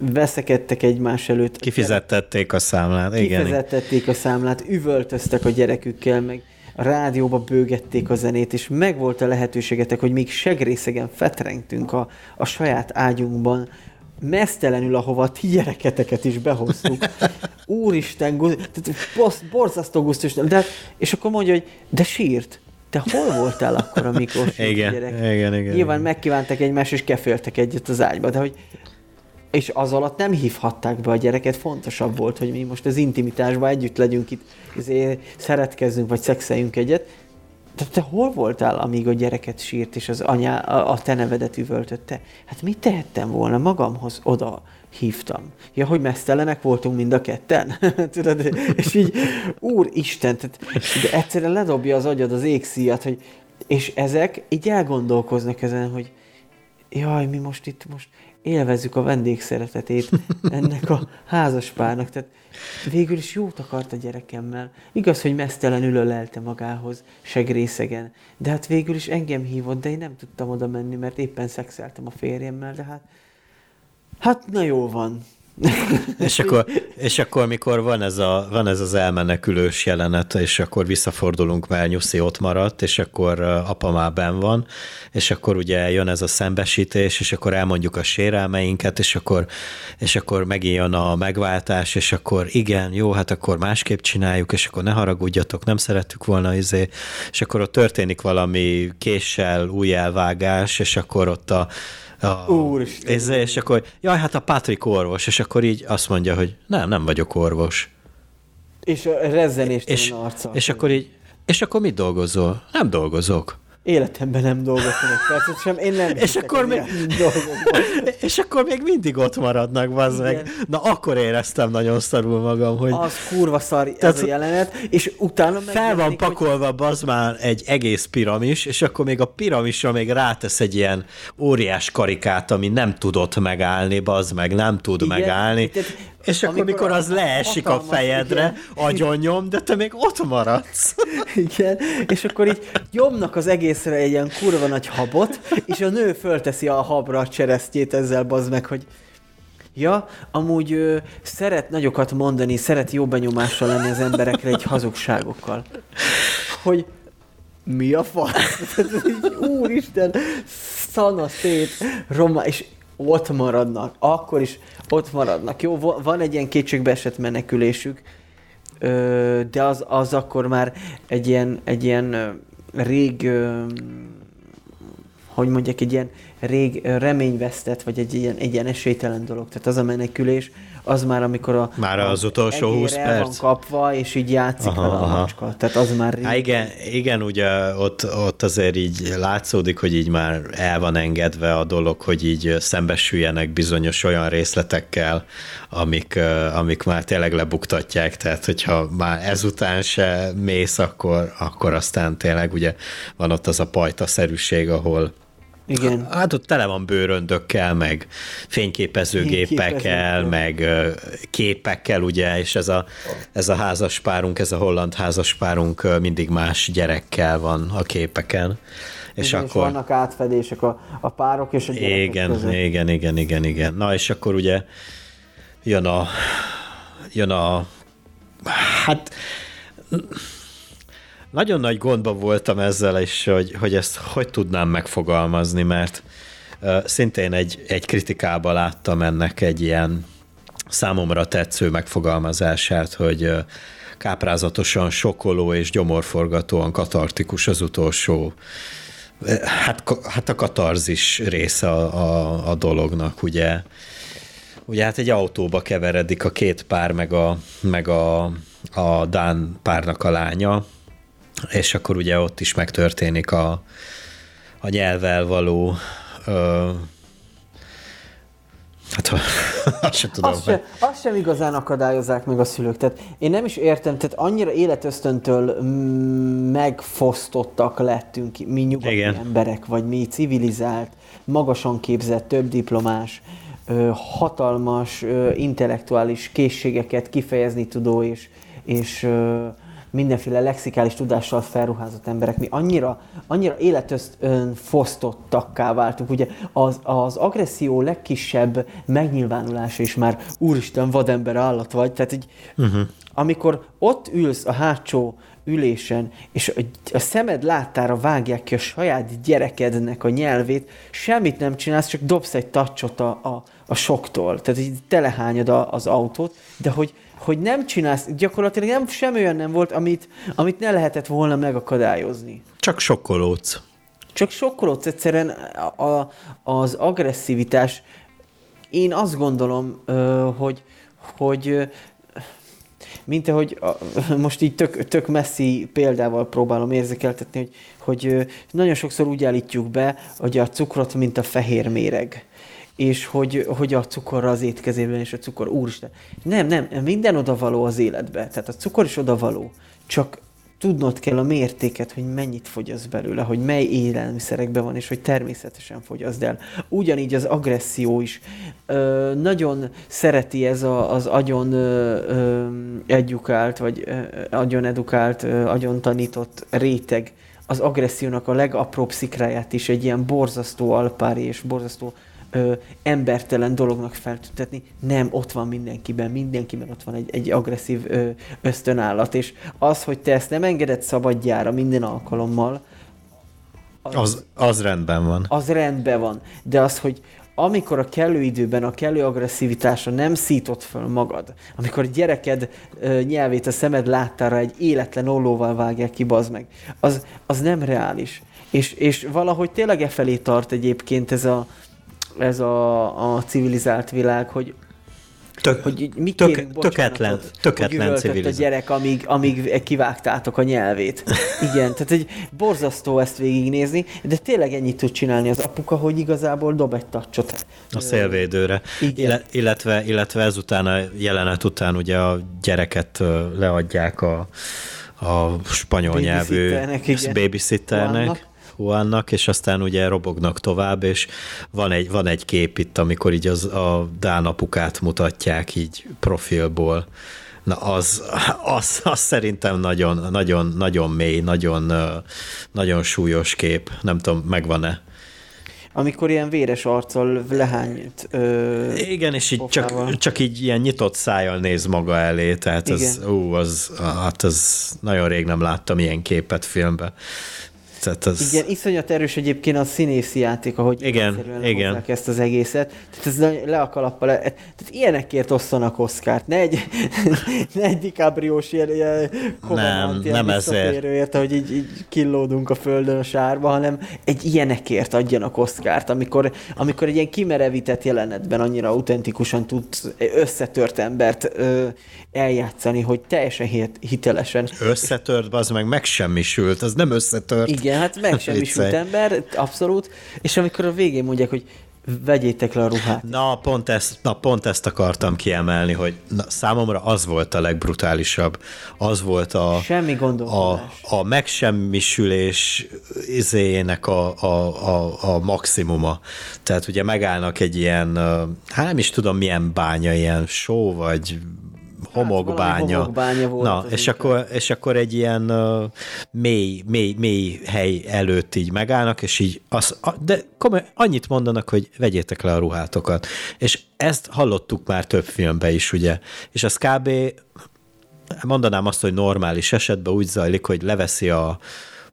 veszekedtek egymás előtt. Kifizettették a számlát, igen. Kifizettették a számlát, üvöltöztek a gyerekükkel, meg a rádióba bőgették a zenét, és megvolt a lehetőségetek, hogy még segrészegen fetrengtünk a, a saját ágyunkban, mesztelenül, ahova a ti gyereketeket is behoztuk. Úristen, tehát borzasztó gusztus. De, hát, és akkor mondja, hogy de sírt. Te hol voltál akkor, amikor igen, gyerek? Igen, igen, Nyilván igen. megkívántak egymást, és keféltek egyet az ágyba, de hogy és az alatt nem hívhatták be a gyereket, fontosabb volt, hogy mi most az intimitásban együtt legyünk itt, ezért szeretkezzünk, vagy szexeljünk egyet. De te hol voltál, amíg a gyereket sírt, és az anya a, a te nevedet üvöltötte? Hát mit tehettem volna? Magamhoz oda hívtam. Ja, hogy mesztelenek voltunk mind a ketten? Tudod, és így, úristen, tehát, de egyszerűen ledobja az agyad az égszíjat, hogy és ezek így elgondolkoznak ezen, hogy jaj, mi most itt most élvezzük a vendégszeretetét ennek a házaspárnak. Tehát végül is jót akart a gyerekemmel. Igaz, hogy mesztelenül ölelte magához segrészegen, de hát végül is engem hívott, de én nem tudtam oda menni, mert éppen szexeltem a férjemmel, de hát hát na jó van. és, akkor, és akkor, mikor van ez, a, van ez az elmenekülős jelenet, és akkor visszafordulunk, mert Nyuszi ott maradt, és akkor apa már ben van, és akkor ugye jön ez a szembesítés, és akkor elmondjuk a sérelmeinket, és akkor, és akkor megint jön a megváltás, és akkor igen, jó, hát akkor másképp csináljuk, és akkor ne haragudjatok, nem szerettük volna izé, és akkor ott történik valami késsel új elvágás, és akkor ott a a, Úristen. És, és akkor, jaj, hát a Patrik orvos, és akkor így azt mondja, hogy nem, nem vagyok orvos. És a rezzenést és, arca. És akkor így, és akkor mit dolgozol? Nem dolgozok. Életemben nem dolgoztam egy percet sem, én nem és akkor, még, és akkor még mindig ott maradnak, bazd meg. Na akkor éreztem nagyon szarul magam, hogy... Az kurva szar tehát, ez a jelenet, és utána meg... Fel van pakolva, hogy... bazd már egy egész piramis, és akkor még a piramisra még rátesz egy ilyen óriás karikát, ami nem tudott megállni, bazd meg, nem tud Igen, megállni. Tehát és akkor, amikor az leesik a fejedre, agyonnyom, de te még ott maradsz. Igen, és akkor így nyomnak az egészre egy ilyen kurva nagy habot, és a nő fölteszi a habra a cseresztjét ezzel bazd meg, hogy Ja, amúgy ö, szeret nagyokat mondani, szeret jó benyomással lenni az emberekre egy hazugságokkal. Hogy mi a fasz? Úristen, szana szét, roma, és ott maradnak, akkor is ott maradnak. Jó, van egy ilyen kétségbeesett menekülésük, de az, az akkor már egy ilyen, egy ilyen rég, hogy mondják, egy ilyen rég reményvesztett, vagy egy ilyen, egy ilyen esélytelen dolog. Tehát az a menekülés, az már amikor a már az utolsó 20 perc van kapva, és így játszik aha, vele a macska. Tehát az már Há, igen, igen, ugye ott, ott azért így látszódik, hogy így már el van engedve a dolog, hogy így szembesüljenek bizonyos olyan részletekkel, amik, amik már tényleg lebuktatják, tehát hogyha már ezután se mész, akkor, akkor aztán tényleg ugye van ott az a pajta szerűség, ahol Igen. Hát ott tele van bőröndökkel, meg fényképezőgépekkel, meg képekkel, ugye, és ez a, ez a házaspárunk, ez a holland házaspárunk mindig más gyerekkel van a képeken. És igen, akkor... És vannak átfedések a, a párok és a gyerekek Igen, között. igen, igen, igen, igen. Na, és akkor ugye jön a, jön a, hát nagyon nagy gondban voltam ezzel, és hogy, hogy ezt hogy tudnám megfogalmazni, mert szintén egy, egy kritikában láttam ennek egy ilyen számomra tetsző megfogalmazását, hogy káprázatosan sokoló és gyomorforgatóan katartikus az utolsó hát, hát a katarzis része a, a, a dolognak, ugye. Ugye hát egy autóba keveredik a két pár, meg a, meg a, a Dán párnak a lánya, és akkor ugye ott is megtörténik a, a nyelvvel való ö, Hát azt sem tudom. Azt, se, azt sem igazán akadályozzák meg a szülők. Tehát én nem is értem, tehát annyira életösztöntől megfosztottak lettünk mi nyugati Igen. emberek, vagy mi civilizált, magasan képzett, több diplomás, hatalmas intellektuális készségeket kifejezni tudó és, és mindenféle lexikális tudással felruházott emberek, mi annyira, annyira életöztön fosztottakká váltunk. Ugye az, az agresszió legkisebb megnyilvánulása is már úristen, vadember állat vagy, tehát így, uh-huh. amikor ott ülsz a hátsó ülésen, és a szemed láttára vágják ki a saját gyerekednek a nyelvét, semmit nem csinálsz, csak dobsz egy tacsot a, a, a soktól. Tehát így telehányod az autót, de hogy hogy nem csinálsz, gyakorlatilag nem, semmi olyan nem volt, amit, amit ne lehetett volna megakadályozni. Csak sokkolódsz. Csak sokkolódsz egyszerűen a, a, az agresszivitás. Én azt gondolom, hogy, hogy mint ahogy most így tök, tök messzi példával próbálom érzékeltetni, hogy, hogy nagyon sokszor úgy állítjuk be, hogy a cukrot, mint a fehér méreg és hogy, hogy a cukor az étkezében, és a cukor, úristen. Nem, nem, minden odavaló az életbe. Tehát a cukor is odavaló. Csak tudnod kell a mértéket, hogy mennyit fogyaszt belőle, hogy mely élelmiszerekben van, és hogy természetesen fogyaszt el. Ugyanígy az agresszió is. Ö, nagyon szereti ez a, az agyon ö, ö, edukált, vagy ö, agyon edukált, ö, agyon tanított réteg az agressziónak a legapróbb szikráját is egy ilyen borzasztó alpári és borzasztó ö, embertelen dolognak feltüntetni. Nem, ott van mindenkiben, mindenkiben ott van egy, egy agresszív ö, ösztönállat, és az, hogy te ezt nem engeded szabadjára minden alkalommal, az, az, az rendben van. Az rendben van, de az, hogy amikor a kellő időben a kellő agresszivitásra nem szított föl magad, amikor a gyereked ö, nyelvét a szemed láttára egy életlen ollóval vágják ki, bazd meg, az, az nem reális. És, és valahogy tényleg e felé tart egyébként ez a, ez a, a civilizált világ, hogy Tök, hogy mi tök, töketlen, töketlen hogy a gyerek, amíg, amíg kivágtátok a nyelvét. Igen, tehát egy borzasztó ezt végignézni, de tényleg ennyit tud csinálni az apuka, hogy igazából dob egy tacsot. A szélvédőre. Igen. Illetve, illetve ezután a jelenet után ugye a gyereket leadják a, a spanyol nyelvű babysitternek. Juannak, és aztán ugye robognak tovább, és van egy, van egy kép itt, amikor így az, a Dán apukát mutatják így profilból. Na az, az, az szerintem nagyon, nagyon, nagyon mély, nagyon, nagyon súlyos kép. Nem tudom, megvan-e? amikor ilyen véres arccal lehányt. Ö, Igen, és így csak, csak így ilyen nyitott szájjal néz maga elé, tehát Igen. az, ú, az, hát az nagyon rég nem láttam ilyen képet filmbe. Tehát az... Igen, iszonyat erős egyébként a színészi játék, ahogy igen, igen. ezt az egészet. Tehát ez le a kalappal. Tehát ilyenekért osszanak Oszkárt. Ne egy, ne egy DiCaprio-s ilyen, ilyen nem, ilyen nem ezért. Hogy így, így killódunk a földön a sárba, hanem egy ilyenekért adjanak Oszkárt, amikor, amikor egy ilyen kimerevített jelenetben annyira autentikusan tud összetört embert ö, eljátszani, hogy teljesen hitelesen. Összetört, az meg megsemmisült, az nem összetört. Igen, hát megsemmisült ember, abszolút. És amikor a végén mondják, hogy vegyétek le a ruhát. Na, pont ezt, na, pont ezt akartam kiemelni, hogy na, számomra az volt a legbrutálisabb. Az volt a, Semmi a, gondolkodás. a megsemmisülés izéjének a, a, a, a maximuma. Tehát ugye megállnak egy ilyen, hát nem is tudom milyen bánya, ilyen só vagy homokbánya. valami homokbánya volt Na, és inkább. akkor, és akkor egy ilyen uh, mély, mély, mély hely előtt így megállnak, és így, az, de komoly, annyit mondanak, hogy vegyétek le a ruhátokat. És ezt hallottuk már több filmben is, ugye. És az kb. mondanám azt, hogy normális esetben úgy zajlik, hogy leveszi a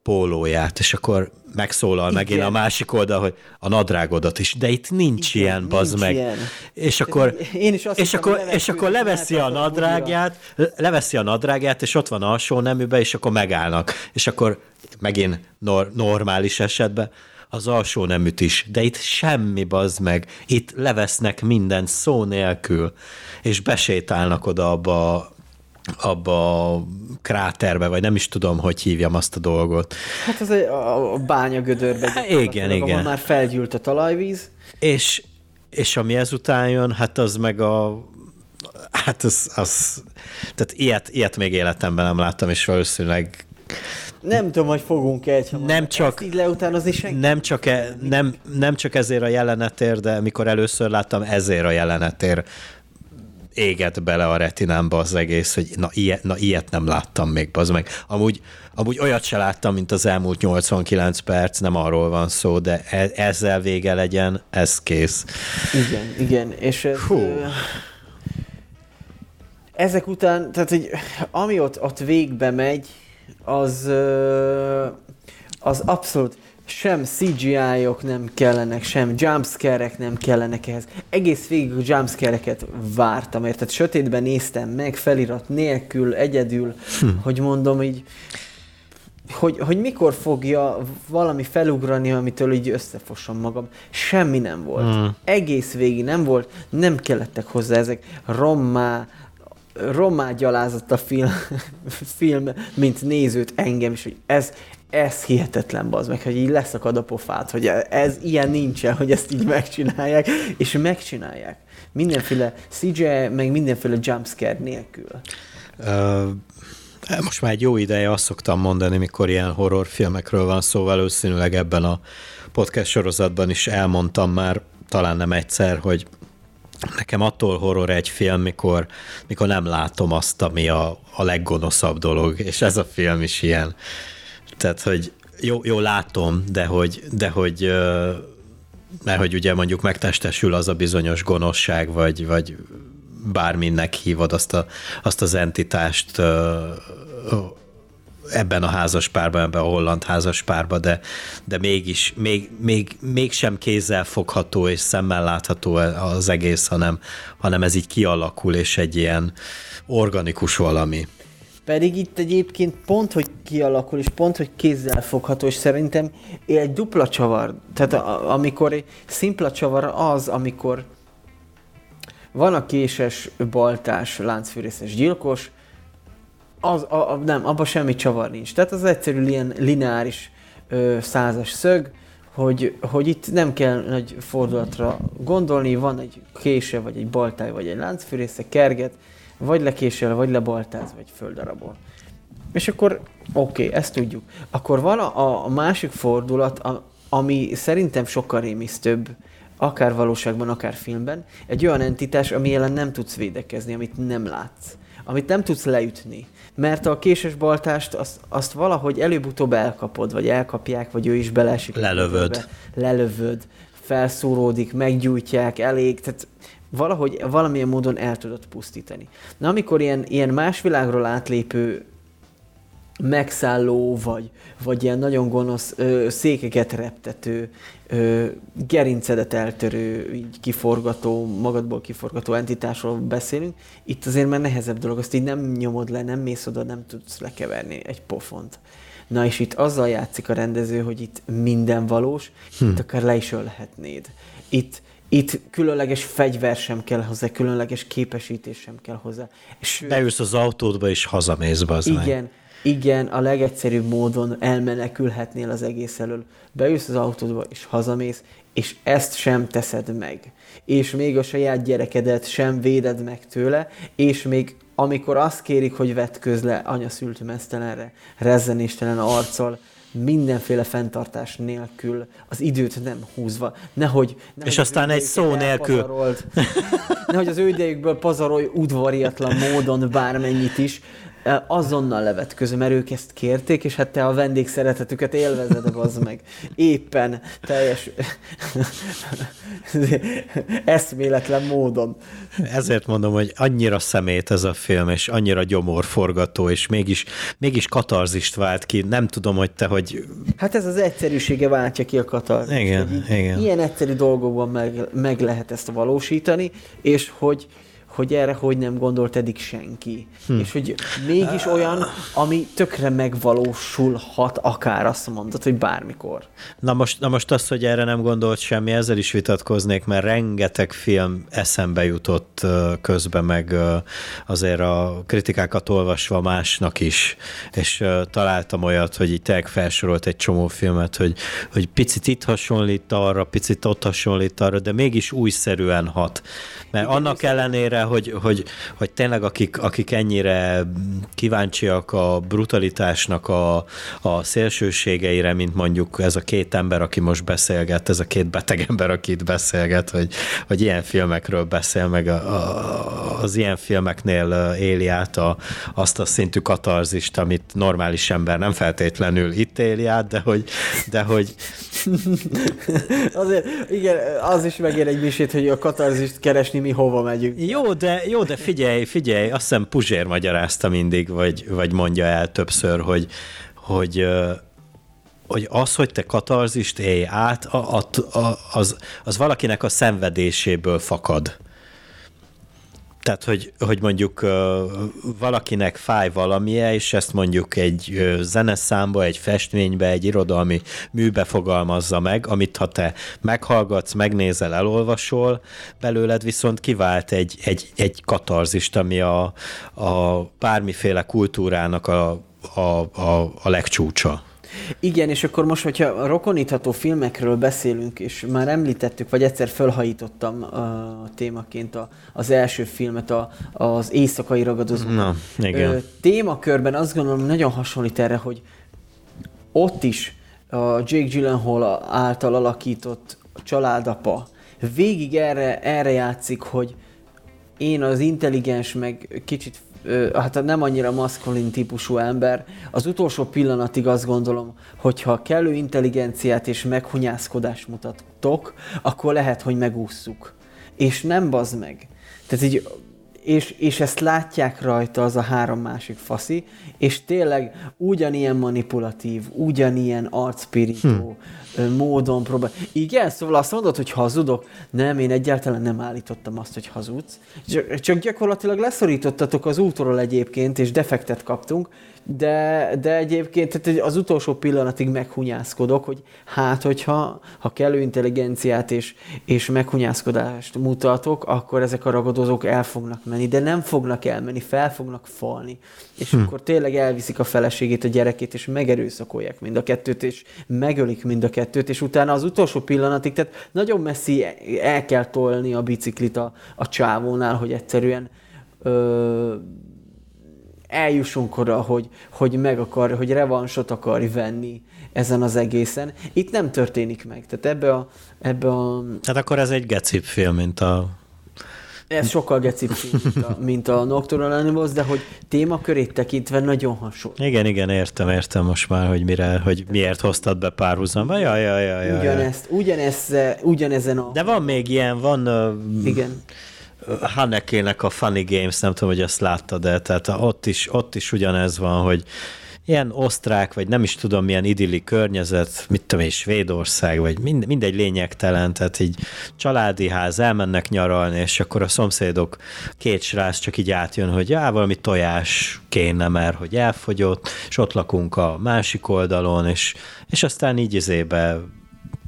pólóját, és akkor megszólal megint Igen. a másik oldal, hogy a nadrágodat is, de itt nincs Igen, ilyen, bazd nincs meg. ilyen. És akkor, Én is azt és hittem, akkor, és akkor leveszi, a a nadrágját, leveszi a nadrágját, és ott van alsó neműbe, és akkor megállnak. És akkor megint nor- normális esetben az alsó neműt is, de itt semmi bazd meg, itt levesznek minden szó nélkül, és besétálnak oda abba abba a kráterbe, vagy nem is tudom, hogy hívjam azt a dolgot. Hát az egy, a, a bánya gödörbe. Hát igen, igen. Már felgyűlt a talajvíz. És, és ami ezután jön, hát az meg a hát az, az tehát ilyet, ilyet még életemben nem láttam, és valószínűleg Nem tudom, hogy fogunk egy Nem csak- így leutánozni senki. nem csak, e, nem, nem csak ezért a jelenetért, de mikor először láttam, ezért a jelenetért égett bele a retinámba az egész, hogy na ilyet, na ilyet nem láttam még, az meg. Amúgy, amúgy olyat se láttam, mint az elmúlt 89 perc, nem arról van szó, de e- ezzel vége legyen, ez kész. Igen, igen. És ez, Hú. ezek után, tehát hogy ami ott, ott végbe megy, az, az abszolút sem CGI-ok nem kellenek, sem jumpscare-ek nem kellenek ehhez. Egész végig a jumpscare-eket vártam, érted? Sötétben néztem meg, felirat nélkül, egyedül, hm. hogy mondom így, hogy, hogy mikor fogja valami felugrani, amitől így összefosom magam. Semmi nem volt. Mm. Egész végig nem volt, nem kellettek hozzá ezek rommá, rommá gyalázott a film, film, mint nézőt engem is, hogy ez, ez hihetetlen bazd meg, hogy így leszakad a pofát, hogy ez ilyen nincsen, hogy ezt így megcsinálják, és megcsinálják. Mindenféle CGI, meg mindenféle jumpscare nélkül. Most már egy jó ideje azt szoktam mondani, mikor ilyen horrorfilmekről van szó, valószínűleg ebben a podcast sorozatban is elmondtam már, talán nem egyszer, hogy nekem attól horror egy film, mikor, mikor nem látom azt, ami a, a leggonoszabb dolog, és ez a film is ilyen. Tehát, hogy jó, jó látom, de hogy, de hogy mert hogy ugye mondjuk megtestesül az a bizonyos gonoszság, vagy, vagy bárminnek hívod azt, a, azt az entitást ebben a házas párban, ebben a holland házas párban, de, de mégis, még, még, mégsem kézzel fogható és szemmel látható az egész, hanem, hanem ez így kialakul, és egy ilyen organikus valami. Pedig itt egyébként pont, hogy kialakul, és pont, hogy kézzel fogható, és szerintem egy dupla csavar. Tehát a, amikor szimpla csavar az, amikor van a késes, baltás, láncfűrészes gyilkos, az, a, a, nem, abban semmi csavar nincs. Tehát az egyszerű ilyen lineáris ö, százas szög, hogy, hogy itt nem kell nagy fordulatra gondolni, van egy kése, vagy egy baltáj, vagy egy láncfűrésze, kerget, vagy lekésel, vagy lebaltáz, vagy földarabol. És akkor oké, okay, ezt tudjuk. Akkor van a, a másik fordulat, a, ami szerintem sokkal rémisztőbb, akár valóságban, akár filmben, egy olyan entitás, ami ellen nem tudsz védekezni, amit nem látsz, amit nem tudsz leütni. Mert a késes baltást azt, azt valahogy előbb-utóbb elkapod, vagy elkapják, vagy ő is beleesik. a Lelövöd. Lelövöd, felszúródik, meggyújtják, elég, tehát valahogy valamilyen módon el tudod pusztítani. Na amikor ilyen, ilyen más világról átlépő megszálló, vagy, vagy ilyen nagyon gonosz ö, székeket reptető, ö, gerincedet eltörő, így kiforgató, magadból kiforgató entitásról beszélünk, itt azért már nehezebb dolog, azt így nem nyomod le, nem mész oda, nem tudsz lekeverni egy pofont. Na és itt azzal játszik a rendező, hogy itt minden valós, hm. itt akár le is ölhetnéd. Itt, itt különleges fegyver sem kell hozzá, különleges képesítés sem kell hozzá. Sőt, Beülsz az autódba, és hazamész be az meg. igen, igen, a legegyszerűbb módon elmenekülhetnél az egész elől. Beülsz az autódba, és hazamész, és ezt sem teszed meg. És még a saját gyerekedet sem véded meg tőle, és még amikor azt kérik, hogy vetközz le anya szült mesztelenre, rezzenéstelen arccal, mindenféle fenntartás nélkül, az időt nem húzva. Nehogy, nehogy és aztán egy szó nélkül. nehogy az ő idejükből pazarolj udvariatlan módon bármennyit is, azonnal levetközöm, mert ők ezt kérték, és hát te a vendég szeretetüket élvezed, az meg. Éppen teljes eszméletlen módon. Ezért mondom, hogy annyira szemét ez a film, és annyira gyomorforgató, és mégis, mégis katarzist vált ki. Nem tudom, hogy te, hogy... Hát ez az egyszerűsége váltja ki a katarzist. Igen, igen. Ilyen egyszerű dolgokban meg, meg lehet ezt valósítani, és hogy hogy erre hogy nem gondolt eddig senki. Hm. És hogy mégis olyan, ami tökre megvalósulhat, akár azt mondod, hogy bármikor. Na most, na most az, hogy erre nem gondolt semmi, ezzel is vitatkoznék, mert rengeteg film eszembe jutott közben, meg azért a kritikákat olvasva másnak is, és találtam olyat, hogy így tényleg felsorolt egy csomó filmet, hogy, hogy picit itt hasonlít arra, picit ott hasonlít arra, de mégis újszerűen hat. Mert Igen, annak ellenére, hogy, hogy, hogy tényleg akik, akik ennyire kíváncsiak a brutalitásnak a, a szélsőségeire, mint mondjuk ez a két ember, aki most beszélget, ez a két beteg ember, aki itt beszélget, hogy, hogy ilyen filmekről beszél, meg a, a, az ilyen filmeknél éli át a, azt a szintű katarzist, amit normális ember nem feltétlenül itt éli át, de hogy, de hogy Azért, igen, az is megér egy misét, hogy a katarzist keresni mi hova megyünk. Jó, de, jó, de figyelj, figyelj, azt hiszem Puzsér magyarázta mindig, vagy, vagy mondja el többször, hogy, hogy hogy az, hogy te katarzist élj át, az, az valakinek a szenvedéséből fakad. Tehát, hogy, hogy mondjuk valakinek fáj valamie, és ezt mondjuk egy zeneszámba, egy festménybe, egy irodalmi műbe fogalmazza meg, amit ha te meghallgatsz, megnézel, elolvasol, belőled viszont kivált egy, egy, egy katarzist, ami a, a bármiféle kultúrának a, a, a, a legcsúcsa. Igen, és akkor most, hogyha rokonítható filmekről beszélünk, és már említettük, vagy egyszer felhajítottam a témaként a, az első filmet, a, az éjszakai ragadozó. Na, igen. Ö, témakörben azt gondolom, nagyon hasonlít erre, hogy ott is a Jake Gyllenhaal által alakított családapa végig erre, erre játszik, hogy én az intelligens, meg kicsit hát nem annyira maszkulin típusú ember, az utolsó pillanatig azt gondolom, hogyha kellő intelligenciát és meghunyászkodást mutatok, akkor lehet, hogy megússzuk. És nem bazd meg. Tehát így és, és ezt látják rajta az a három másik faszi, és tényleg ugyanilyen manipulatív, ugyanilyen arcpirító hm. Módon próbál. Igen, szóval azt mondod, hogy hazudok? Nem, én egyáltalán nem állítottam azt, hogy hazudsz. Csak, gyakorlatilag leszorítottatok az útról egyébként, és defektet kaptunk, de, de egyébként tehát az utolsó pillanatig meghunyászkodok, hogy hát, hogyha ha kellő intelligenciát és, és meghunyászkodást mutatok, akkor ezek a ragadozók el fognak menni, de nem fognak elmenni, fel fognak falni. És hm. akkor tényleg elviszik a feleségét, a gyerekét, és megerőszakolják mind a kettőt, és megölik mind a kettőt, és utána az utolsó pillanatig, tehát nagyon messzi el kell tolni a biciklit a, a csávónál, hogy egyszerűen ö, eljussunk oda, hogy, hogy meg akar, hogy revansot akar venni ezen az egészen. Itt nem történik meg. Tehát ebbe a... Ebbe a... Tehát akkor ez egy gecip film, mint a ez sokkal gecip, mint a, mint a Nocturnal Animals, de hogy témakörét tekintve nagyon hasonló. Igen, igen, értem, értem most már, hogy mire, hogy miért hoztad be párhuzamba. Ja, ja, ja, ja, ugyanezt, ugyanez, ugyanezen a... De van még ilyen, van... Igen Hanekének a Funny Games, nem tudom, hogy azt láttad de tehát ott is, ott is ugyanez van, hogy ilyen osztrák, vagy nem is tudom milyen idilli környezet, mit tudom én, Svédország, vagy mind, mindegy lényegtelen, tehát így családi ház, elmennek nyaralni, és akkor a szomszédok két srác csak így átjön, hogy já, valami tojás kéne, mert hogy elfogyott, és ott lakunk a másik oldalon, és, és aztán így izébe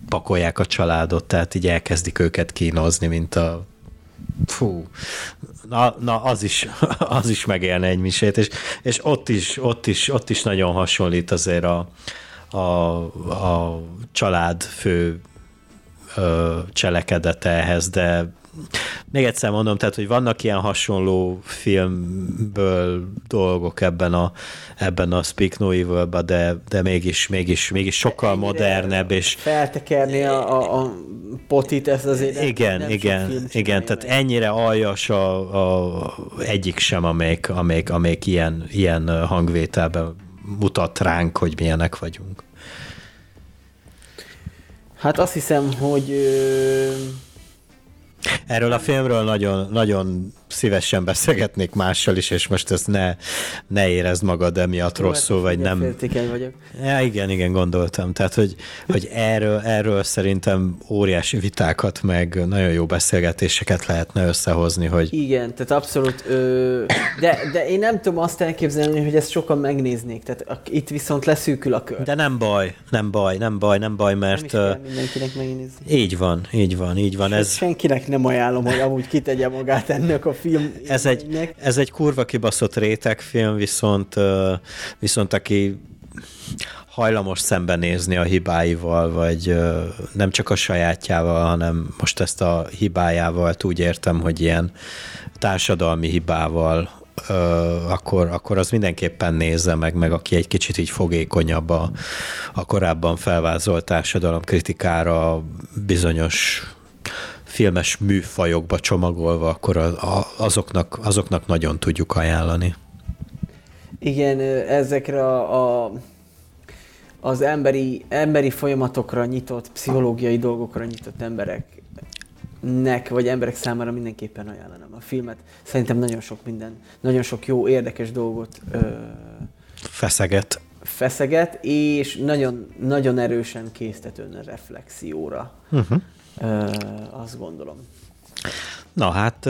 pakolják a családot, tehát így elkezdik őket kínozni, mint a fú, na, na az, is, az is megélne egy misét, és, és ott, is, ott, is, ott is nagyon hasonlít azért a, a, a család fő ö, cselekedete ehhez, de még egyszer mondom, tehát, hogy vannak ilyen hasonló filmből dolgok ebben a, ebben a Speak No evil de, de mégis, mégis, mégis sokkal Ennyire modernebb, és... Feltekerni a, a, a potit, ez azért igen, nem igen, igen, tehát meg. ennyire aljas a, a, egyik sem, amelyik, amelyik, amelyik ilyen, ilyen hangvételben mutat ránk, hogy milyenek vagyunk. Hát azt hiszem, hogy Erről a filmről nagyon, nagyon szívesen beszélgetnék mással is, és most ezt ne, ne érezd magad emiatt Jó, rosszul, hát, vagy nem. vagyok. Ja, igen, igen, gondoltam. Tehát, hogy, hogy erről, erről szerintem óriási vitákat, meg nagyon jó beszélgetéseket lehetne összehozni, hogy... Igen, tehát abszolút, ö, de, de én nem tudom azt elképzelni, hogy ezt sokan megnéznék, tehát itt viszont leszűkül a kör. De nem baj, nem baj, nem baj, nem baj, mert... Nem is kell mindenkinek megnézni. Így van, így van, így van. Ez... Senkinek nem ajánlom, hogy amúgy kitegye magát ennek a film. Ez egy, ez egy kurva kibaszott rétegfilm, viszont, viszont aki hajlamos szembenézni a hibáival, vagy nem csak a sajátjával, hanem most ezt a hibájával úgy értem, hogy ilyen társadalmi hibával, akkor, akkor az mindenképpen nézze meg, meg aki egy kicsit így fogékonyabb a, a korábban felvázolt társadalom kritikára bizonyos filmes műfajokba csomagolva, akkor azoknak, azoknak nagyon tudjuk ajánlani. Igen, ezekre a, a az emberi, emberi folyamatokra nyitott, pszichológiai dolgokra nyitott embereknek, vagy emberek számára mindenképpen ajánlanám a filmet. Szerintem nagyon sok minden, nagyon sok jó, érdekes dolgot ö, feszeget. Feszeget, és nagyon, nagyon erősen késztet ön reflexióra. Uh-huh azt gondolom. Na hát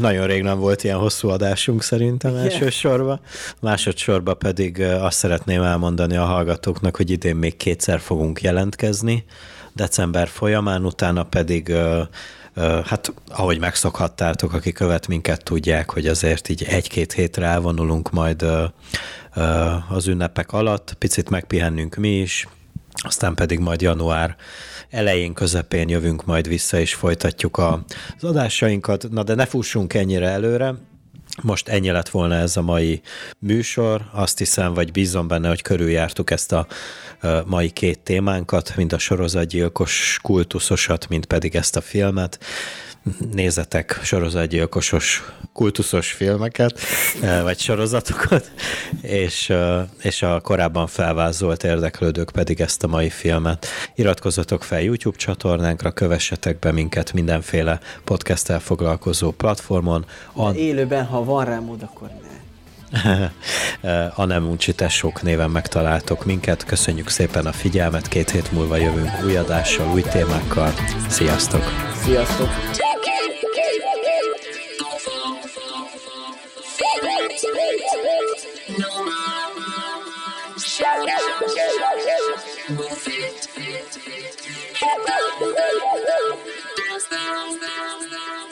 nagyon rég nem volt ilyen hosszú adásunk szerintem elsősorban. Másodszorban pedig azt szeretném elmondani a hallgatóknak, hogy idén még kétszer fogunk jelentkezni, december folyamán, utána pedig hát ahogy megszokhattátok, aki követ minket, tudják, hogy azért így egy-két hétre elvonulunk majd az ünnepek alatt, picit megpihennünk mi is, aztán pedig majd január elején, közepén jövünk majd vissza, és folytatjuk a, az adásainkat. Na de ne fussunk ennyire előre, most ennyi lett volna ez a mai műsor. Azt hiszem, vagy bízom benne, hogy körüljártuk ezt a mai két témánkat, mind a sorozatgyilkos kultuszosat, mind pedig ezt a filmet nézetek sorozatgyilkosos, kultuszos filmeket, eh, vagy sorozatokat, és, eh, és a korábban felvázolt érdeklődők pedig ezt a mai filmet. Iratkozzatok fel YouTube csatornánkra, kövessetek be minket mindenféle podcasttel foglalkozó platformon. A... Élőben, ha van rá mód, akkor ne. a nem uncsitások néven megtaláltok minket. Köszönjük szépen a figyelmet, két hét múlva jövünk új adással, új témákkal. Sziasztok! Sziasztok! Dance, dance, dance, dance.